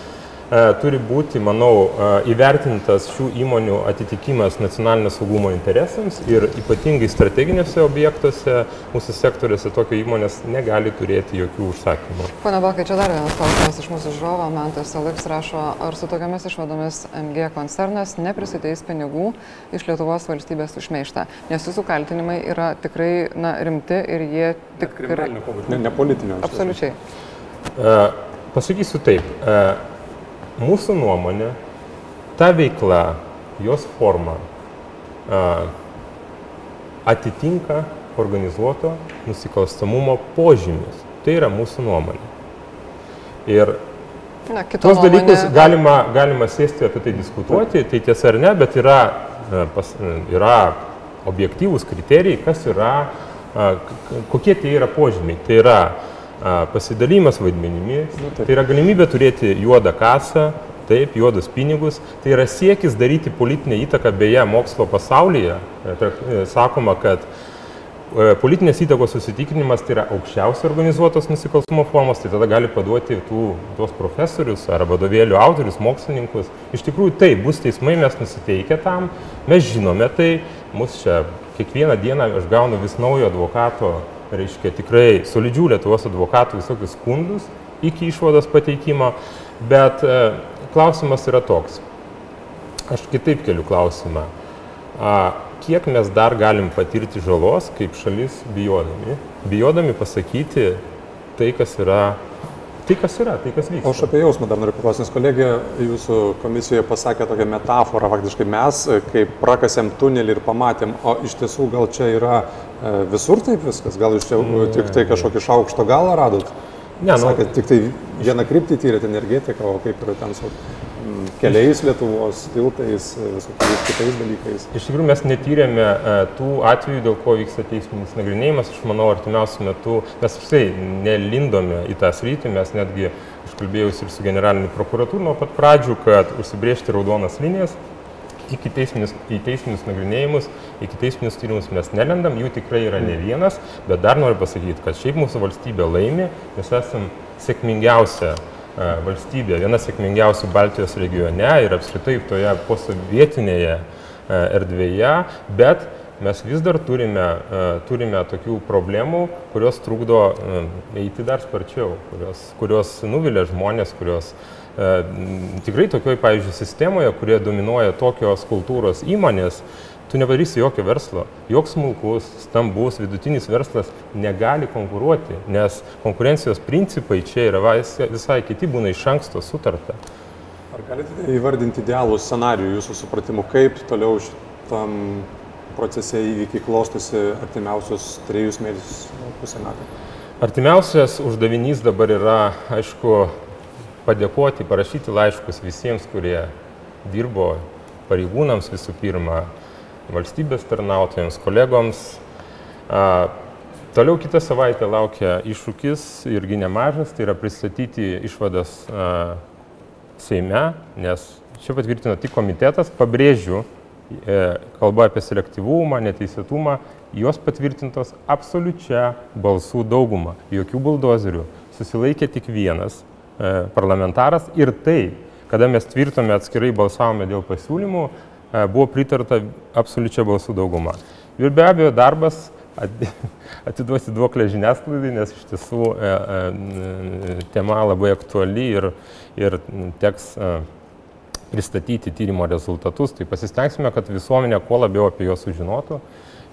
turi būti, manau, e, įvertintas šių įmonių atitikimas nacionalinio saugumo interesams ir ypatingai strateginiuose objektuose mūsų sektoriuose tokio įmonės negali turėti jokių užsakymų. Pone Bakai, čia dar vienas klausimas iš mūsų žiūrovo. Mantas Aliks rašo, ar su tokiamis išvadomis MG koncernas neprisiteis pinigų iš Lietuvos valstybės užmeištą, nes jūsų kaltinimai yra tikrai na, rimti ir jie tikrai... Ne, ne politinio. Absoliučiai. Uh, pasakysiu taip. Uh, mūsų nuomonė, ta veikla, jos forma atitinka organizuoto nusikalstamumo požymis. Tai yra mūsų nuomonė. Ir Na, dalykus nuomonė... galima, galima sėsti apie tai diskutuoti, tai tiesa ar ne, bet yra, pas, yra objektyvūs kriterijai, kas yra, kokie tai yra požymiai. Tai yra pasidalymas vaidmenimis, nu, tai yra galimybė turėti juodą kasą, taip, juodus pinigus, tai yra siekis daryti politinę įtaką, beje, mokslo pasaulyje, e, e, sakoma, kad e, politinės įtakos susitikrinimas tai yra aukščiausia organizuotos nusikalstumo formos, tai tada gali paduoti tų, tuos profesorius ar vadovėlių autorius, mokslininkus. Iš tikrųjų, tai bus teismai, mes nusiteikę tam, mes žinome tai, mus čia kiekvieną dieną aš gaunu vis naujo advokato reiškia tikrai solidžių Lietuvos advokatų visokius skundus iki išvados pateikimo, bet e, klausimas yra toks. Aš kitaip keliu klausimą. Kiek mes dar galim patirti žalos kaip šalis bijodami? Bijodami pasakyti tai, kas yra Tai kas yra, tai kas vyksta. Aš apie jausmą dar noriu paklausti, nes kolegė jūsų komisijoje pasakė tokią metaforą, faktiškai mes, kai prakasėm tunelį ir pamatėm, o iš tiesų gal čia yra e, visur taip viskas, gal iš čia mm, tik tai kažkokį šaukšto galą radot? Ne, nu, Sakėt, tik tai vieną kryptį tyrėt energetiką, o kaip yra ten su keliais Lietuvos, tiltais, visokiais kitais dalykais. Iš tikrųjų mes netyrėme e, tų atvejų, dėl ko vyksta teisminis nagrinėjimas. Aš manau, artimiausiu metu mes visai nelindome į tą sritį, mes netgi, aš kalbėjausi ir su generaliniu prokuratūru nuo pat pradžių, kad užsibriežti raudonas linijas. Iki teisminius, į teisminius nagrinėjimus, iki teisminius tyrimus. Mes nelendam, jų tikrai yra ne vienas, bet dar noriu pasakyti, kad šiaip mūsų valstybė laimi, mes esame sėkmingiausia uh, E, valstybė, viena sėkmingiausių Baltijos regione ir apskritai toje posovietinėje e, erdvėje, bet mes vis dar turime, e, turime tokių problemų, kurios trukdo eiti dar sparčiau, kurios, kurios nuvilia žmonės, kurios tikrai tokioj, pavyzdžiui, sistemoje, kurie dominuoja tokios kultūros įmonės, tu nepadarysi jokio verslo. Joks smulkus, stambus, vidutinis verslas negali konkuruoti, nes konkurencijos principai čia yra visai kiti, būna iš anksto sutarta. Ar galite įvardinti idealų scenarių jūsų supratimu, kaip toliau šitam procese įvykiai klostosi artimiausius trejus mėnesius, pusę metų? Artimiausias uždavinys dabar yra, aišku, padėkoti, parašyti laiškus visiems, kurie dirbo pareigūnams visų pirma, valstybės tarnautojams, kolegoms. A, toliau kitą savaitę laukia iššūkis irgi nemažas, tai yra pristatyti išvadas a, Seime, nes čia patvirtino tik komitetas, pabrėžiu, e, kalba apie selektyvumą, neteisėtumą, jos patvirtintos absoliučia balsų dauguma, jokių buldozerių. Susilaikė tik vienas parlamentaras. Ir tai, kada mes tvirtome atskirai balsavome dėl pasiūlymų, E, buvo pritarta absoliučia balsų dauguma. Ir be abejo darbas atiduoti duoklę žiniasklaidai, nes iš tiesų e, e, tema labai aktuali ir, ir teks pristatyti tyrimo rezultatus, tai pasistengsime, kad visuomenė kuo labiau apie juos sužinotų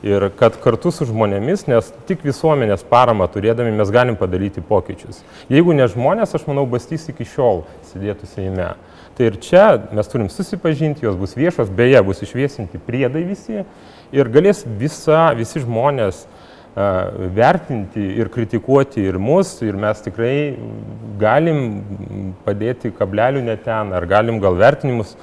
ir kad kartu su žmonėmis, nes tik visuomenės parama turėdami mes galim padaryti pokyčius. Jeigu ne žmonės, aš manau, bastys iki šiol sėdėtų Seime. Tai ir čia mes turim susipažinti, jos bus viešos, beje, bus išviesinti priedai visi ir galės visa, visi žmonės uh, vertinti ir kritikuoti ir mus, ir mes tikrai galim padėti kablelių net ten, ar galim gal vertinimus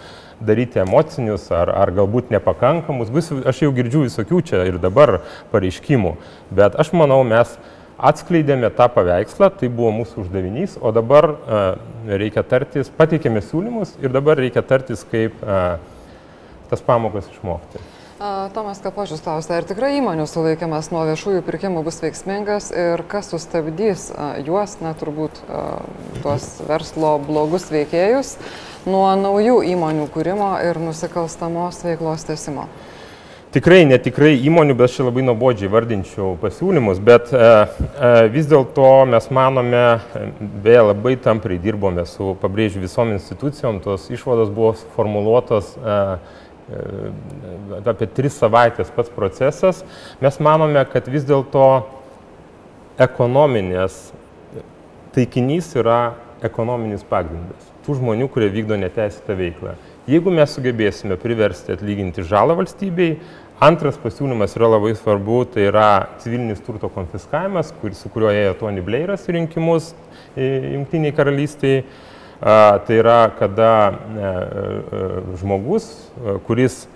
daryti emocinius, ar, ar galbūt nepakankamus. Vis, aš jau girdžiu visokių čia ir dabar pareiškimų, bet aš manau, mes atskleidėme tą paveikslą, tai buvo mūsų uždavinys, o dabar uh, reikia tartis, pateikėme siūlymus ir dabar reikia tartis, kaip uh, tas pamokas išmokti. Tomas Kapočius klausė, ar tikrai įmonių sulaikimas nuo viešųjų pirkimų bus veiksmingas ir kas sustabdys juos, na turbūt tuos verslo blogus veikėjus nuo naujų įmonių kūrimo ir nusikalstamos veiklos tesimo? Tikrai, netikrai įmonių, bet aš labai nuobodžiai vardinčiau pasiūlymus, bet e, e, vis dėlto mes manome, beje, labai tamprai dirbome su, pabrėžiu, visom institucijom, tos išvados buvo formuluotos e, e, apie tris savaitės pats procesas. Mes manome, kad vis dėlto ekonominės taikinys yra ekonominis pagrindas tų žmonių, kurie vykdo neteisėtą veiklą. Jeigu mes sugebėsime priversti atlyginti žalą valstybei, antras pasiūlymas yra labai svarbu, tai yra civilinis turto konfiskavimas, kur, su kuriuo ėjo Tony Blairas į rinkimus Junktiniai karalystiai. Tai yra, kada e, e, žmogus, e, kuris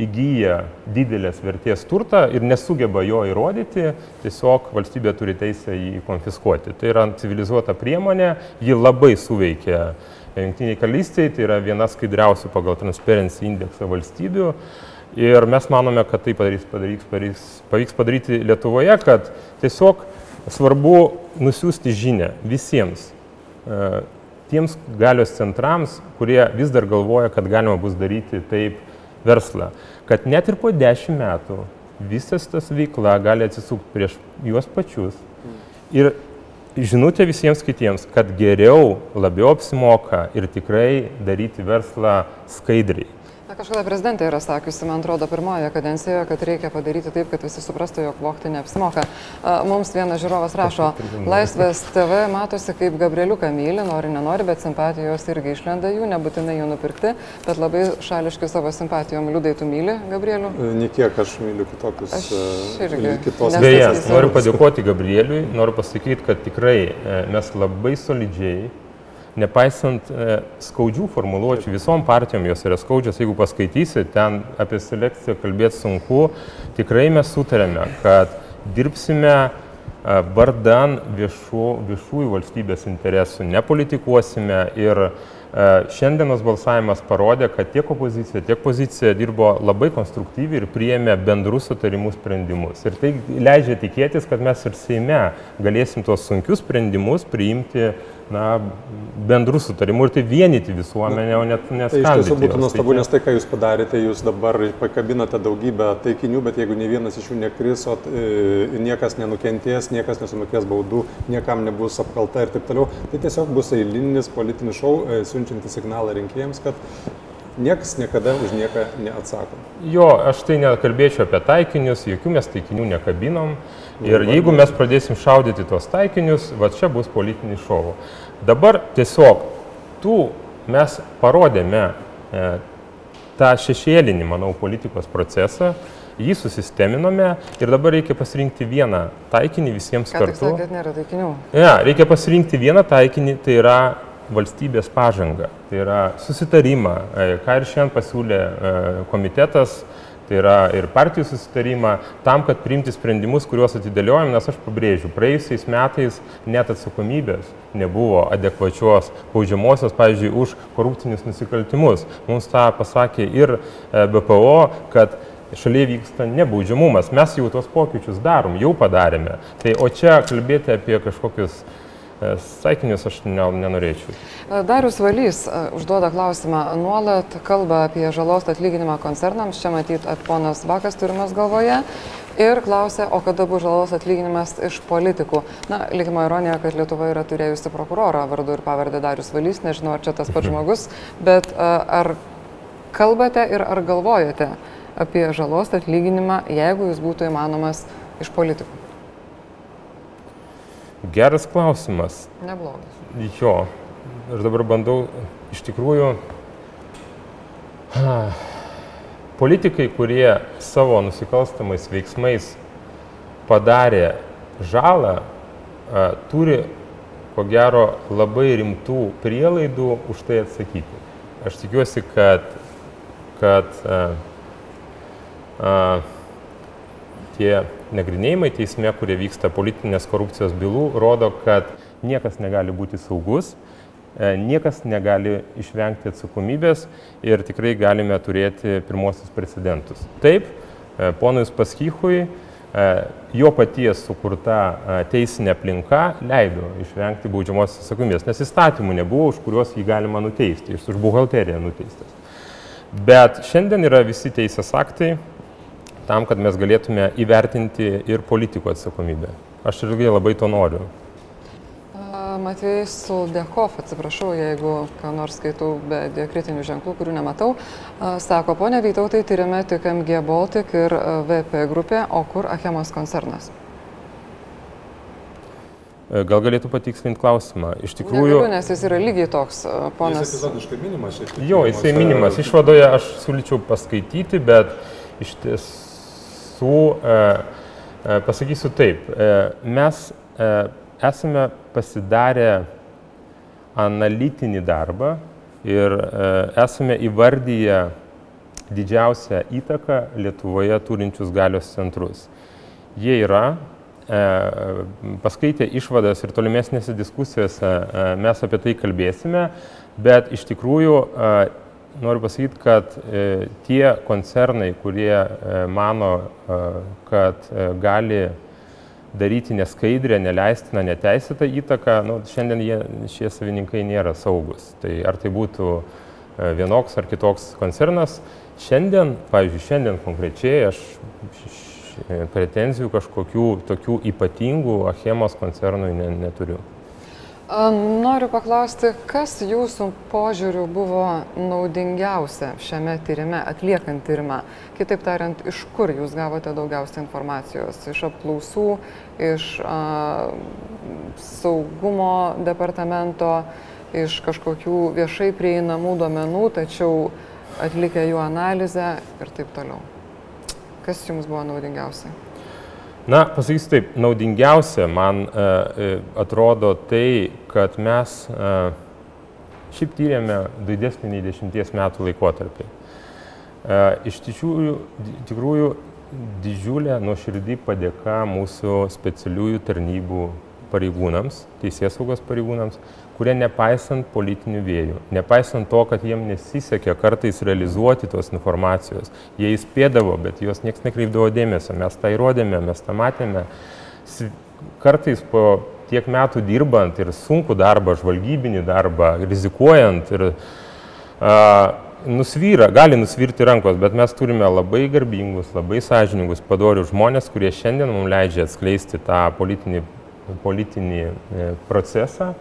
įgyja didelės vertės turtą ir nesugeba jo įrodyti, tiesiog valstybė turi teisę jį konfiskuoti. Tai yra civilizuota priemonė, ji labai suveikia Junktiniai karalystiai, tai yra viena skaidriausių pagal Transparency indeksą valstybių. Ir mes manome, kad tai padarys, padarys, padarys, pavyks padaryti Lietuvoje, kad tiesiog svarbu nusiųsti žinę visiems e, tiems galios centrams, kurie vis dar galvoja, kad galima bus daryti taip verslą. Kad net ir po dešimt metų visas tas veikla gali atsisukti prieš juos pačius. Ir žinutė visiems kitiems, kad geriau, labiau apsimoka ir tikrai daryti verslą skaidriai. Na, kažkada prezidentė yra sakiusi, man atrodo, pirmoje kadencijoje, kad reikia padaryti taip, kad visi suprastų, jog vokti neapsimoka. Mums vienas žiūrovas rašo, Laisvės TV matosi, kaip Gabrieliuką myli, nori, nenori, bet simpatijos irgi išlenda jų, nebūtinai jų nupirkti, bet labai šališkai savo simpatijom liūdai tu myli, Gabrielių. E, Niekiek aš myliu kitokius. Aš e, irgi. Kitos Beje, noriu padėkoti Gabrieliui, noriu pasakyti, kad tikrai e, mes labai solidžiai nepaisant e, skaudžių formuluočių, visom partijom jos yra skaudžios, jeigu paskaitysi, ten apie selekciją kalbėti sunku, tikrai mes sutarėme, kad dirbsime e, vardan viešų, viešųjų valstybės interesų, nepolitikuosime. Ir e, šiandienos balsavimas parodė, kad tiek opozicija, tiek pozicija dirbo labai konstruktyviai ir priėmė bendrus sutarimų sprendimus. Ir tai leidžia tikėtis, kad mes ir Seime galėsim tuos sunkius sprendimus priimti na, bendrų sutarimų ir tai vienyti visuomenę, o net neskaldyti. Tai iš tiesų būtų nuostabu, Tai nes tai, ką jūs padarėte, jūs dabar pakabinote daugybę taikinių, bet jeigu ne vienas iš jų nekris, o e, niekas nenukentės, niekas nesumokės baudų, niekam nebus apkalta ir taip toliau, tai tiesiog bus eilinis politinis šau, e, siunčiantis signalą rinkėjams, kad Niekas niekada už nieką neatsako. Jo, aš tai nekalbėčiau apie taikinius, jokių mes taikinių nekabinom. Ir jeigu mes pradėsim šaudyti tuos taikinius, va čia bus politinis šovų. Dabar tiesiog tų mes parodėme e, tą šešėlinį, manau, politikos procesą, jį susisteminome ir dabar reikia pasirinkti vieną taikinį visiems Ką kartu. sakėt, nėra taikinių. Ja, reikia pasirinkti vieną taikinį, tai yra valstybės pažanga, tai yra susitarimą, e, ką ir šiandien pasiūlė e, komitetas, tai yra ir partijų susitarimą, tam, kad priimti sprendimus, kuriuos atidėliojam, nes aš pabrėžiu, praėjusiais metais net atsakomybės nebuvo adekvačios baudžiamosios, pavyzdžiui, už korupcinius nusikaltimus. Mums tą pasakė ir e, BPO, kad šalyje vyksta nebaudžiamumas. Mes jau tuos pokyčius darom, jau padarėme. Tai o čia kalbėti apie kažkokius e, saikinius aš ne, nenorėčiau. Darius Valys e, užduoda klausimą, nuolat kalba apie žalos atlyginimą koncernams, čia matyt, at ponas Bakas turimas galvoje. Ir klausia, o kada bus žalos atlyginimas iš politikų. Na, likimo ironija, kad Lietuva yra turėjusi prokurorą vardu ir pavardę Darius Valys, nežinau, ar čia tas pats žmogus, bet e, ar kalbate ir ar galvojate apie žalos atlyginimą, jeigu jis būtų įmanomas iš politikų? Geras klausimas. Neblogas. Jo, aš dabar bandau iš tikrųjų. Politikai, kurie savo nusikalstamais veiksmais padarė žalą, turi, ko gero, labai rimtų prielaidų už tai atsakyti. Aš tikiuosi, kad, kad a, a, tie nagrinėjimai teisme, kurie vyksta politinės korupcijos bylų, rodo, kad niekas negali būti saugus e, niekas negali išvengti atsakomybės ir tikrai galime turėti pirmosius precedentus. Taip, e, ponui Paskichui jo paties sukurta teisinė aplinka leido išvengti baudžiamosios atsakomybės, nes įstatymų nebuvo, už kuriuos jį galima nuteisti, jis už buhalteriją nuteistas. Bet šiandien yra visi teisės aktai tam, kad mes galėtume įvertinti ir politikų atsakomybę. Aš irgi labai to noriu. Matvėjai Suldekov, atsiprašau, jeigu ką nors skaitau be diakritinių ženklų, kurių nematau, sako, ponia Vytautai, tyrime tik MG Baltic ir VP grupė, o kur Achemos koncernas? E, gal galėtų patikslinti klausimą. Iš tikrųjų. Negaliu, nes jis yra lygiai toks, ponas. Jis epizodiškai minimas tiek. Jo, jisai minimas. Išvadoje aš siūlyčiau paskaityti, bet iš tiesų e, e, pasakysiu taip. E, mes esame pasidarę analitinį darbą ir esame įvardyję didžiausią įtaką Lietuvoje turinčius galios centrus. Jie yra, paskaitę išvadas ir tolimesnėse diskusijose mes apie tai kalbėsime, bet iš tikrųjų noriu pasakyti, kad tie koncernai, kurie mano, kad gali daryti neskaidrę, neleistiną, neteisėtą įtaką, nu, šiandien jie, šie savininkai nėra saugus. Tai ar tai būtų e, vienoks ar kitoks koncernas, šiandien, pavyzdžiui, šiandien konkrečiai aš pretenzijų kažkokių tokių ypatingų Achemos koncernui neturiu. Noriu paklausti, kas jūsų požiūriu buvo naudingiausia šiame tyrime, atliekant tyrimą? Kitaip tariant, iš kur jūs gavote daugiausia informacijos? Iš apklausų, iš a, saugumo departamento, iš kažkokių viešai prieinamų duomenų, tačiau atlikę jų analizę ir taip toliau. Kas jums buvo naudingiausia? Na, pasakysiu taip, naudingiausia man uh, atrodo tai, kad mes uh, šiaip tyrėme didesnį nei dešimties metų laikotarpį. Uh, iš tikrųjų, tikrųjų didžiulė nuoširdį padėka mūsų specialiųjų tarnybų pareigūnams, teisės saugos pareigūnams, kurie nepaisant politinių vėjų, nepaisant to, kad jiem nesisekė kartais realizuoti tos informacijos, jie įspėdavo, bet juos niekas nekreipdavo dėmesio, mes tą įrodėme, mes tą matėme. Kartais po tiek metų dirbant ir sunku darbą, žvalgybinį darbą, rizikuojant ir a, nusvyra, gali nusvirti rankos, bet mes turime labai garbingus, labai sąžiningus, padorius žmonės, kurie šiandien mums leidžia atskleisti tą politinį politinį e, procesą,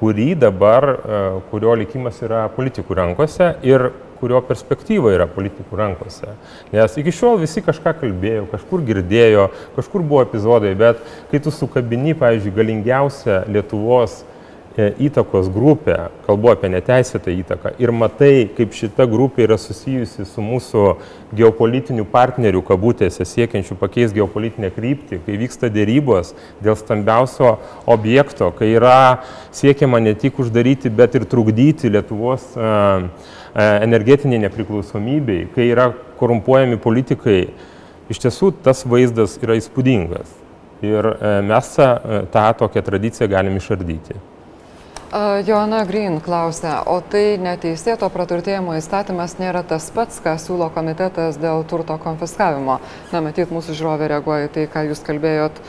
kurį dabar, e, kurio likimas yra politikų rankose ir kurio perspektyva yra politikų rankose. Nes iki šiol visi kažką kalbėjo, kažkur girdėjo, kažkur buvo epizodai, bet kai tu sukabini, pavyzdžiui, galingiausią Lietuvos E, įtakos grupę, kalbu apie neteisėtą įtaką, ir matai, kaip šita grupė yra susijusi su mūsų geopolitinių partnerių kabutėse siekiančių pakeisti geopolitinę kryptį, kai vyksta dėrybos dėl stambiausio objekto, kai yra siekiama ne tik uždaryti, bet ir trukdyti Lietuvos e, e, energetiniai nepriklausomybei, kai yra korumpuojami politikai, iš tiesų tas vaizdas yra įspūdingas. Ir mes tą tokią tradiciją galim išardyti. Joana Green klausia, o tai neteisėto praturtėjimo įstatymas nėra tas pats, ką siūlo komitetas dėl turto konfiskavimo. Na, matyt, mūsų žiūrovė reaguoja į tai, ką jūs kalbėjot,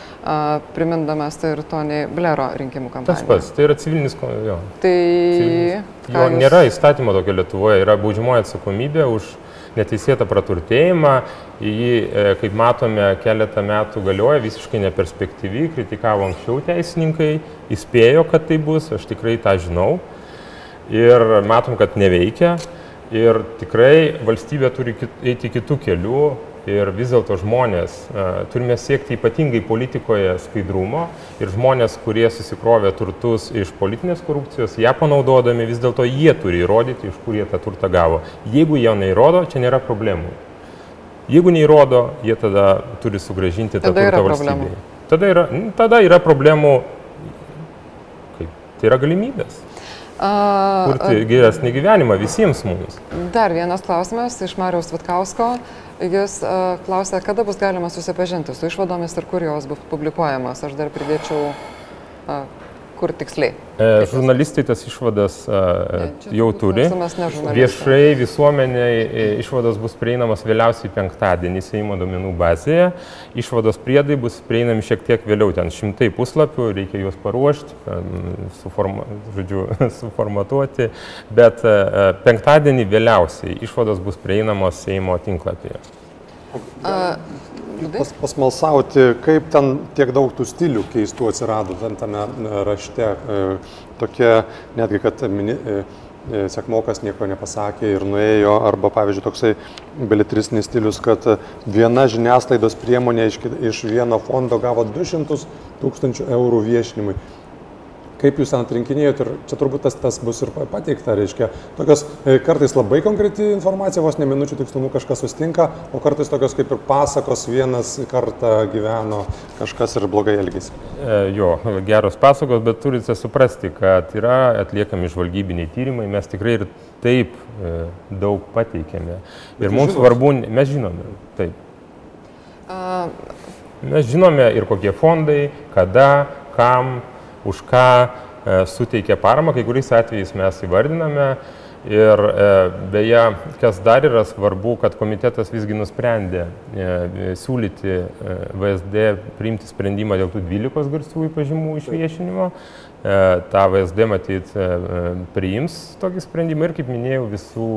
primindamas tai ir Tony Blero rinkimų kampaniją. Tas pats, tai yra civilinis. Jo. Tai... Civilinis. Jo, jūs... Nėra įstatymo tokio Lietuvoje, yra baudžiamoji atsakomybė už neteisėtą praturtėjimą, jį, e, kaip matome, keletą metų galioja, visiškai neperspektyvi, kritikavo anksčiau teisininkai, įspėjo, kad tai bus, aš tikrai tą žinau. Ir matom, kad neveikia. Ir tikrai valstybė turi eiti kitų kelių, ir vis dėlto žmonės, turime siekti ypatingai politikoje skaidrumo ir žmonės, kurie susikrovė turtus iš politinės korupcijos, ją panaudodami vis dėlto jie turi įrodyti, iš kur jie tą turtą gavo. Jeigu jie neįrodo, čia nėra problemų. Jeigu neįrodo, jie tada turi sugražinti tą turtą valstybei. Tada yra, tada yra problemų, kaip, tai yra galimybės. Kurti geresnį gyvenimą visiems mums. Dar vienas klausimas iš Mariaus Vitkausko. Jis uh, klausė, kada bus galima susipažinti su išvadomis ir kur jos bus publikuojamos. Aš dar pridėčiau uh, kur tiksliai? E, žurnalistai tas išvadas e, čia jau turbūt turi. ne. Viešai visuomeniai e, išvados bus prieinamas vėliausiai penktadienį Seimo domenų bazėje. Išvados priedai bus prieinami šiek tiek vėliau, ten šimtai puslapių, reikia juos paruošti, suforma, žodžiu, suformatuoti, bet e, e, penktadienį vėliausiai išvados bus prieinamos Seimo tinklapyje. A? Pas, pasmalsauti, kaip ten tiek daug tų stilių keistų atsirado ten tame e, rašte. E, Tokie, netgi, kad mini, e, sekmokas nieko nepasakė ir nuėjo, arba, pavyzdžiui, toksai beletristinis stilius, kad viena žiniasklaidos priemonė iš, iš vieno fondo gavo 200 tūkstančių eurų viešinimui. Kaip jūs ten atrinkinėjot ir čia turbūt tas, tas bus ir pa- pateikta, reiškia, tokios e, kartais labai konkreti informacija, vos ne minučių tikslumu kažkas sustinka, o kartais tokios kaip ir pasakos vienas kartą gyveno kažkas ir blogai elgėsi. E, Jo, geros pasakos, bet turite suprasti, kad yra atliekami žvalgybiniai tyrimai, mes tikrai ir taip e, daug pateikėme. Ir jūs mums žinot? svarbu, mes žinome, taip. A, Mes žinome ir kokie fondai, kada, kam, už ką e, suteikia paramą, kai kuriais atvejais mes įvardiname. Ir e, beje, kas dar yra svarbu, kad komitetas visgi nusprendė e, siūlyti VSD priimti sprendimą dėl tų 12 garsiųjų pažymų išviešinimo. Ta VSD matyt priims tokį sprendimą ir, kaip minėjau, visų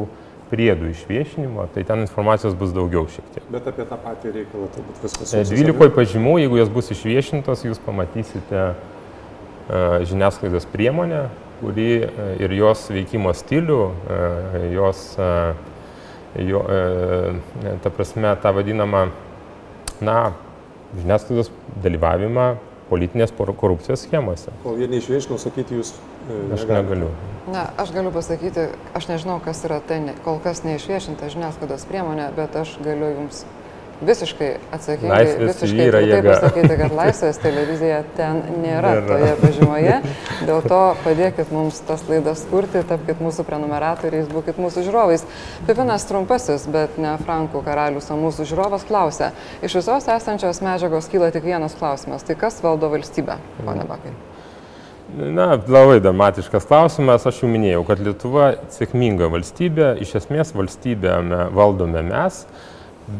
priedų išviešinimo, tai ten informacijos bus daugiau šiek tiek. Bet apie tą patį reikalą turbūt viskas. E, 12 pažymų, jeigu jos bus išviešintos, jūs pamatysite žiniasklaidos priemonę, kuri e, ir jos veikimo stilių, e, jos, e, jo, e, ta prasme, tą vadinamą, na, žiniasklaidos dalyvavimą politinės korupcijos schemose. Kol jie neišviešino, sakyti jūs. e, Aš negaliu. Na, aš galiu pasakyti, aš nežinau, kas yra tai kol kas neišviešinta žiniasklaidos priemonė, bet aš galiu jums visiškai atsakingai, Laisvės visiškai yra jėga. pasakyti, kad laisvės televizija ten nėra, Nėra. toje pažymoje. Dėl to padėkit mums tas laidas kurti, tapkite mūsų prenumeratoriais, būkite mūsų žiūrovais. Pipinas trumpasis, bet ne Frankų karalius, o mūsų žiūrovas klausia. Iš visos esančios medžiagos kyla tik vienas klausimas. Tai kas valdo valstybę, pone Bakai? Na, labai dramatiškas klausimas. Aš jau minėjau, kad Lietuva sėkminga valstybė, iš esmės valstybę me- valdome mes,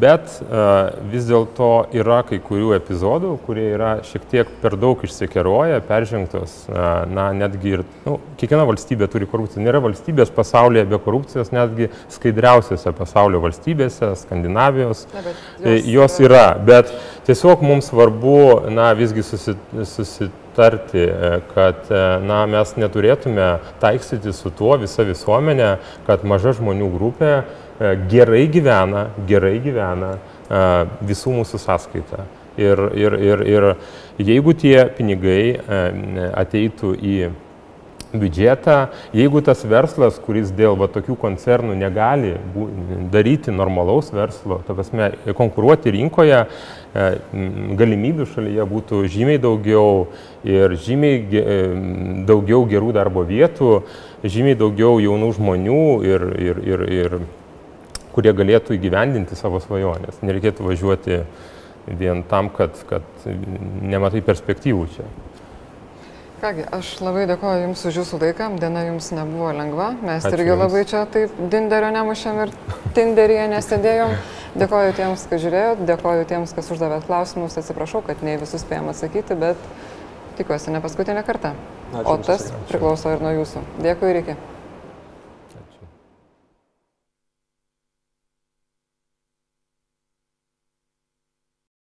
bet uh, vis dėlto yra kai kurių epizodų, kurie yra šiek tiek per daug išsikeroję, peržengtos, uh, na, netgi ir, nu, kiekviena valstybė turi korupciją. Nėra valstybės pasaulyje be korupcijos, netgi skaidriausiose pasaulio valstybėse, Skandinavijos, Na, E, Jos yra, bet tiesiog mums svarbu, na, visgi susi, susitarti, e, kad, e, na, mes neturėtume taiksyti su tuo visa visuomenė, kad maža žmonių grupė e, gerai gyvena, gerai gyvena e, visų mūsų sąskaita. Ir, ir, ir, ir jeigu tie pinigai e, ateitų į biudžetą, jeigu tas verslas, kuris dėl va, tokių koncernų negali bū, daryti normalaus verslo, ta prasme, konkuruoti rinkoje, e, galimybių šalyje būtų žymiai daugiau ir žymiai e, daugiau gerų darbo vietų, žymiai daugiau jaunų žmonių ir, ir, ir, ir kurie galėtų įgyvendinti savo svajonės. Nereikėtų važiuoti vien tam, kad, kad nematai perspektyvų čia. Kągi, aš labai dėkoju Jums už Jūsų laiką. Diena Jums nebuvo lengva. Mes Ačiū irgi Jums. labai čia taip dinderio nemušėm ir tinderyje nesėdėjom. Dėkoju tiems, kas žiūrėjot, dėkoju tiems, kas uždavėt klausimus. Atsiprašau, kad ne visus spėjom atsakyti, bet tikiuosi ne paskutinę kartą. Ačiū O tas priklauso ir nuo Jūsų. Dėkui ir iki.